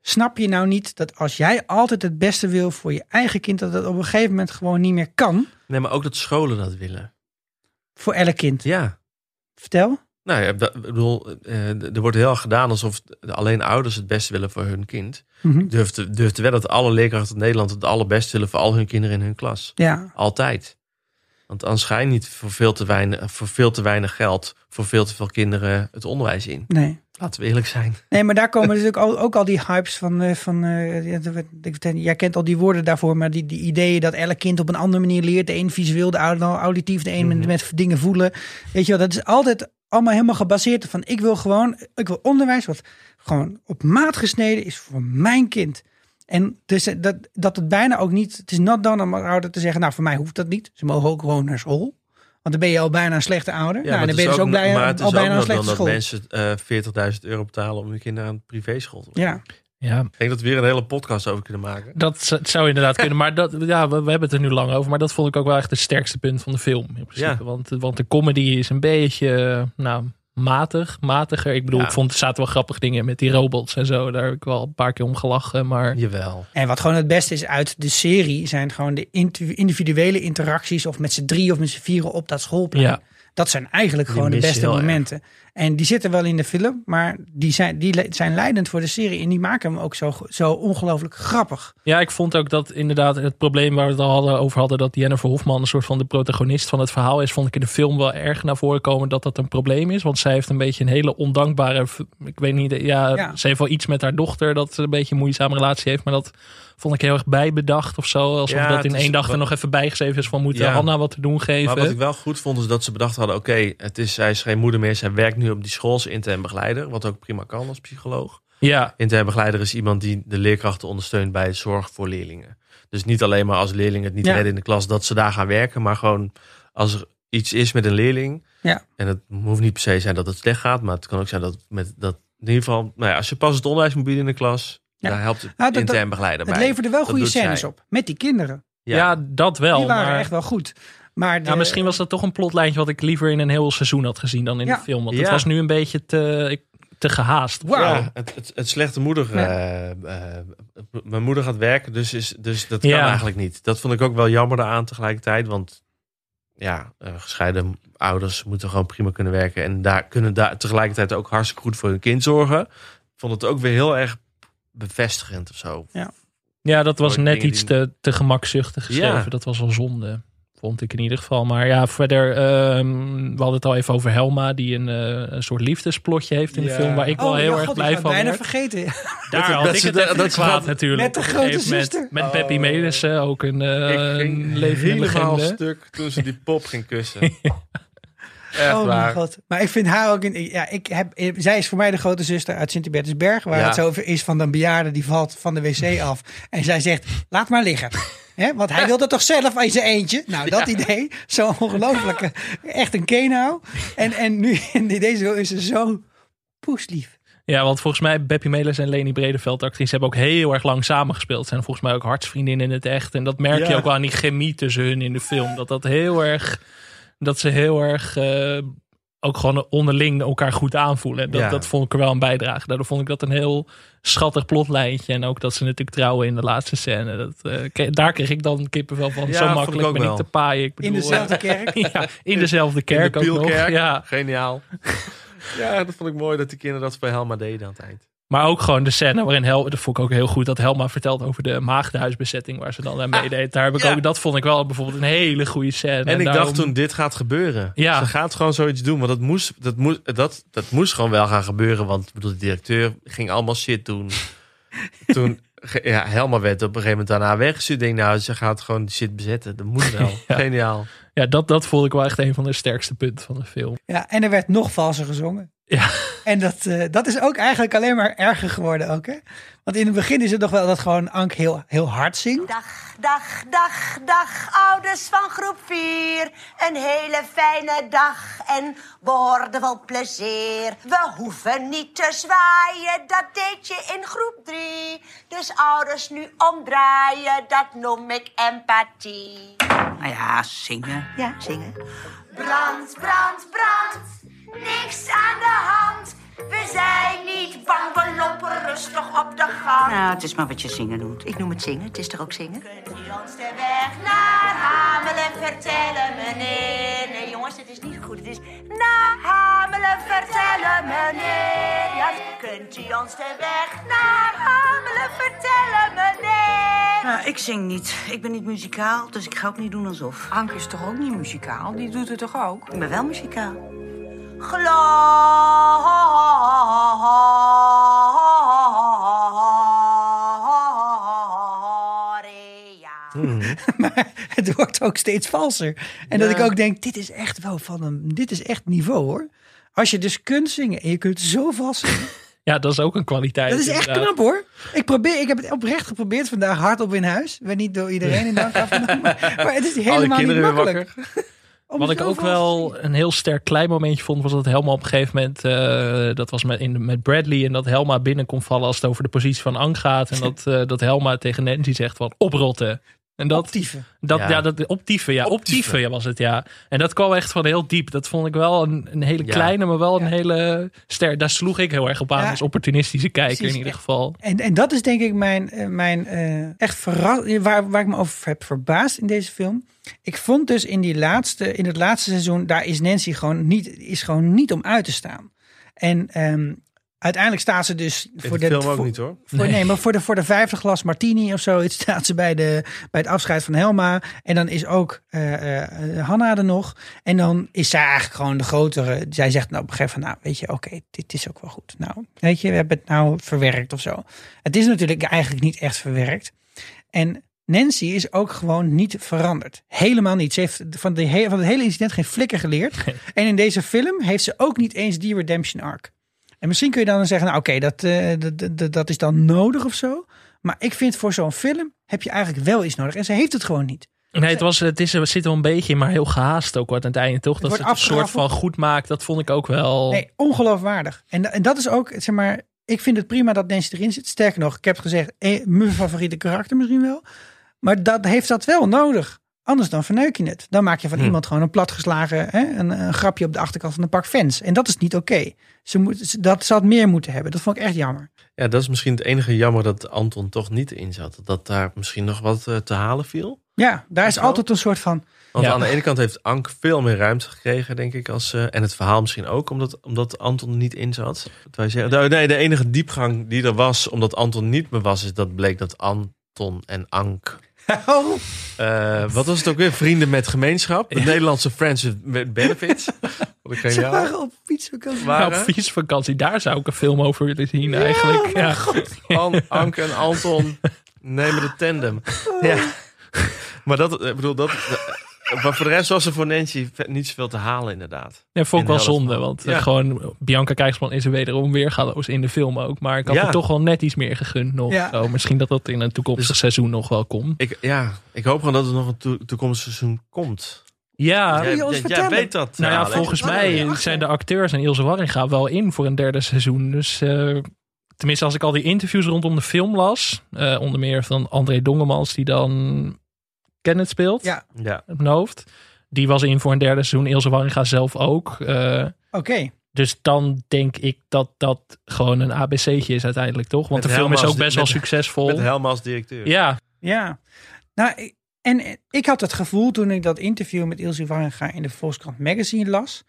snap je nou niet dat als jij altijd het beste wil voor je eigen kind, dat dat op een gegeven moment gewoon niet meer kan Nee, maar ook dat scholen dat willen. Voor elk kind? Ja. Vertel. Nou ja, ik bedoel, eh, er wordt heel erg gedaan alsof alleen ouders het beste willen voor hun kind. Mhm. Ik durf te, durf te wedden dat alle leerkrachten in Nederland het allerbeste willen voor al hun kinderen in hun klas. Ja. Altijd. Want anders ga je niet voor veel te weinig, voor veel te weinig geld, voor veel te veel kinderen het onderwijs in. Nee. Laten we eerlijk zijn. Nee, maar daar komen natuurlijk ook, ook al die hypes van. eh, van ik- jij kent al die woorden daarvoor, maar die, die ideeën dat elk kind op een andere manier leert. De een visueel, de ander auditief, de een met, met dingen voelen. Weet je wel, dat is altijd allemaal helemaal gebaseerd van ik wil gewoon, ik wil onderwijs wat gewoon op maat gesneden is voor mijn kind. En dus eh, dat, dat het bijna ook niet, het is not done om ouder te zeggen, nou voor mij hoeft dat niet. Ze mogen ook gewoon naar school. Want dan ben je al bijna een slechte ouder. Ja, nou, dan ben je dus ook, blij, maar het is al bijna ook een slechte dan school. dat mensen eh 40.000 euro betalen om hun kinderen aan een privéschool te Ja. Ja. Ik denk dat we weer een hele podcast over kunnen maken. Dat zou inderdaad kunnen. Maar dat, ja, we, we hebben het er nu lang over. Maar dat vond ik ook wel echt het sterkste punt van de film. In principe. Ja. Want, want de comedy is een beetje eh, nou, matig. Matiger. Ik bedoel, Ja. ik vond er zaten wel grappige dingen met die robots en zo. Daar heb ik wel een paar keer om gelachen. Maar Jawel. En wat gewoon het beste is uit de serie zijn gewoon de individuele interacties of met z'n drie of met z'n vieren op dat schoolplein. Ja. Dat zijn eigenlijk gewoon de beste erg. momenten. En die zitten wel in de film, maar die zijn, die zijn leidend voor de serie. En die maken hem ook zo, zo ongelooflijk grappig. Ja, ik vond ook dat inderdaad het probleem waar we het al hadden, over hadden, dat Jennifer Hofman een soort van de protagonist van het verhaal is, vond ik in de film wel erg naar voren komen dat dat een probleem is. Want zij heeft een beetje een hele ondankbare, ik weet niet, ja, Ja. ze heeft wel iets met haar dochter dat ze een beetje een moeizame relatie heeft, maar dat vond ik heel erg bijbedacht of zo. Alsof Ja, dat in één dag er nog even bijgeschreven is van moeten Ja. Hanna wat te doen geven. Maar wat ik wel goed vond is dat ze bedacht hadden: oké, het is zij is geen moeder meer. Zij werkt nu op die school als intern begeleider, wat ook prima kan als psycholoog. Ja, Intern begeleider is iemand die de leerkrachten ondersteunt bij zorg voor leerlingen. Dus niet alleen maar als leerlingen het niet Ja. redden in de klas dat ze daar gaan werken, maar gewoon als er iets is met een leerling. Ja. En het hoeft niet per se zijn dat het slecht gaat, maar het kan ook zijn dat met dat in ieder geval, nou ja, als je pas het onderwijs moet bieden in de klas, Ja. daar helpt Nou, dat- intern dat- begeleider Het bij. leverde wel Dat goede scènes zij. op. Met die kinderen. ja. dat wel. die waren maar... echt wel goed. Maar de, Ja, misschien was dat toch een plotlijntje wat ik liever in een heel seizoen had gezien dan in Ja. de film. Want het was nu een beetje te, te gehaast. Ja, het, het, het slechte moeder. Ja. eh, eh, mijn moeder gaat werken, dus, is, dus dat kan Ja. eigenlijk niet. Dat vond ik ook wel jammer aan tegelijkertijd. Want ja, eh, gescheiden ouders moeten gewoon prima kunnen werken. En daar kunnen daar tegelijkertijd ook hartstikke goed voor hun kind zorgen. Ik vond het ook weer heel erg bevestigend of zo. Ja, dat was net iets die- te, te gemakzuchtig geschreven. Ja. Dat was wel zonde. Vond ik in ieder geval. Maar ja, verder. ehm, we hadden het al even over Helma. Die een, eh, een soort liefdesplotje heeft in de Ja. film. Waar ik wel oh, heel ja, erg god, blij ik had van bijna werd. vergeten. Daar Dat- had dat ik het dat- even dat ze kwaad dat- natuurlijk. Met de grote zuster. Met Peppy Oh. Melissen. Ook een, eh ik ging een levende helemaal legende. stuk toen ze die pop ging kussen. Echt oh waar. mijn god. Maar ik vind haar ook... Een, ja, ik heb, zij is voor mij de grote zuster uit Sint-Hubertusberg. Waar Ja. het zo over is van een bejaarde die valt van de wc af. En zij zegt, laat maar liggen. Hè, want hij wil dat toch zelf in zijn eentje? Nou, dat idee. Zo ongelooflijk. Echt een kenau. En, en nu in deze is ze zo poeslief. Ja, want volgens mij Beppie Melis en Leni Bredeveld, actrice, hebben ook heel erg lang samengespeeld. Zijn volgens mij ook hartsvriendinnen in het echt. En dat merk je ook wel aan die chemie tussen hun in de film. Dat dat heel erg, dat ze heel erg eh, ook gewoon onderling elkaar goed aanvoelen. Dat, Ja. dat vond ik er wel een bijdrage. Daardoor vond ik dat een heel schattig plotlijntje. En ook dat ze natuurlijk trouwen in de laatste scène. Dat, eh, daar kreeg ik dan kippenvel van. Ja, Zo ik makkelijk ook ben ik te paaien. Ik In bedoel, dezelfde eh, kerk. ja, in dezelfde kerk in de ook nog. Ja. Geniaal. ja, dat vond ik mooi dat die kinderen dat bij Helma deden aan het eind. Maar ook gewoon de scène waarin Hel, dat vond ik ook heel goed, dat Helma vertelt over de maagdenhuisbezetting waar ze dan aan meedeed. Daar heb ik ja. ook, dat vond ik wel bijvoorbeeld een hele goede scène. En, ik daarom- dacht toen, dit gaat gebeuren. Ja. Ze gaat gewoon zoiets doen. Want dat moest, dat, moest, dat, dat moest gewoon wel gaan gebeuren. Want ik bedoel, de directeur ging allemaal shit doen. toen, ja, Helma werd op een gegeven moment daarna weggestuurd. Ik denk, nou, ze gaat gewoon shit bezetten. Dat moet wel. Ja. Geniaal. Ja, dat, dat vond ik wel echt een van de sterkste punten van de film. Ja, en er werd nog valser gezongen. Ja. En dat, eh, dat is ook eigenlijk alleen maar erger geworden ook, hè? Want in het begin is het nog wel dat gewoon Ank heel, heel hard zingt. Dag, dag, dag, dag, ouders van groep 4. Een hele fijne dag en boordevol plezier. We hoeven niet te zwaaien, dat deed je in groep 3. Dus ouders nu omdraaien, dat noem ik empathie. Nou ja, zingen. Ja, zingen. Brand, brand, brand, niks aan de hand. We zijn niet bang, we lopen rustig op de gang. Nou, het is maar wat je zingen noemt. Ik noem het zingen. Het is toch ook zingen? Kunt u ons de weg naar Hamelen vertellen, meneer? Nee, jongens, het is niet goed. Het is naar Hamelen vertellen, meneer. Ja, kunt u ons de weg naar Hamelen vertellen, meneer? Nou, ik zing niet. Ik ben niet muzikaal, dus ik ga ook niet doen alsof. Anke is toch ook niet muzikaal? Die doet het toch ook? Ik ben wel muzikaal. Gloria. maar het wordt ook steeds valser. En dat Ja. ik ook denk, dit is echt wel van een, dit is echt niveau hoor. Als je dus kunt zingen en je kunt zo vals zingen. Ja, dat is ook een kwaliteit. Dat is echt inderdaad. knap hoor. Ik, probeer, ik heb het oprecht geprobeerd vandaag hardop in huis. Werd niet door iedereen in dank afgenomen. Maar, maar het is Alle helemaal niet weer makkelijk. wakker. Wat ik ook wel een heel sterk klein momentje vond, was dat Helma op een gegeven moment, eh, dat was met, in, met Bradley, en dat Helma binnen kon vallen als het over de positie van Ank gaat. En dat, eh, dat Helma tegen Nancy zegt van oprotten. En dat, Optieven. dat, Ja. ja. dat, optieven, ja, optieven ja, was het, ja. En dat kwam echt van heel diep. Dat vond ik wel een, een hele Ja. kleine, maar wel een hele ster. Daar sloeg ik heel erg op aan Ja. als opportunistische kijker Precies. in ieder geval. En, en dat is denk ik mijn, eh, mijn eh, echt verras waar, waar ik me over heb verbaasd in deze film. Ik vond dus in, die laatste, in het laatste seizoen, daar is Nancy gewoon niet, is gewoon niet om uit te staan. En ehm, uiteindelijk staat ze dus voor de film ook voor- niet hoor. Voor, nee. maar voor de, voor de vijfde glas martini of zoiets staat ze bij, de, bij het afscheid van Helma. En dan is ook eh eh, Hanna er nog. En dan is zij eigenlijk gewoon de grotere. Zij zegt nou op een gegeven moment, nou weet je, oké, dit is ook wel goed. Nou, weet je, we hebben het nou verwerkt of zo. Het is natuurlijk eigenlijk niet echt verwerkt. En Nancy is ook gewoon niet veranderd. Helemaal niet. Ze heeft van, de he- van het hele incident geen flikker geleerd. En in deze film heeft ze ook niet eens die redemption arc. En misschien kun je dan zeggen, nou oké, dat, eh, dat, dat, dat is dan nodig of zo. Maar ik vind voor zo'n film heb je eigenlijk wel iets nodig. En ze heeft het gewoon niet. Nee, het, was, het, is, het zit wel een beetje maar heel gehaast ook wat aan het einde, toch? Dat wordt het een soort van goed maakt, dat vond ik ook wel. Nee, ongeloofwaardig. En, en dat is ook, zeg maar, ik vind het prima dat Nancy erin zit. Sterker nog, ik heb gezegd, eh, mijn favoriete karakter misschien wel. Maar dat heeft dat wel nodig. Anders dan verneuk je het. Dan maak je van Hm. iemand gewoon een platgeslagen, hè, een, een grapje op de achterkant van een pak fans. En dat is niet oké. Ze moet, Dat ze had meer moeten hebben. Dat vond ik echt jammer. Ja, dat is misschien het enige jammer dat Anton toch niet in zat. Dat daar misschien nog wat eh, te halen viel. Ja, daar is altijd een soort van. Want Ja. aan de ene kant heeft Ank veel meer ruimte gekregen, denk ik. Als, eh, en het verhaal misschien ook, omdat, omdat Anton er niet in zat. Wat wij zeggen. Nou, Nee, de enige diepgang die er was, omdat Anton niet meer was, is dat bleek dat Anton en Ank. Oh, eh, wat was het ook weer? Vrienden met gemeenschap. De Nederlandse Friends with Benefits. Wat ik ze waren op fietsvakantie. waren. Nou, fietsvakantie, daar zou ik een film over willen zien eigenlijk. Ja. An- Ank en Anton nemen de tandem. Ja. Maar dat, ik bedoel, dat. Maar voor de rest was er voor Nancy niet zoveel te halen, inderdaad. Ja, vond ik wel zonde, want eh, Ja. gewoon Bianca Krijgsman is er wederom weergaloos in de film ook. Maar ik had Ja. er toch wel net iets meer gegund nog. Ja. Zo, misschien dat dat in een toekomstig Dus- seizoen nog wel komt. Ik, ja, ik hoop gewoon dat er nog een to- toekomstig seizoen komt. Ja, jij, weet dat. nou ja, Alex. volgens mij zijn de acteurs en Ilse Warringa wel in voor een derde seizoen. Dus eh, tenminste, als ik al die interviews rondom de film las, eh, onder meer van André Dongemans, die dan Kenneth speelt, Ja. Ja, op mijn hoofd. Die was in voor een derde seizoen. Ilse Warringa zelf ook. Eh, Oké. Dus dan denk ik dat dat gewoon een ABC'tje is uiteindelijk, toch? Want Met de film is ook best wel succesvol. met Helma als directeur. Ja, Ja. Nou, ik- en ik had het gevoel toen ik dat interview met Ilse Warringa in de Volkskrant Magazine las.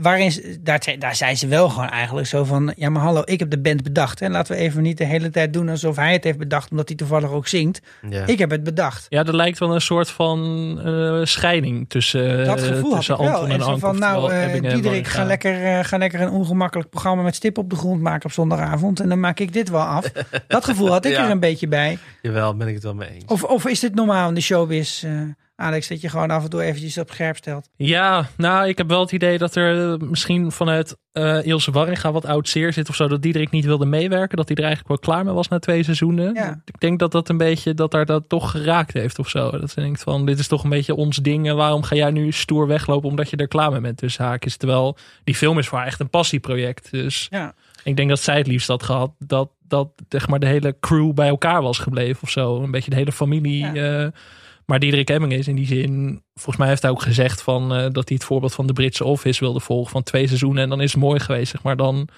Waarin daar, zei- daar zei ze wel gewoon eigenlijk zo van: ja, maar hallo, ik heb de band bedacht. En laten we even niet de hele tijd doen alsof hij het heeft bedacht, omdat hij toevallig ook zingt. Ja. Ik heb het bedacht. ja, er lijkt wel een soort van eh, scheiding tussen, Dat gevoel had tussen ik wel. Anton en En zo Anke. van, nou, eh en Diederik, ga lekker, eh, ga lekker een ongemakkelijk programma met stip op de grond maken op zondagavond. En dan maak ik dit wel af. Dat gevoel had ik Ja. er een beetje bij. Jawel, ben ik het wel mee eens. Of, of is dit normaal in de showbiz? Alex, dat je gewoon af en toe eventjes op scherp stelt. Ja, nou, ik heb wel het idee dat er eh, misschien vanuit eh Ilse Warringa wat oud zeer zit of zo. Dat Diederik niet wilde meewerken. Dat hij er eigenlijk wel klaar mee was na twee seizoenen. Ja. Ik denk dat dat een beetje, dat daar dat toch geraakt heeft of zo. Dat ze denkt van, dit is toch een beetje ons ding. En waarom ga jij nu stoer weglopen omdat je er klaar mee bent tussen haakjes. Terwijl die film is voor haar echt een passieproject. Dus Ja. ik denk dat zij het liefst had gehad dat, dat zeg maar, de hele crew bij elkaar was gebleven of zo. Een beetje de hele familie. eh, maar Diederik Hemming is in die zin, volgens mij heeft hij ook gezegd van, eh, dat hij het voorbeeld van de Britse Office wilde volgen van twee seizoenen. En dan is het mooi geweest, zeg maar. Dan,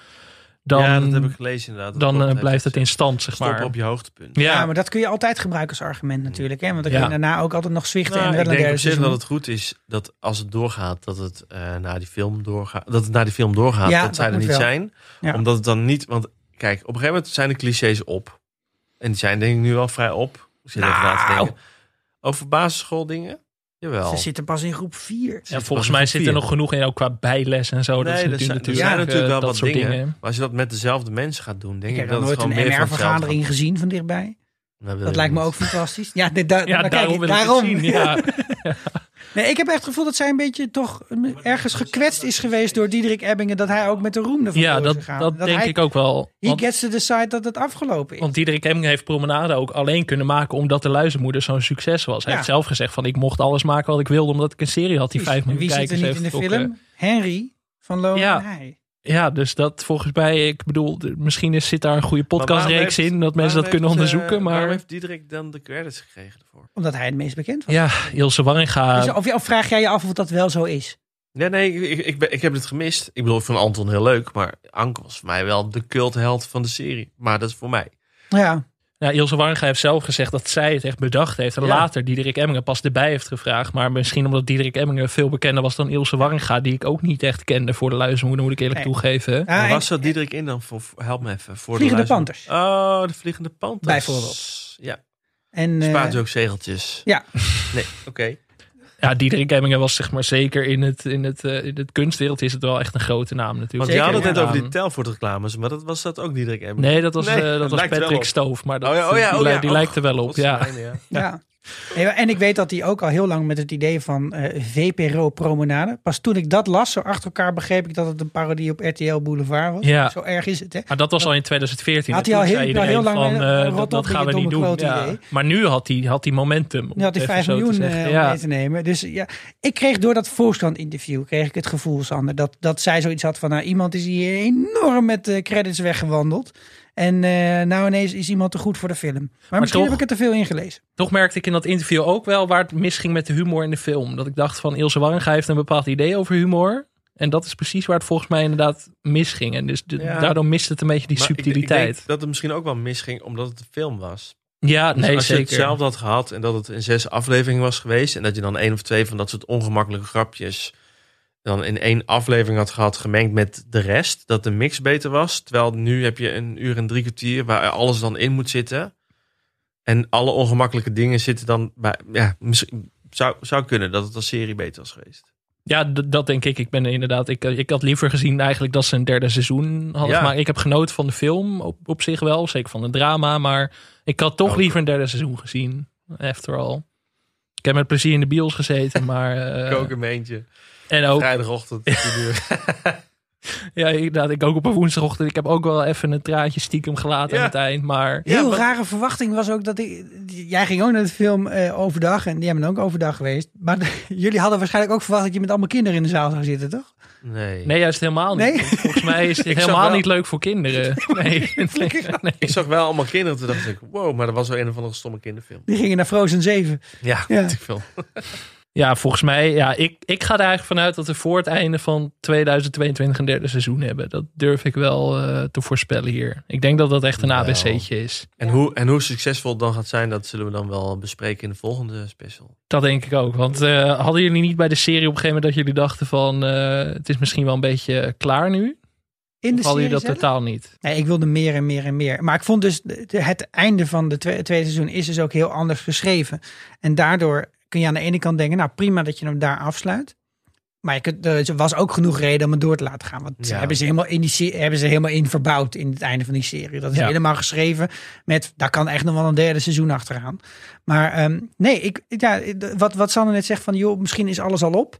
dan, ja, dat heb ik gelezen inderdaad. Dat dan eh, blijft het in stand, zeg Stoppen maar. op je hoogtepunt. Ja. Ja, maar dat kun je altijd gebruiken als argument natuurlijk. Hè? Want dan Ja. kun je daarna ook altijd nog zwichten Nou, en ik denk op zich dat het goed is dat als het doorgaat, dat het eh naar die film doorgaat. Dat het naar die film doorgaat, Ja, dat, dat zij er niet wel. zijn. Ja. Omdat het dan niet. Want kijk, op een gegeven moment zijn de clichés op. En die zijn denk ik nu wel vrij op. Ik zit even na te Nou. denken. Over basisschooldingen? Jawel. Ze zitten pas in groep 4. ja, volgens mij zit er nog genoeg in, ook qua bijles en zo. dat is natuurlijk, zijn, er natuurlijk, zijn natuurlijk wel eh, dat wat soort dingen. dingen. Maar als je dat met dezelfde mensen gaat doen, denk Ik ik, heb dat het nooit gewoon een MR-vergadering gezien van dichtbij. gaat. Dat lijkt me ook fantastisch. Ja, dit, da- Ja, daarom wil ik het daarom. zien. Ja. Nee, ik heb echt het gevoel dat zij een beetje toch ergens gekwetst is geweest door Diederik Ebbingen. Dat hij ook met de roem ervan Ja, dat, is gegaan. dat denk hij, ik ook wel. He gets to decide dat het afgelopen is. want Diederik Hemming heeft Promenade ook alleen kunnen maken omdat de Luizenmoeder zo'n succes was. Hij Ja. heeft zelf gezegd van ik mocht alles maken wat ik wilde omdat ik een serie had die Wie- vijf Wie miljoen zit er kijkers niet in heeft de film? Henry van Loon Ja. en hij. Ja, dus dat volgens mij, ik bedoel, misschien is, zit daar een goede podcastreeks in dat mensen dat kunnen heeft, eh, onderzoeken. Waarom Maar heeft Diederik dan de credits gekregen ervoor? Omdat hij het meest bekend was. ja, Ilse Warringa. Dus of, of vraag jij je af of dat wel zo is? Ja, nee, ik, ik, ik, ben- ik heb het gemist. Ik bedoel, ik vond Anton heel leuk, maar Anke was voor mij wel de cultheld van de serie. Maar dat is voor mij. Ja. Ja, Ilse Warringa heeft zelf gezegd dat zij het echt bedacht heeft. En Ja. later Diederik Emmingen pas erbij heeft gevraagd. Maar misschien omdat Diederik Emmingen veel bekender was dan Ilse Warringa. Die ik ook niet echt kende voor de luizenmoeder, moet ik eerlijk Nee. toegeven. Ja, maar en- was zat Diederik in dan? Voor, help me even. Voor Vliegende de luister- Oh, de Vliegende Panthers. Bijvoorbeeld. Ja. en, eh, Spaart u ook zegeltjes? ja. Nee, oké. Ja, Diederik Emmingen was zeg maar zeker in het, in het, eh, in het kunstwereld is het wel echt een grote naam natuurlijk. Want je had het net over die Telfort reclames, maar dat was dat ook Diederik Emmingen? Nee, dat was, Nee, eh, dat was Patrick. Stoof. Maar dat, Oh ja, oh ja, die, oh ja. die Oh, lijkt er wel op. Ja. ja. Nee, En ik weet dat hij ook al heel lang met het idee van eh VPRO Promenade. Pas toen ik dat las, zo achter elkaar begreep ik dat het een parodie op RTL Boulevard was. Ja. Zo erg is het, hè? Maar dat was al in 2014. Had hij al heel- lang, van, rot dat, op dat met gaan we niet doen. Ja. Maar nu had hij, had hij momentum. om Nu had hij het 5 even zo te miljoen zeggen. eh, Ja. mee te nemen. Dus ja, ik kreeg door dat Volkskrant interview kreeg ik het gevoel, Sander, dat, dat zij zoiets had van, nou, iemand is hier enorm met credits weggewandeld. En eh, nou ineens is iemand te goed voor de film. Maar, misschien toch- heb ik er te veel ingelezen. Toch merkte ik in dat interview ook wel waar het misging met de humor in de film. Dat ik dacht van Ilse Warringa heeft een bepaald idee over humor. En dat is precies waar het volgens mij inderdaad misging. En dus de- Ja. daardoor mist het een beetje die Maar subtiliteit. Ik, denk dat het misschien ook wel misging omdat het een film was. ja, Dus nee, als je zeker. hetzelfde had gehad en dat het in zes afleveringen was geweest... en dat je dan één of twee van dat soort ongemakkelijke grapjes... dan in één aflevering had gehad gemengd met de rest... dat de mix beter was. Terwijl nu heb je een uur en drie kwartier waar alles dan in moet zitten... en alle ongemakkelijke dingen zitten dan bij... Ja, misschien zou, zou kunnen dat het als serie beter was geweest. Ja, dat denk ik. Ik ben inderdaad. Ik, ik had liever gezien eigenlijk dat ze een derde seizoen hadden Ja. gemaakt. Ik heb genoten van de film op, op zich wel, zeker van het drama. Maar ik had toch liever een derde seizoen gezien. After all. Ik heb met plezier in de bios gezeten, maar. eh, Ik ook een meentje. En ook. Vrijdagochtend. Ja, inderdaad. Ik ook op een woensdagochtend. Ik heb ook wel even een traantje stiekem gelaten Ja. aan het eind. Maar. Heel rare verwachting was ook dat ik. Jij ging ook naar de film eh, overdag en die hebben ook overdag geweest. Maar jullie hadden waarschijnlijk ook verwacht dat je met allemaal kinderen in de zaal zou zitten, toch? Nee. Nee, juist helemaal niet. Nee? Volgens mij is zag helemaal wel- niet leuk voor kinderen. Nee. nee, nee. Ik zag wel allemaal kinderen. Toen dacht ik, wow, maar dat was wel een of andere stomme kinderfilm. Die gingen naar Frozen 7. Ja, Ja. weet ik veel. Ja, volgens mij, ja, ik, ik ga er eigenlijk vanuit dat we voor het einde van 2022 een derde seizoen hebben. Dat durf ik wel eh, te voorspellen hier. Ik denk dat dat echt een. ABC'tje is. En, hoe, en hoe succesvol het dan gaat zijn, dat zullen we dan wel bespreken in de volgende special. Dat denk ik ook. Want eh, hadden jullie niet bij de serie op een gegeven moment dat jullie dachten van eh, het is misschien wel een beetje klaar nu? In de of hadden serie jullie dat zelf? totaal niet? Nee, ik wilde meer en meer en meer. Maar ik vond dus het einde van de twe- tweede seizoen is dus ook heel anders geschreven. En daardoor kun je aan de ene kant denken, nou prima dat je hem daar afsluit. Maar je kunt, er was ook genoeg reden om het door te laten gaan. Want Ja. hebben, ze helemaal in die, hebben ze helemaal in verbouwd in het einde van die serie. Dat is Ja. helemaal geschreven met, daar kan echt nog wel een derde seizoen achteraan. Maar ehm, nee, ik, ja, wat, wat Sanne net zegt van, joh, misschien is alles al op.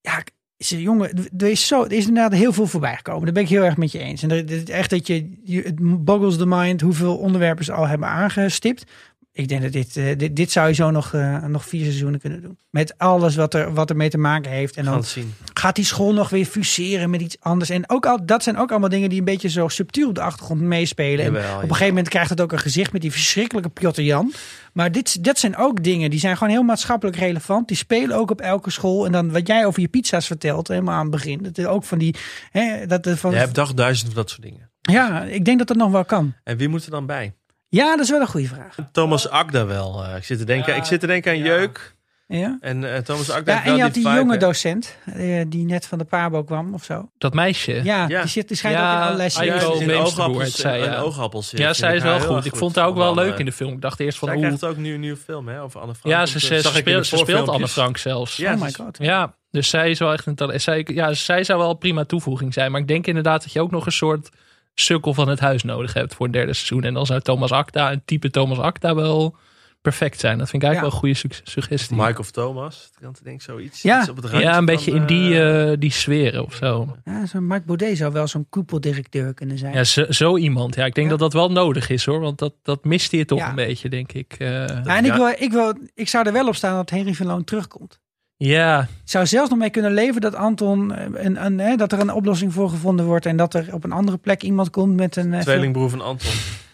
Ja, ze, jongen, er is, zo, er is inderdaad heel veel voorbij gekomen. Daar ben ik heel erg met je eens. En er, echt dat je, je, het boggles the mind hoeveel onderwerpen ze al hebben aangestipt. Ik denk dat dit, eh, dit, dit zou je zo nog, eh, nog vier seizoenen kunnen doen. Met alles wat er, wat er mee te maken heeft. En dan zien. gaat die school nog weer fuseren met iets anders. En ook al, dat zijn ook allemaal dingen die een beetje zo subtiel op de achtergrond meespelen. En op een gegeven moment krijgt het ook een gezicht met die verschrikkelijke Piotr Jan. Maar dit, dat zijn ook dingen die zijn gewoon heel maatschappelijk relevant. Die spelen ook op elke school. En dan wat jij over je pizza's vertelt, helemaal aan het begin. Dat is ook van die. Hè, dat, van, Je hebt dagduizend van dat soort dingen. ja, ik denk dat dat nog wel kan. En wie moet er dan bij? Ja, dat is wel een goede vraag. Thomas Akda wel. eh, ik, zit te denken, ik zit te denken aan Jeuk. Ja, En eh, Thomas Akda ja en je had die vibe, jonge docent, eh, die net van de Pabo kwam of zo. Dat meisje. Ja, Ja. die, zit, die schijnt Ja, ook in allerlei Aiko series. Ja, te in oogappels, zij, ja. oogappels. Ja, zij is wel goed. Ik vond het ook wel leuk in de film. Ik dacht eerst van, Zij oeh. krijgt ook nu een nieuwe film hè, over Anne Frank. Ja, ze, speelt, ze speelt Anne. Frank zelfs. Ja, oh my god. Ja, dus zij is wel echt een talent. Zij, ja, zij zou wel een prima toevoeging zijn. Maar ik denk inderdaad dat je ook nog een soort sukkel van het huis nodig hebt voor een derde seizoen. En dan zou Thomas Acta, een type Thomas Acta, wel perfect zijn. Dat vind ik eigenlijk Ja. wel een goede su- suggestie. Mike of Thomas. Ik denk zoiets. Ja. iets op het ja, een van, beetje in die, eh, die sferen of zo. Ja, zo'n Mark Baudet zou wel zo'n koepeldirecteur kunnen zijn. Ja, zo, zo iemand. Ja, ik denk Ja. dat dat wel nodig is hoor. Want dat, dat mist hij toch Ja. een beetje, denk ik. Eh, Ja, en ik, wil, ik, wil, ik zou er wel op staan dat Henry van Loon terugkomt. Ja, Ik zou zelfs nog mee kunnen leven dat Anton eh, een, dat er een oplossing voor gevonden wordt en dat er op een andere plek iemand komt met een. eh, Tweelingbroer van Anton.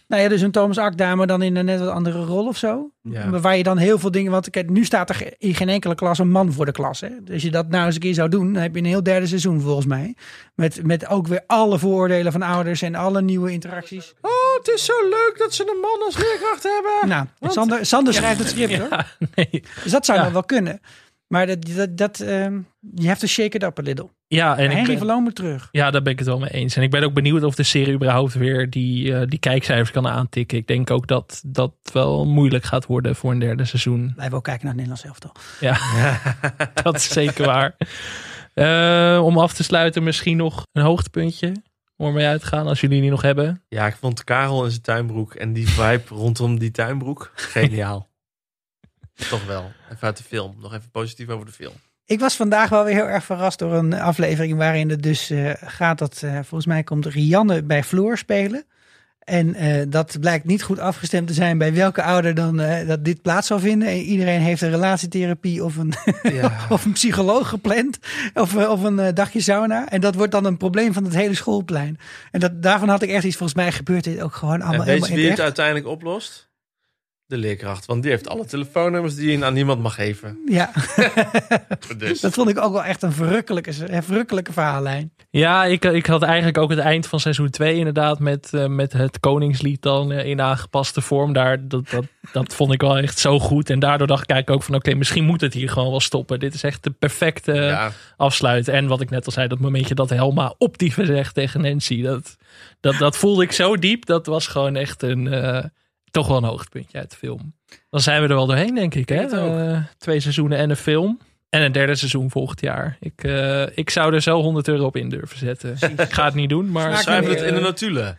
Nou ja, dus een Thomas Akda, maar dan in een net wat andere rol of zo. Ja. Waar je dan heel veel dingen. Want kijk, nu staat er in geen enkele klas een man voor de klas. Hè? Dus als je dat nou eens een keer zou doen, dan heb je een heel derde seizoen volgens mij. Met, met ook weer alle vooroordelen van ouders en alle nieuwe interacties. Oh, het is zo leuk dat ze een man als leerkracht hebben. Nou, Sander, Sander schrijft het script hoor. ja, nee. Dus dat zou Ja. nog wel kunnen. Maar dat, dat, dat, ehm, je hebt to shake it up a little. ja, en ik Henry ben- van Loon moet terug. Ja, daar ben ik het wel mee eens. En ik ben ook benieuwd of de serie überhaupt weer die, eh, die kijkcijfers kan aantikken. Ik denk ook dat dat wel moeilijk gaat worden voor een derde seizoen. Blijven ook kijken naar het Nederlands elftal. Ja, dat is zeker waar. Eh, om af te sluiten misschien nog een hoogtepuntje om ermee uit te gaan als jullie die nog hebben. Ja, ik vond Karel in zijn tuinbroek en die vibe rondom die tuinbroek geniaal. Toch wel. Even uit de film. Nog even positief over de film. Ik was vandaag wel weer heel erg verrast door een aflevering waarin het dus eh, gaat dat eh, volgens mij komt Rianne bij Floor spelen. En eh, dat blijkt niet goed afgestemd te zijn bij welke ouder dan dat dit plaats zal vinden. En iedereen heeft een relatietherapie of een, Ja. of een psycholoog gepland. Of, of een dagje sauna. En dat wordt dan een probleem van het hele schoolplein. En dat, daarvan had ik echt iets, volgens mij gebeurt dit ook gewoon allemaal en weet helemaal je wie het uiteindelijk oplost? De leerkracht. Want die heeft alle telefoonnummers die je aan niemand mag geven. Ja, Dus. dat vond ik ook wel echt een verrukkelijke, een verrukkelijke verhaallijn. Ja, ik, ik had eigenlijk ook het eind van seizoen 2 inderdaad met, eh, met het Koningslied dan eh, in aangepaste vorm. Daar, dat, dat, dat vond ik wel echt zo goed. En daardoor dacht ik ook van oké, misschien moet het hier gewoon wel stoppen. Dit is echt de perfecte Ja, afsluiten. En wat ik net al zei, dat momentje dat Helma optieven zegt tegen Nancy. Dat, dat, dat voelde ik zo diep. Dat was gewoon echt een, eh, toch wel een hoogtepuntje uit de film. Dan zijn we er wel doorheen, denk ik. Hè? Eh, twee seizoenen en een film. En een derde seizoen volgend jaar. Ik, eh, ik zou er zo 100 euro op in durven zetten. ik ga het niet doen, maar... Schrijf het in de notulen.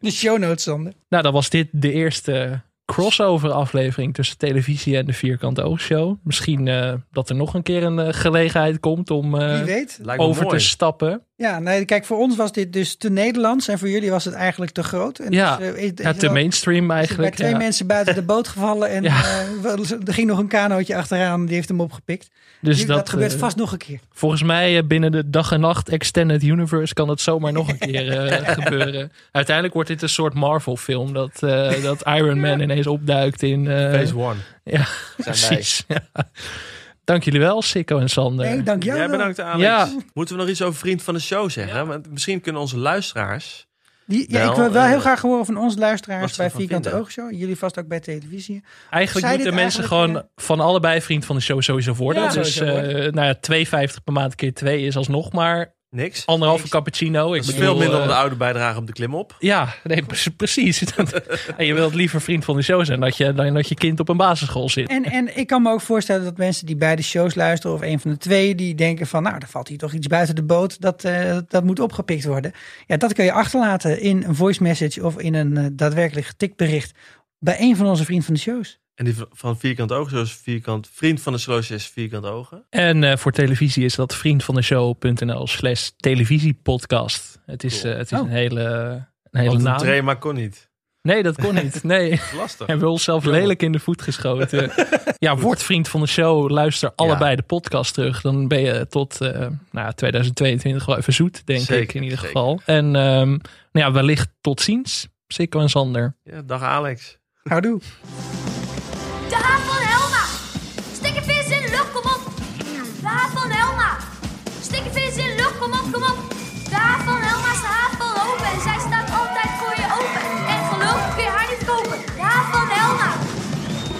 De show notes, Sander. Nou, dan was dit de eerste crossover aflevering tussen televisie en de Vierkante Oogshow. Misschien eh, dat er nog een keer een gelegenheid komt om eh, Wie weet. Lijkt me over mooi. te stappen. Ja, nee, kijk, voor ons was dit dus te Nederlands en voor jullie was het eigenlijk te groot. En Ja, dus, eh, is- Ja, is te mainstream er eigenlijk. bij twee ja. mensen buiten de boot gevallen en Ja. eh, er ging nog een kanootje achteraan, die heeft hem opgepikt. Dus Die- dat, dat, gebeurt eh, vast nog een keer. Volgens mij binnen de dag en nacht Extended Universe kan het zomaar nog een keer eh, gebeuren. Uiteindelijk wordt dit een soort Marvel film. Dat, eh, dat Iron Man ineens opduikt in... eh, Phase one. Ja, Zijn wij. precies. Dank jullie wel, Sikko en Sander. Nee, dank jou Jij wel. bedankt Alex. Ja. Moeten we nog iets over vriend van de show zeggen? Want misschien kunnen onze luisteraars... Die, ja, Wel, ik wil wel eh, heel graag horen van onze luisteraars bij Vierkante. Oogshow. Jullie vast ook bij televisie. Eigenlijk Zij moeten mensen eigenlijk, gewoon van allebei vriend van de show sowieso worden. Ja, dus sowieso eh, nou ja, 2,50 per maand keer 2 is alsnog maar Niks. Anderhalve cappuccino. Ik Dat is bedoel, veel minder eh, dan de oude bijdrage op de klim op. Ja, nee, pre- precies. en je wilt liever vriend van de show zijn dat je, dan dat je kind op een basisschool zit. En, en ik kan me ook voorstellen dat mensen die beide shows luisteren, of een van de twee, die denken van, nou, er valt hier toch iets buiten de boot, dat, eh, dat moet opgepikt worden. Ja, dat kun je achterlaten in een voice message of in een eh, daadwerkelijk getikt bericht bij een van onze vrienden van de shows. En die van Vierkant Ogen, zoals vierkant, vriend van de Sloosjes is Vierkant Ogen. En eh, voor televisie is dat vriendvandeshow.nl slash televisiepodcast. Het is, eh, het is Oh. een hele, een hele Want een naam. trema kon niet. Nee, dat kon niet. Nee. Lastig. Hebben we onszelf lelijk in de voet geschoten. ja, word vriend van de show. Luister allebei de podcast terug. Dan ben je tot eh, nou, ja, 2022 wel even zoet, denk ik in ieder zeker. geval. En ehm, nou ja, wellicht tot ziens. Sikko en Sander. Ja, dag Alex. Houdoe. De haat van Helma. Stik vis in lucht, kom op. De haat van Helma. Stik een vis in lucht, kom op, kom op. De haat van Helma is de van open. En zij staat altijd voor je open. En geloof kun je haar niet kopen. De haat van Helma.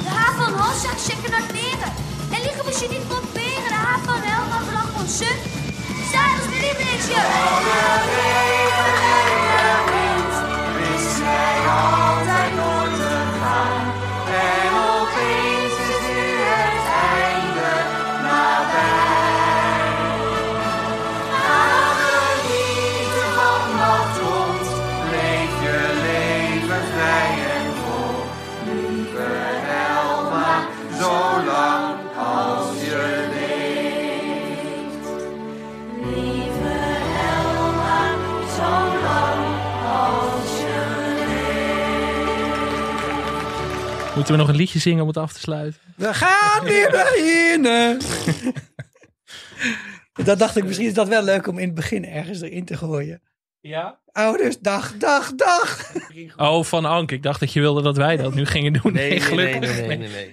De haat van Hans zag checken naar leren. En liegen moest je niet proberen. De haat van Helma belang van suf. Zij is mijn lievelingsje. Moeten we nog een liedje zingen om het af te sluiten? We gaan weer beginnen. dat dacht ik, misschien is dat wel leuk om in het begin ergens erin te gooien. Ja? Ouders, dag, dag, dag. Oh, van Ank. Ik dacht dat je wilde dat wij dat nu gingen doen. Nee, nee, nee, gelukkig. nee, nee, nee, nee.